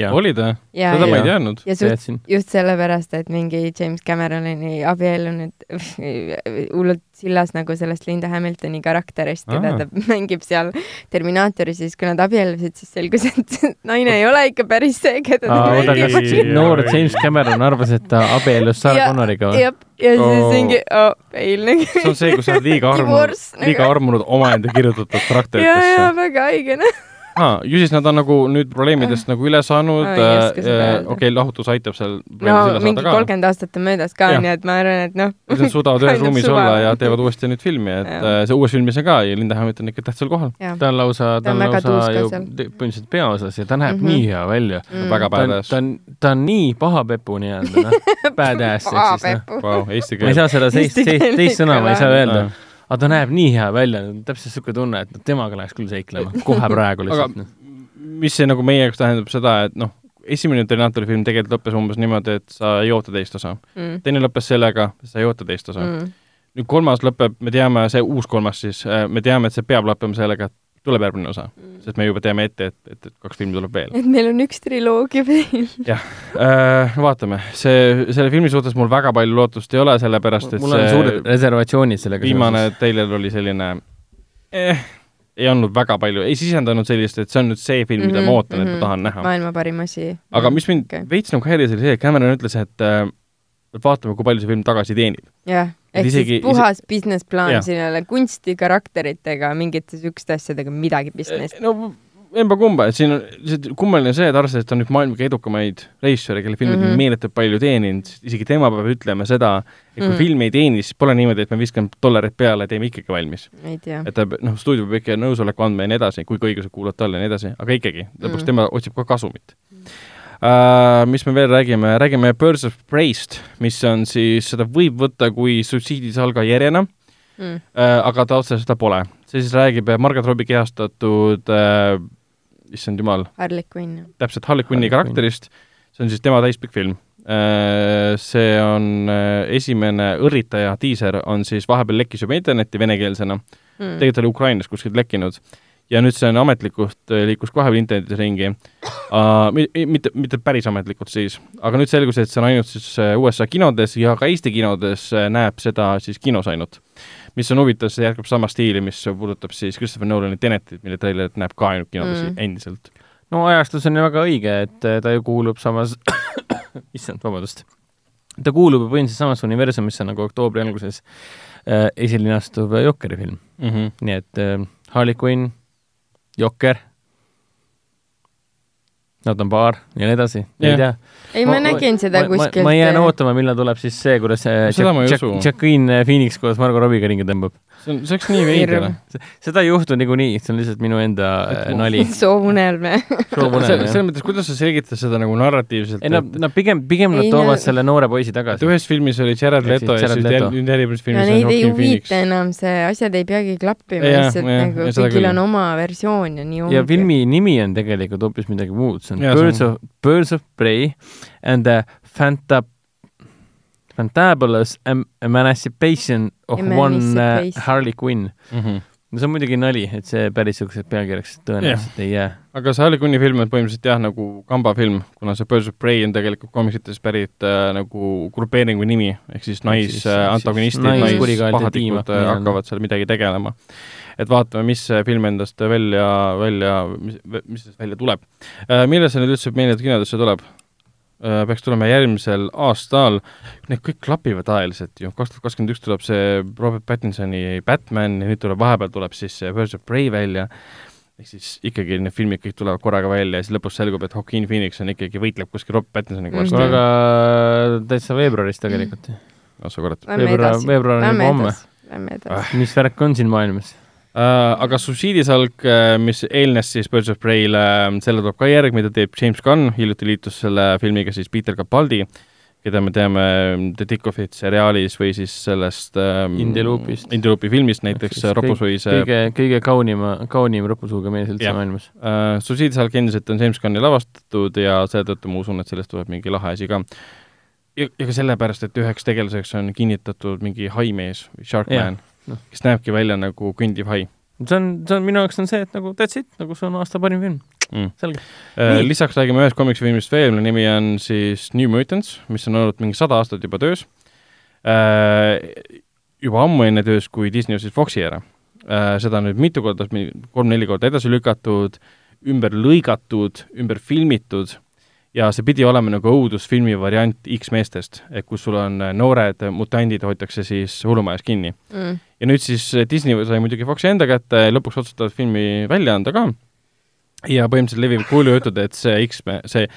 oli ta? seda ma ei teadnud. ja just, just sellepärast, et mingi James Cameron oli abiellunud hullult sillas nagu sellest Linda Hamiltoni karakterist, keda ta mängib seal Terminaatoris, siis kui nad abiellusid, siis selgus, et naine ei ole ikka päris see, keda ta Aa, mängib. noor James Cameron arvas, et ta abiellus Sarah Connoriga või? jah, ja siis oh. mingi oh, peil nagu. see on see, kui sa oled liiga armunud, liiga armunud omaenda kirjutatud karakteritesse. ja, ja väga haige noh aa, ju siis nad on nagu nüüd probleemidest nagu üle saanud, äh, okei okay,, lahutus aitab seal no mingi kolmkümmend aastat on möödas ka, nii et ma arvan, et noh. Nad suudavad ühes ruumis olla ja teevad uuesti nüüd filmi, et ja. Äh, see uues filmis on ka ja Linda Hamilton ikka tähtsal kohal. ta on lausa, ta on lausa ju põhimõtteliselt peaosas ja ta näeb mm -hmm. nii hea välja. Mm.. väga badass. ta on, ta on nii paha pepu nii-öelda, noh, badass ehk siis noh. Ma ei saa seda teist, teist sõna ma ei saa öelda aga ta näeb nii hea välja, täpselt niisugune tunne, et temaga läheks küll seiklema, kohe praegu lihtsalt. aga mis see nagu meie jaoks tähendab seda, et noh, esimene Terminaatori film tegelikult lõppes umbes niimoodi, et sa ei oota teist osa. Mm.. teine lõppes sellega, sa ei oota teist osa. Mm.. nüüd kolmas lõpeb, me teame, see uus kolmas siis, äh, me teame, et see peab lõppema sellega, et tuleb järgmine osa mm., sest me juba teame ette, et, et, et kaks filmi tuleb veel. et meil on üks triloogia veel. jah äh,, vaatame, see, selle filmi suhtes mul väga palju lootust ei ole, sellepärast et mul on suured reservatsioonid sellega viimane treiler oli selline eh, ei olnud väga palju, ei sisendanud sellist, et see on nüüd see film, mida mm -hmm, ma ootan mm, -hmm. et ma mhm. tahan näha. maailma parim asi. aga mis mind okay. veits nagu häiris, oli see, et Cameron ütles, et äh, vaatame, kui palju see film tagasi teenib. jah, ehk isegi, siis puhas isi... business plaan, siin ei ole kunsti, karakteritega, mingite niisuguste asjadega midagi pistmist. no emba-kumba, et siin on lihtsalt kummaline see, et arvestades, et ta on üks maailma kõige edukamaid režissööre, kelle filmid mm -hmm. meeletult palju teeninud, isegi tema peab ütlema seda, et kui mm -hmm. film ei teeni, siis pole niimoodi, et me viskame dollareid peale ja teeme ikkagi valmis. et ta, noh, stuudio peab ikka nõusoleku andma ja nii edasi, kui ka õigused kuuluvad talle ja nii edasi, aga ikkagi, lõpuks mm -hmm. tema otsib ka kasumit mis me veel räägime, räägime Birds of Prey'st, mis on siis, seda võib võtta kui suitsiidisalga järjena mm., uh, aga ta otseselt seda pole. see siis räägib Margaret Robbie kehastatud uh, issand jumal. Harley Quinn. täpselt, Harley Quinni karakterist, see on siis tema täispikk film. Äh, see on äh, esimene õrritaja, diiser, on siis vahepeal lekkis juba internetti venekeelsena mm., tegelikult oli Ukrainas kuskilt lekkinud, ja nüüd see on ametlikult, äh, liikus vahepeal internetis ringi uh,, mitte, mitte päris ametlikult siis, aga nüüd selgus, et see on ainult siis äh, USA kinodes ja ka Eesti kinodes näeb seda siis kinos ainult. mis on huvitav, see jätkab sama stiili, mis puudutab siis Christopher Nolani Tenetit, mille treilerit näeb ka ainult kinodes mm. endiselt. no ajastus on ju väga õige, et ta ju kuulub samas issand, vabandust. ta kuulub ju põhimõtteliselt samasse universumisse nagu oktoobri alguses äh, esilinastuv Jokeri film mm. -hmm. nii et äh, Harley Quinn Jokker, Nathan Baar ja nii edasi, ei tea. ei, ma nägin seda kuskilt. ma jään ootama, millal tuleb siis see, kuidas Jacqueline Phoenix koos Margo Robbiga ringi tõmbab see on, see oleks nii veider. seda ei juhtu niikuinii, see on lihtsalt minu enda et, äh, nali. soovunelm, jah. selles mõttes, kuidas sa selgitad seda nagu narratiivselt? ei no, no pigem, pigem nad toovad no... selle noore poisi tagasi. ühes filmis oli Jared Leto ja siis nüüd järgmises filmis on Joaquin Phoenix. Neid ei huvita enam see, asjad ei peagi klappima, lihtsalt nagu kõigil on oma versioon ja nii ongi. ja filmi nimi on tegelikult hoopis midagi muud, see on Birds of, Birds of Prey and the Fanta Fantabulous Emancipation of One uh, Harley Quinn mm. -hmm. no see on muidugi nali, et see päris niisuguseks pealkirjaks tõenäoliselt yeah. ei jää. aga see Harley Quinni film on põhimõtteliselt jah, nagu kambafilm, kuna see Birds of Prey on tegelikult komiksites pärit äh, nagu grupeeringu nimi, ehk siis naisantagonistid äh,, naispahatikud äh, hakkavad seal midagi tegelema. et vaatame, mis see film endast välja, välja, mis, mis sellest välja tuleb äh,. millal see nüüd üldse meile kinodesse tuleb? Äh, peaks tulema järgmisel aastal, need kõik klapivad ajaliselt ju, kaks tuhat kakskümmend üks tuleb see Robert Pattinsoni Batman ja nüüd tuleb, vahepeal tuleb siis see Birds of Prey välja, ehk siis ikkagi need filmid kõik tulevad korraga välja ja siis lõpus selgub, et Joaquin Phoenix on ikkagi, võitleb kuskil Robert Pattinsoniga vastu mm. -hmm. aga täitsa veebruaris tegelikult ju. oh sa kurat. veebruar, veebruar on juba homme. mis värk on siin maailmas? Uh, aga subsiidisalg, äh, mis eelnes siis Birds of Prey'le, äh, selle tuleb ka järg, mida teeb James Gunn, hiljuti liitus selle filmiga siis Peter Capaldi, keda me teame The Dick of It seriaalis või siis sellest ähm, Indie Loopist. Indie Loopi filmist näiteks Ropusuise kõige, kõige kaunima, kaunim ropusuuga mees üldse maailmas uh,. subsiidisalg endiselt on James Gunni lavastatud ja seetõttu ma usun, et sellest tuleb mingi lahe asi ka. ja, ja ka sellepärast, et üheks tegelaseks on kinnitatud mingi haimees, Sharkman noh, kes näebki välja nagu kõndiv hai. see on, see on, minu jaoks on see, et nagu that's it, nagu see on aasta parim film mm.. selge äh,. lisaks räägime ühest komiksifilmist veel, mille nimi on siis New Mutants, mis on olnud mingi sada aastat juba töös äh,. juba ammu enne töös, kui Disney ostis Foxi ära äh,. seda on nüüd mitu korda, kolm-neli korda edasi lükatud, ümber lõigatud, ümber filmitud ja see pidi olema nagu õudusfilmi variant X-meestest, et kus sul on äh, noored mutandid, hoitakse siis hullumajas kinni mm. ja nüüd siis äh, Disney sai muidugi Foxi enda kätte, lõpuks otsustavad filmi välja anda ka, ja põhimõtteliselt levib kuulujutud, et see X-me-, see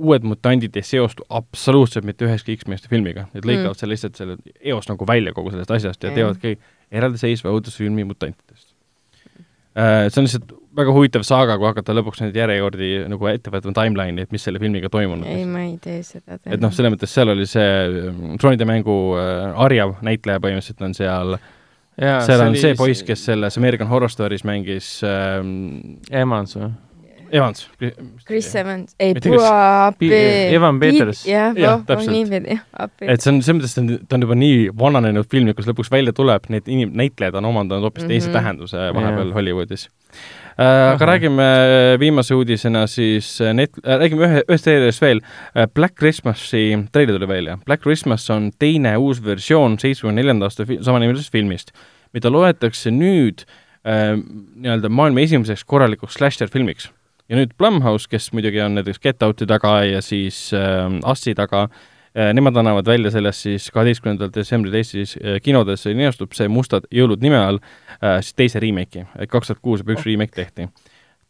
uued mutandid ei seostu absoluutselt mitte ühekski X-meeste filmiga, et lõikavad mm. selle lihtsalt selle eos nagu välja kogu sellest asjast ja mm. teevadki eraldiseisva õudusfilmi mutantidest äh, see on lihtsalt väga huvitav saaga, kui hakata lõpuks neid järjekordi nagu ette võtma timeline'i, et mis selle filmiga toimunud ei, ma ei tee seda. et noh, selles mõttes seal oli see troonide mängu äh, Arjav näitleja põhimõtteliselt on seal Jaa, seal on see poiss, kes selles American Horror Stories mängis ähm, Emans või? Evans. Chris Evans, ei, appi. Evan Peters. jah, jah, niipidi, appi. et see on, selles mõttes ta on juba nii vananenud film ja kus lõpuks välja tuleb, need inim-, näitlejad on omandanud hoopis mm -hmm. teise tähenduse vahepeal yeah. Hollywoodis Äh, aga räägime äh, viimase uudisena siis äh, net-, räägime ühe, ühest treilerist veel. Black Christmasi treiler tuli välja. Black Christmas on teine uus versioon seitsmekümne neljanda aasta fi-, samanimelisest filmist, mida loetakse nüüd äh, nii-öelda maailma esimeseks korralikuks slasher-filmiks. ja nüüd Blumhouse, kes muidugi on näiteks Get Out'i taga ja siis äh, Assi taga Äh, nemad annavad välja sellest siis kaheteistkümnendal detsembril Eestis äh, kinodes linastub see Mustad jõulud nime all äh, siis teise remake'i, et kaks tuhat kuus juba üks remake tehti.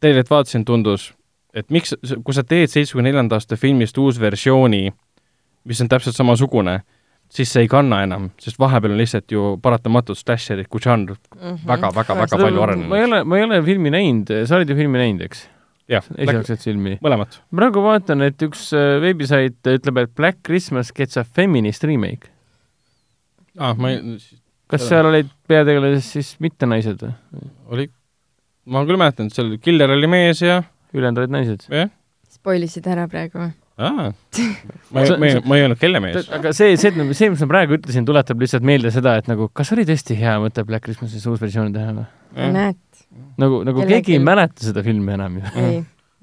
Teilet vaatasin, tundus, et miks, kui sa teed seitsmekümne neljanda aasta filmist uusversiooni, mis on täpselt samasugune, siis see ei kanna enam, sest vahepeal on lihtsalt ju paratamatult slasherid kui žanr väga-väga-väga mm -hmm. väga, väga palju arenenud. ma ei ole, ma ei ole filmi näinud, sa oled ju filmi näinud, eks? Esialgset filmi. mõlemat. praegu vaatan, et üks äh, veebisait ütleb, et Black Christmas gets a feminist remake. aa, ah, ma ei kas seal olid peategelases siis mitte naised või? oli, ma küll mäletan, et seal Killer oli mees ja ülejäänud olid naised? jah. Spoilisid ära praegu või? Aa, ma ei, ma ei, ma ei öelnud kelle mees. aga see, see, see, mis ma praegu ütlesin, tuletab lihtsalt meelde seda, et nagu kas oli tõesti hea mõte Black Christmasis uus versioon teha või? näed. nagu, nagu Kelle keegi ei mäleta seda filmi enam ju. ei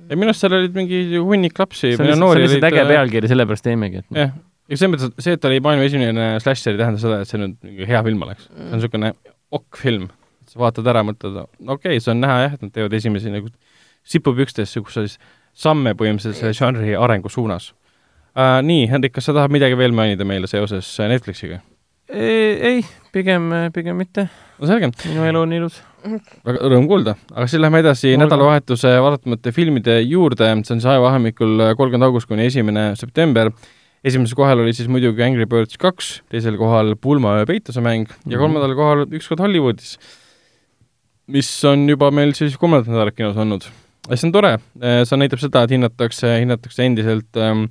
ei minu arust seal olid mingi hunnik lapsi. see on lihtsalt, äge pealkiri, sellepärast teemegi, et jah, ja selles mõttes, et see, et ta oli maailma esimene slasher, ei tähenda seda, et see nüüd mingi hea film oleks mm.. see on niisugune ok film. sa vaatad ära, mõtled, okei okay,, see on näha jah, et nad teevad esimesi nagu sipupükstesse, kus siis samme põhimõtteliselt selle žanri arengu suunas uh,. Nii, Hendrik, kas sa tahad midagi veel mainida meile seoses Netflixiga? ei, pigem, pigem mitte. no selge. minu elu on ilus. väga rõõm kuulda, aga siis lähme edasi Olga. nädalavahetuse vaadatamata filmide juurde, see on siis ajavahemikul kolmkümmend august kuni esimene september. esimesel kohal oli siis muidugi Angry Birds kaks, teisel kohal Pulmaöö peitusemäng mm -hmm. ja mhm. kolmandal kohal Ükskord Hollywoodis, mis on juba meil siis kolmandat nädalat kinos olnud. See on tore, see näitab seda, et hinnatakse, hinnatakse endiselt ähm,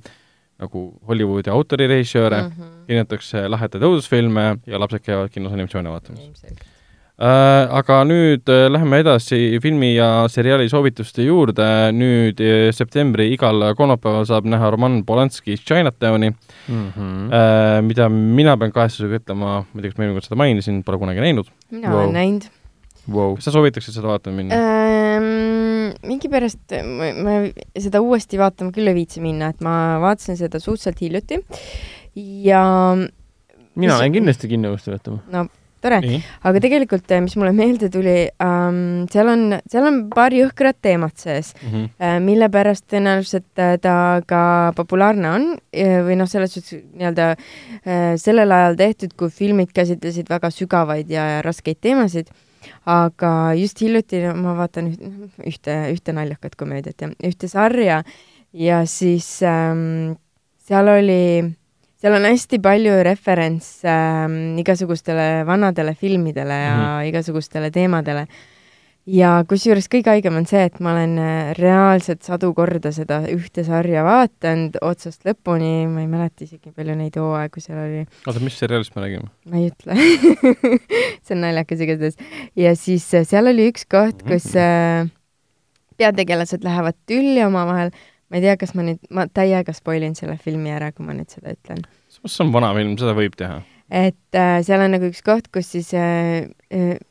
nagu Hollywoodi autorirežissööre mm, -hmm. hinnatakse lahedaid õudusfilme ja lapsed käivad kinos animatsioone vaatamas. Äh, aga nüüd äh, läheme edasi filmi ja seriaali soovituste juurde, nüüd äh, septembri igal kolmapäeval saab näha Roman Polanski Chinatowni mm, -hmm. äh, mida mina pean kahetsusega ütlema, ma ei tea, kas ma eelmine kord seda mainisin, pole kunagi näinud. mina wow. olen näinud wow.. kas sa soovitaksid seda vaatama minna ähm,? Mingipärast ma, ma seda uuesti vaatama küll ei viitsi minna, et ma vaatasin seda suhteliselt hiljuti ja mina lähen kindlasti kinno uuesti vaatama. no tore, aga tegelikult, mis mulle meelde tuli ähm,, seal on, seal on paar jõhkrat teemat sees mm, -hmm. äh, mille pärast tõenäoliselt äh, ta ka populaarne on äh, või noh, selles suhtes nii-öelda äh, sellel ajal tehtud, kui filmid käsitlesid väga sügavaid ja, ja raskeid teemasid aga just hiljuti ma vaatan ühte, ühte naljakat komöödiat ja ühte sarja ja siis ähm, seal oli, seal on hästi palju referentse ähm, igasugustele vanadele filmidele ja mm -hmm. igasugustele teemadele ja kusjuures kõige haigem on see, et ma olen äh, reaalselt sadu korda seda ühte sarja vaadanud otsast lõpuni, ma ei mäleta isegi, palju neid hooaegu seal oli. oota, mis seriaalist me räägime? ma ei ütle see on naljakas igatahes. ja siis äh, seal oli üks koht, kus äh, peategelased lähevad tülli omavahel, ma ei tea, kas ma nüüd, ma täiega spoil in selle filmi ära, kui ma nüüd seda ütlen. see on vana film, seda võib teha. et äh, seal on nagu üks koht, kus siis äh,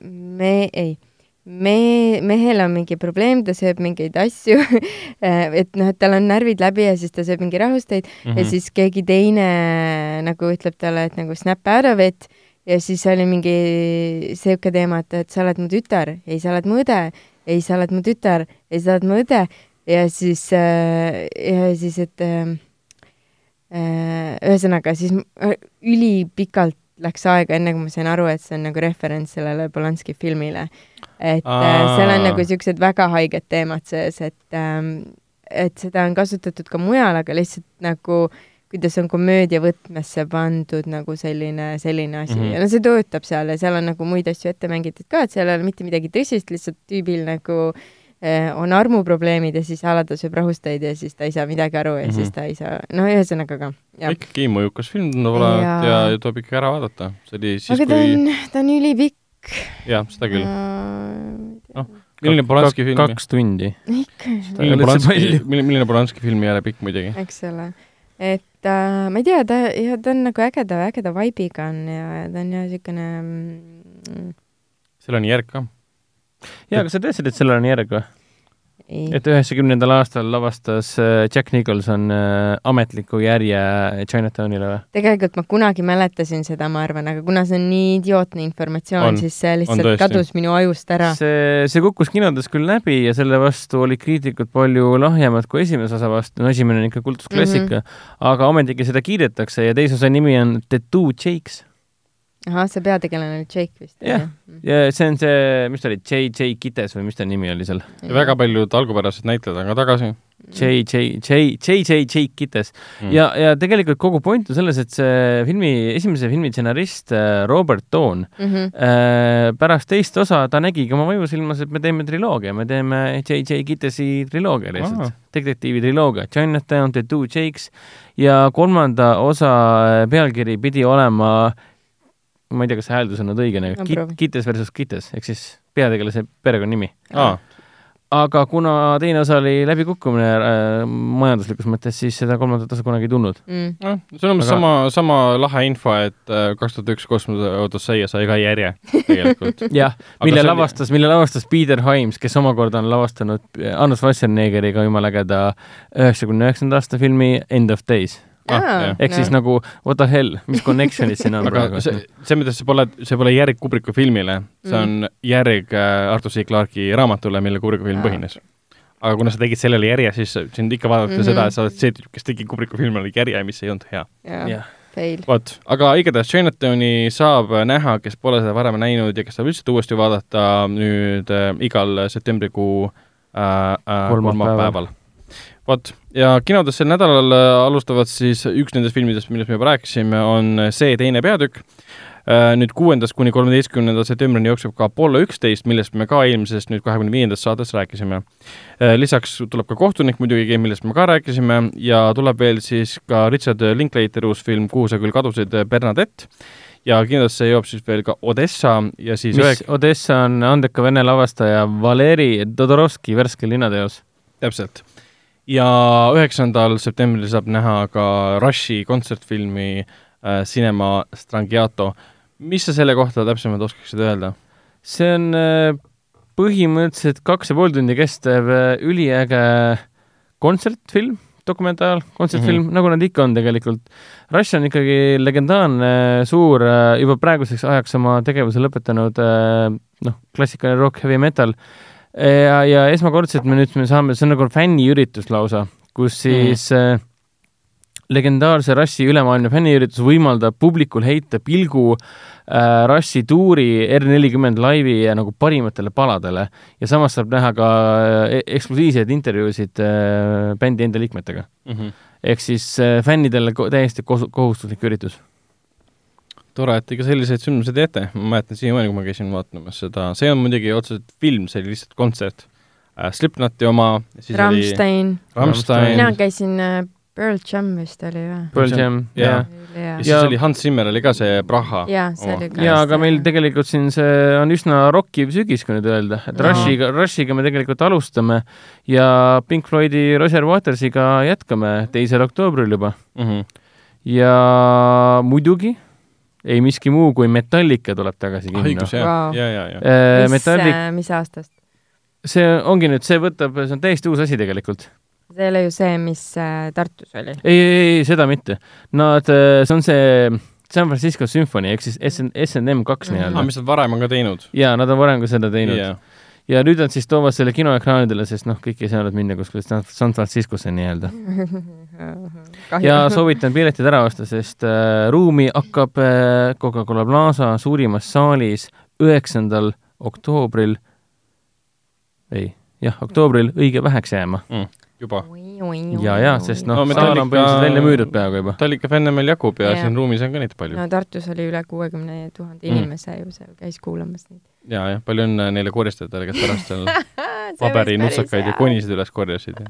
me, ei me, mehel on mingi probleem, ta sööb mingeid asju et noh, et tal on närvid läbi ja siis ta sööb mingi rahusteid mm -hmm. ja mhm. siis keegi teine nagu ütleb talle, et nagu snap out of it ja siis oli mingi sihuke teema, et, et sa oled mu tütar, ei, sa oled mu õde, ei, sa oled mu tütar, ei, sa oled mu õde ja siis äh,, ja siis, et äh, äh ühesõnaga siis ülipikalt läks aega, enne kui ma sain aru, et see on nagu referents sellele Polanski filmile. Et Aa. äh, seal on nagu niisugused väga haiged teemad sees, et ähm, et seda on kasutatud ka mujal, aga lihtsalt nagu kuidas on komöödia võtmesse pandud nagu selline, selline asi mm -hmm. ja no see töötab seal ja seal on nagu muid asju ette mängitud ka, et seal ei ole mitte midagi tõsist, lihtsalt tüübil nagu Eh, on armuprobleemid ja siis a la ta sööb rahusteid ja siis ta ei saa midagi aru ja mm -hmm. siis ta ei saa, no ühesõnaga ka. ikkagi mõjukas film tundub olevat ja, ja, tuleb ikka ära vaadata. see oli siis, kui... on, ta on ülipikk. Jah, seda küll. noh, milline Polanski film? kaks tundi. milline Polanski, milline Polanski film ei ole pikk muidugi. eks ole. et äh, ma ei tea, ta, ja ta on nagu ägeda, ägeda vibe'iga on ja, ja ta on ja niisugune mm, seal on järg ka jaa, aga sa teadsid, et sellel on järg või? Et üheksakümnendal aastal lavastas äh, Jack Nicholson äh, ametliku järje Chinatownile või? tegelikult ma kunagi mäletasin seda, ma arvan, aga kuna see on nii idiootne informatsioon, siis see lihtsalt kadus minu ajust ära. see, see kukkus kinodes küll läbi ja selle vastu olid kriitikud palju lahjemad kui esimese osa vastu, no esimene on ikka kultusklassika mm, -hmm. aga ometigi seda kiidetakse ja teise osa nimi on The Two Jakes ahah, see peategelane oli Jake vist. jah, ja see on see, mis ta oli, J.J. Kites või mis ta nimi oli seal? väga paljud algupärased näitlejad on ka tagasi. J.J. J, J.J. J. Kites mm. ja, ja tegelikult kogu point on selles, et see filmi, esimese filmi stsenarist äh, Robert Toon mm -hmm. äh, pärast teist osa ta nägigi oma mõjusilmas, et me teeme triloogia, me teeme J.J. Kitesi triloogia lihtsalt ah., detektiivi triloogia, Chinatown, The Two Jakes ja kolmanda osa pealkiri pidi olema ma ei tea, kas see hääldus on nüüd õige, nagu no, Kit, Kites versus Kites ehk siis peategelase perekonnanimi. Ah.. aga kuna teine osa oli läbikukkumine äh, majanduslikus mõttes, siis seda kolmandat osa kunagi ei tulnud. Mm.. noh, see on umbes aga... sama, sama lahe info, et äh, kaks tuhat üks Kosmose Odüsseia sai ka järje tegelikult. Jah, mille see lavastas oli..., mille lavastas Peter Himes, kes omakorda on lavastanud Arnold Schwarzeneggeriga jumala ägeda üheksakümne üheksanda aasta filmi End of Days ehk no. siis nagu what the hell, mis connection'id siin on praegu? see, selles mõttes see pole, see pole järg Kubriku filmile, see on mm. järg äh, Artur C. Clarke'i raamatule, mille Kubriku film põhines. aga kuna sa tegid sellele järje, siis sind ikka vaadata mm -hmm. seda, et sa oled see tüüp, kes tegi Kubriku filmile järje, mis ei olnud hea. jah vot, aga igatahes Chinatowni saab näha, kes pole seda varem näinud ja kes saab üldse uuesti vaadata nüüd äh, igal septembrikuu äh, äh, kolmapäeval vot, ja kinodes sel nädalal äh, alustavad siis üks nendest filmidest, millest me juba rääkisime, on see teine peatükk. Äh, nüüd kuuendast kuni kolmeteistkümnenda septembrini jookseb ka Apollo üksteist, millest me ka eelmisest nüüd kahekümne viiendast saates rääkisime. Äh, lisaks tuleb ka Kohtunik muidugi, millest me ka rääkisime ja tuleb veel siis ka Richard Linklateri uus film Kuhu sa küll kadusid, Bernadette ja kindlasti jõuab siis veel ka Odessa ja siis mis ühe... Odessa on andeka vene lavastaja Valeri Todorovski värske linnateos. täpselt ja üheksandal septembril saab näha ka Rushi kontsertfilmi äh, Cinema Strangiato. mis sa selle kohta täpsemalt oskaksid öelda? see on äh, põhimõtteliselt kaks ja pool tundi kestev äh, üliäge kontsertfilm, dokumentaal, kontsertfilm mm, -hmm. nagu nad ikka on tegelikult. Rush on ikkagi legendaarne, suur, äh, juba praeguseks ajaks oma tegevuse lõpetanud äh, noh, klassikaline rock, heavy metal ja, ja esmakordselt me nüüd me saame, see on nagu fänniüritus lausa, kus siis mm. äh, legendaarse Russi ülemaailmne fänniüritus võimaldab publikul heita pilgu äh, Russi tuuri R40 laivi ja nagu parimatele paladele ja samas saab näha ka äh, eksklusiivseid intervjuusid äh, bändi enda liikmetega mm. -hmm. ehk siis äh, fännidele täiesti kohustuslik üritus tore, et ikka selliseid sündmusi teete, ma mäletan siiamaani, kui ma käisin vaatamas seda, see on muidugi otseselt film, see oli lihtsalt kontsert äh,. Slipknoti oma, siis Rammstein. oli Rammstein. mina käisin äh, Pearl Jam vist oli või? Pearl Jam, jah. ja siis ja. oli Hans Zimmer oli ka see Praha. jaa, see oli ka. jaa, aga meil tegelikult siin see on üsna rokkiv sügis, kui nüüd öelda, et Rushiga, Rushiga me tegelikult alustame ja Pink Floydi Roger Watersiga jätkame teisel oktoobril juba mm. -hmm. ja muidugi ei miski muu kui Metallica tuleb tagasi kinno. õigus, jah wow., ja, ja, ja. mis Metallic..., äh, mis aastast? see ongi nüüd, see võtab, see on täiesti uus asi tegelikult. see ei ole ju see, mis äh, Tartus oli? ei, ei, ei, seda mitte. Nad, äh, see on see San Francisco Symphony ehk siis SN, SNM kaks mm -hmm. nii-öelda. mis nad varem on ka teinud? jaa, nad on varem ka seda teinud yeah ja nüüd nad siis toovad selle kinoekraanidele, sest noh, kõik ei saanud minna kuskile San Franciscosse nii-öelda ja soovitan piletid ära osta, sest äh, ruumi hakkab äh, Coca-Cola Plaza suurimas saalis üheksandal oktoobril, ei, jah, oktoobril õige väheks jääma mm juba. ja, ja, sest noh no, no, saal on põhimõtteliselt välja müüdud peaaegu juba. Tallika fänne meil jagub ja, ja siin ruumis on ka neid palju. no Tartus oli üle kuuekümne tuhande mm. inimese mm. ju seal käis kuulamas neid. ja, jah, palju õnne neile koristajatele, kes pärast seal paberinussakaid ja konisid üles korjasid.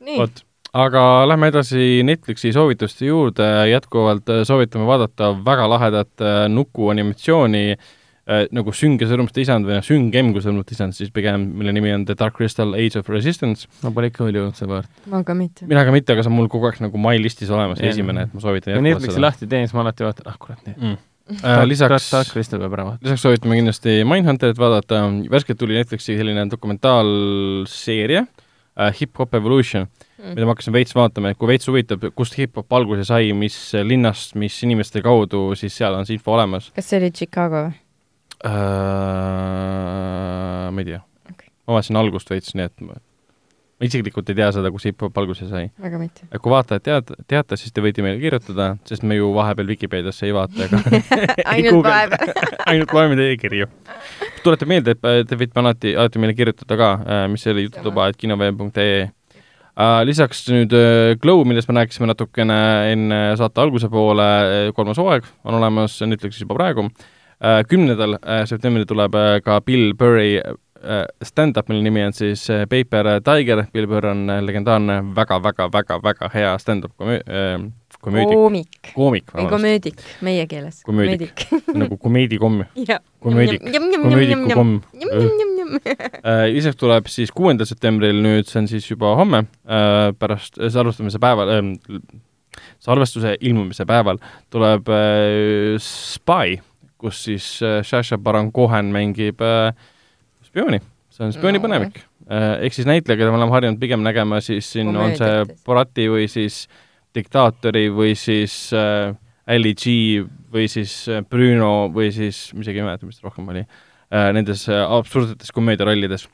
Vot, aga lähme edasi Netflixi soovituste juurde, jätkuvalt soovitame vaadata väga lahedat äh, nukuanimatsiooni äh, äh, nagu sünge sõrmuste isand või noh, süngem kui sõrmuste isand, siis pigem, mille nimi on The Dark Crystal Age of Resistance. ma pole ikka veel jõudnud seda vaadata. ma ka mitte. mina ka mitte, aga see on mul kogu aeg nagu my listis olemas esimene, et ma soovitan jätkuvalt seda. Netflixi lahti teen, siis ma alati vaatan, ah kurat, nii mm.. Äh, lisaks, lisaks soovitame kindlasti Mindhunterit vaadata, värskelt tuli Netflixi selline dokumentaalseeria äh, Hip Hop Evolution mm., mida ma hakkasin veits vaatama, et kui veits huvitab, kust hip-hop alguse sai, mis linnast, mis inimeste kaudu, siis seal on see info olemas. kas see oli Chicago või? äh,? ma ei tea okay.. ma vaatasin algust veits, nii et ma, ma isiklikult ei tea seda, kus hip-hop alguse sai. väga mitte. kui vaatajad tead, teate, siis te võite meile kirjutada, sest me ju vahepeal Vikipeediasse ei vaata ega ainult vahepeal ainult loeme teie kirju. Tuletan meelde, et te võite alati, alati meile kirjutada ka, äh, mis oli jututuba, et kinoveeb.ee Uh, lisaks nüüd Glow, millest me rääkisime natukene enne saate alguse poole, kolmas hooaeg on olemas Netflixis juba praegu. Äh, kümnendal äh, septembril tuleb äh, ka Bill Burri stand-up, mille nimi on siis Paper Tiger, Bill Burr on legendaarne väga-väga-väga-väga hea stand-up komöö-, komöödik. koomik. koomik. või komöödik meie keeles. komöödik. nagu komeedikomm. komöödik, komöödikukomm. lisaks tuleb siis kuuendal septembril nüüd, see on siis juba homme, pärast salvestamise päeval äh,, salvestuse ilmumise päeval tuleb äh, Spy, kus siis äh, Sasha Baron Cohen mängib äh, spiooni, see on spioonipõnevik no, äh,. ehk siis näitleja, keda me oleme harjunud pigem nägema, siis siin on see Borati või siis Diktaatori või siis äh, Ali G või siis äh, Bruno või siis, ma isegi ei mäleta, mis ta rohkem oli äh,, nendes äh, absurdsetes komöödiarollides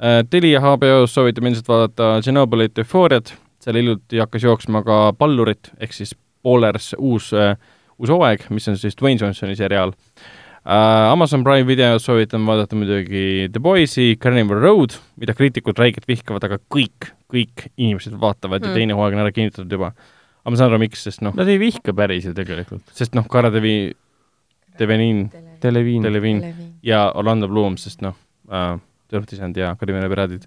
äh,. Telia HBO-s soovitame ilmselt vaadata Tšernobõlit Eufooriat, seal hiljuti hakkas jooksma ka Pallurit, ehk siis Ballers uus äh,, uus hooaeg, mis on siis Dwayne Johnsoni seriaal äh,. Amazon Prime videos soovitan vaadata muidugi The Boys'i, Carnival Road, mida kriitikud räigelt vihkavad, aga kõik, kõik inimesed vaatavad mm. ja teine hooaeg on ära kinnitatud juba aga ma saan aru, miks, sest noh. Nad ei vihka päris ju tegelikult. sest noh, Cara Devi, Devenin, Deleviin, Deleviin ja Orlando Bloom, sest noh äh,, Tõrvtisand ja Karibiani piraadid.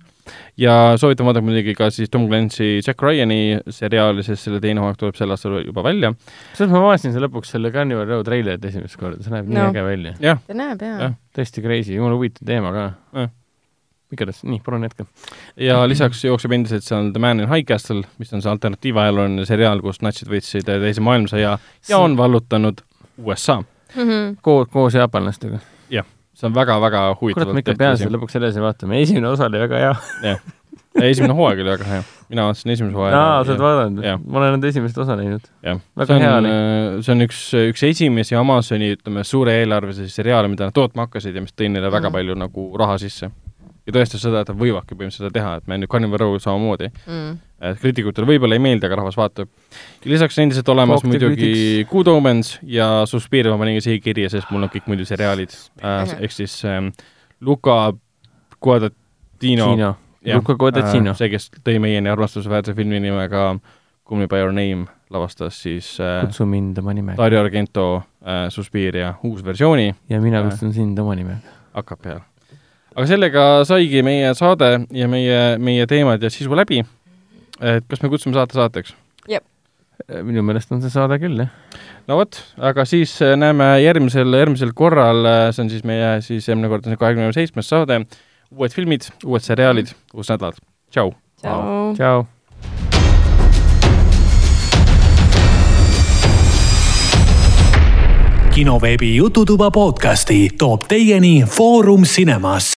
ja soovitan vaadata muidugi ka siis Tom Clancy Jack Ryani seriaali, sest selle teine hooaeg tuleb sel aastal juba välja. kusjuures ma vaatasin see lõpuks selle Carnival Row treilerit esimest korda, see näeb no. nii äge välja. ta näeb jaa. Ja.. tõesti crazy, jumala huvitav teema ka igatahes, nii, palun jätka. ja lisaks jookseb endiselt seal The Man in High Castle, mis on see alternatiivajalooline seriaal, kus natsid võitsid teise maailmasõja ja on vallutanud USA mm. -hmm. koos, koos jaapanlastega. jah, see on väga-väga huvitav. kurat, ma ikka pean seda lõpuks edasi vaatama, esimene osa oli väga hea. jah, esimene hooaeg oli väga hea. mina vaatasin esimese hooaja. aa, sa oled vaadanud? ma olen nende esimest osa näinud. jah, see on, see on üks, üks esimesi Amazoni, ütleme, suure eelarvelisi seriaale, mida nad tootma hakkasid ja mis tõi neile väga mm. palju nagu raha sisse ja tõestas seda, et nad võivadki põhimõtteliselt seda teha, et me nüüd Carnival Row samamoodi mm.. et kriitikutele võib-olla ei meeldi, aga rahvas vaatab. ja lisaks on endiselt olemas Fokte muidugi Good Omens ja Suspiria ma panin ka siia kirja, sest mul on kõik muidu seriaalid äh,, ehk siis ähm, Luca Guadagnino. Luca Guadagnino äh,. see, kes tõi meieni armastusväärse filmi nimega Call me by your name, lavastas siis äh, kutsu mind oma nimega. Dario Argento äh, Suspiria uus versiooni. ja mina kutsun äh, sind oma nimega. hakkab peale aga sellega saigi meie saade ja meie, meie teemad ja sisu läbi. et kas me kutsume saate saateks? jep. minu meelest on see saade küll, jah. no vot, aga siis äh, näeme järgmisel, järgmisel korral, äh, see on siis meie siis järgmine kord on see kahekümne seitsmes saade, uued filmid, uued seriaalid, uus nädal. tšau. tšau. kinoveebi Jututuba podcasti toob teieni Foorum Cinemas.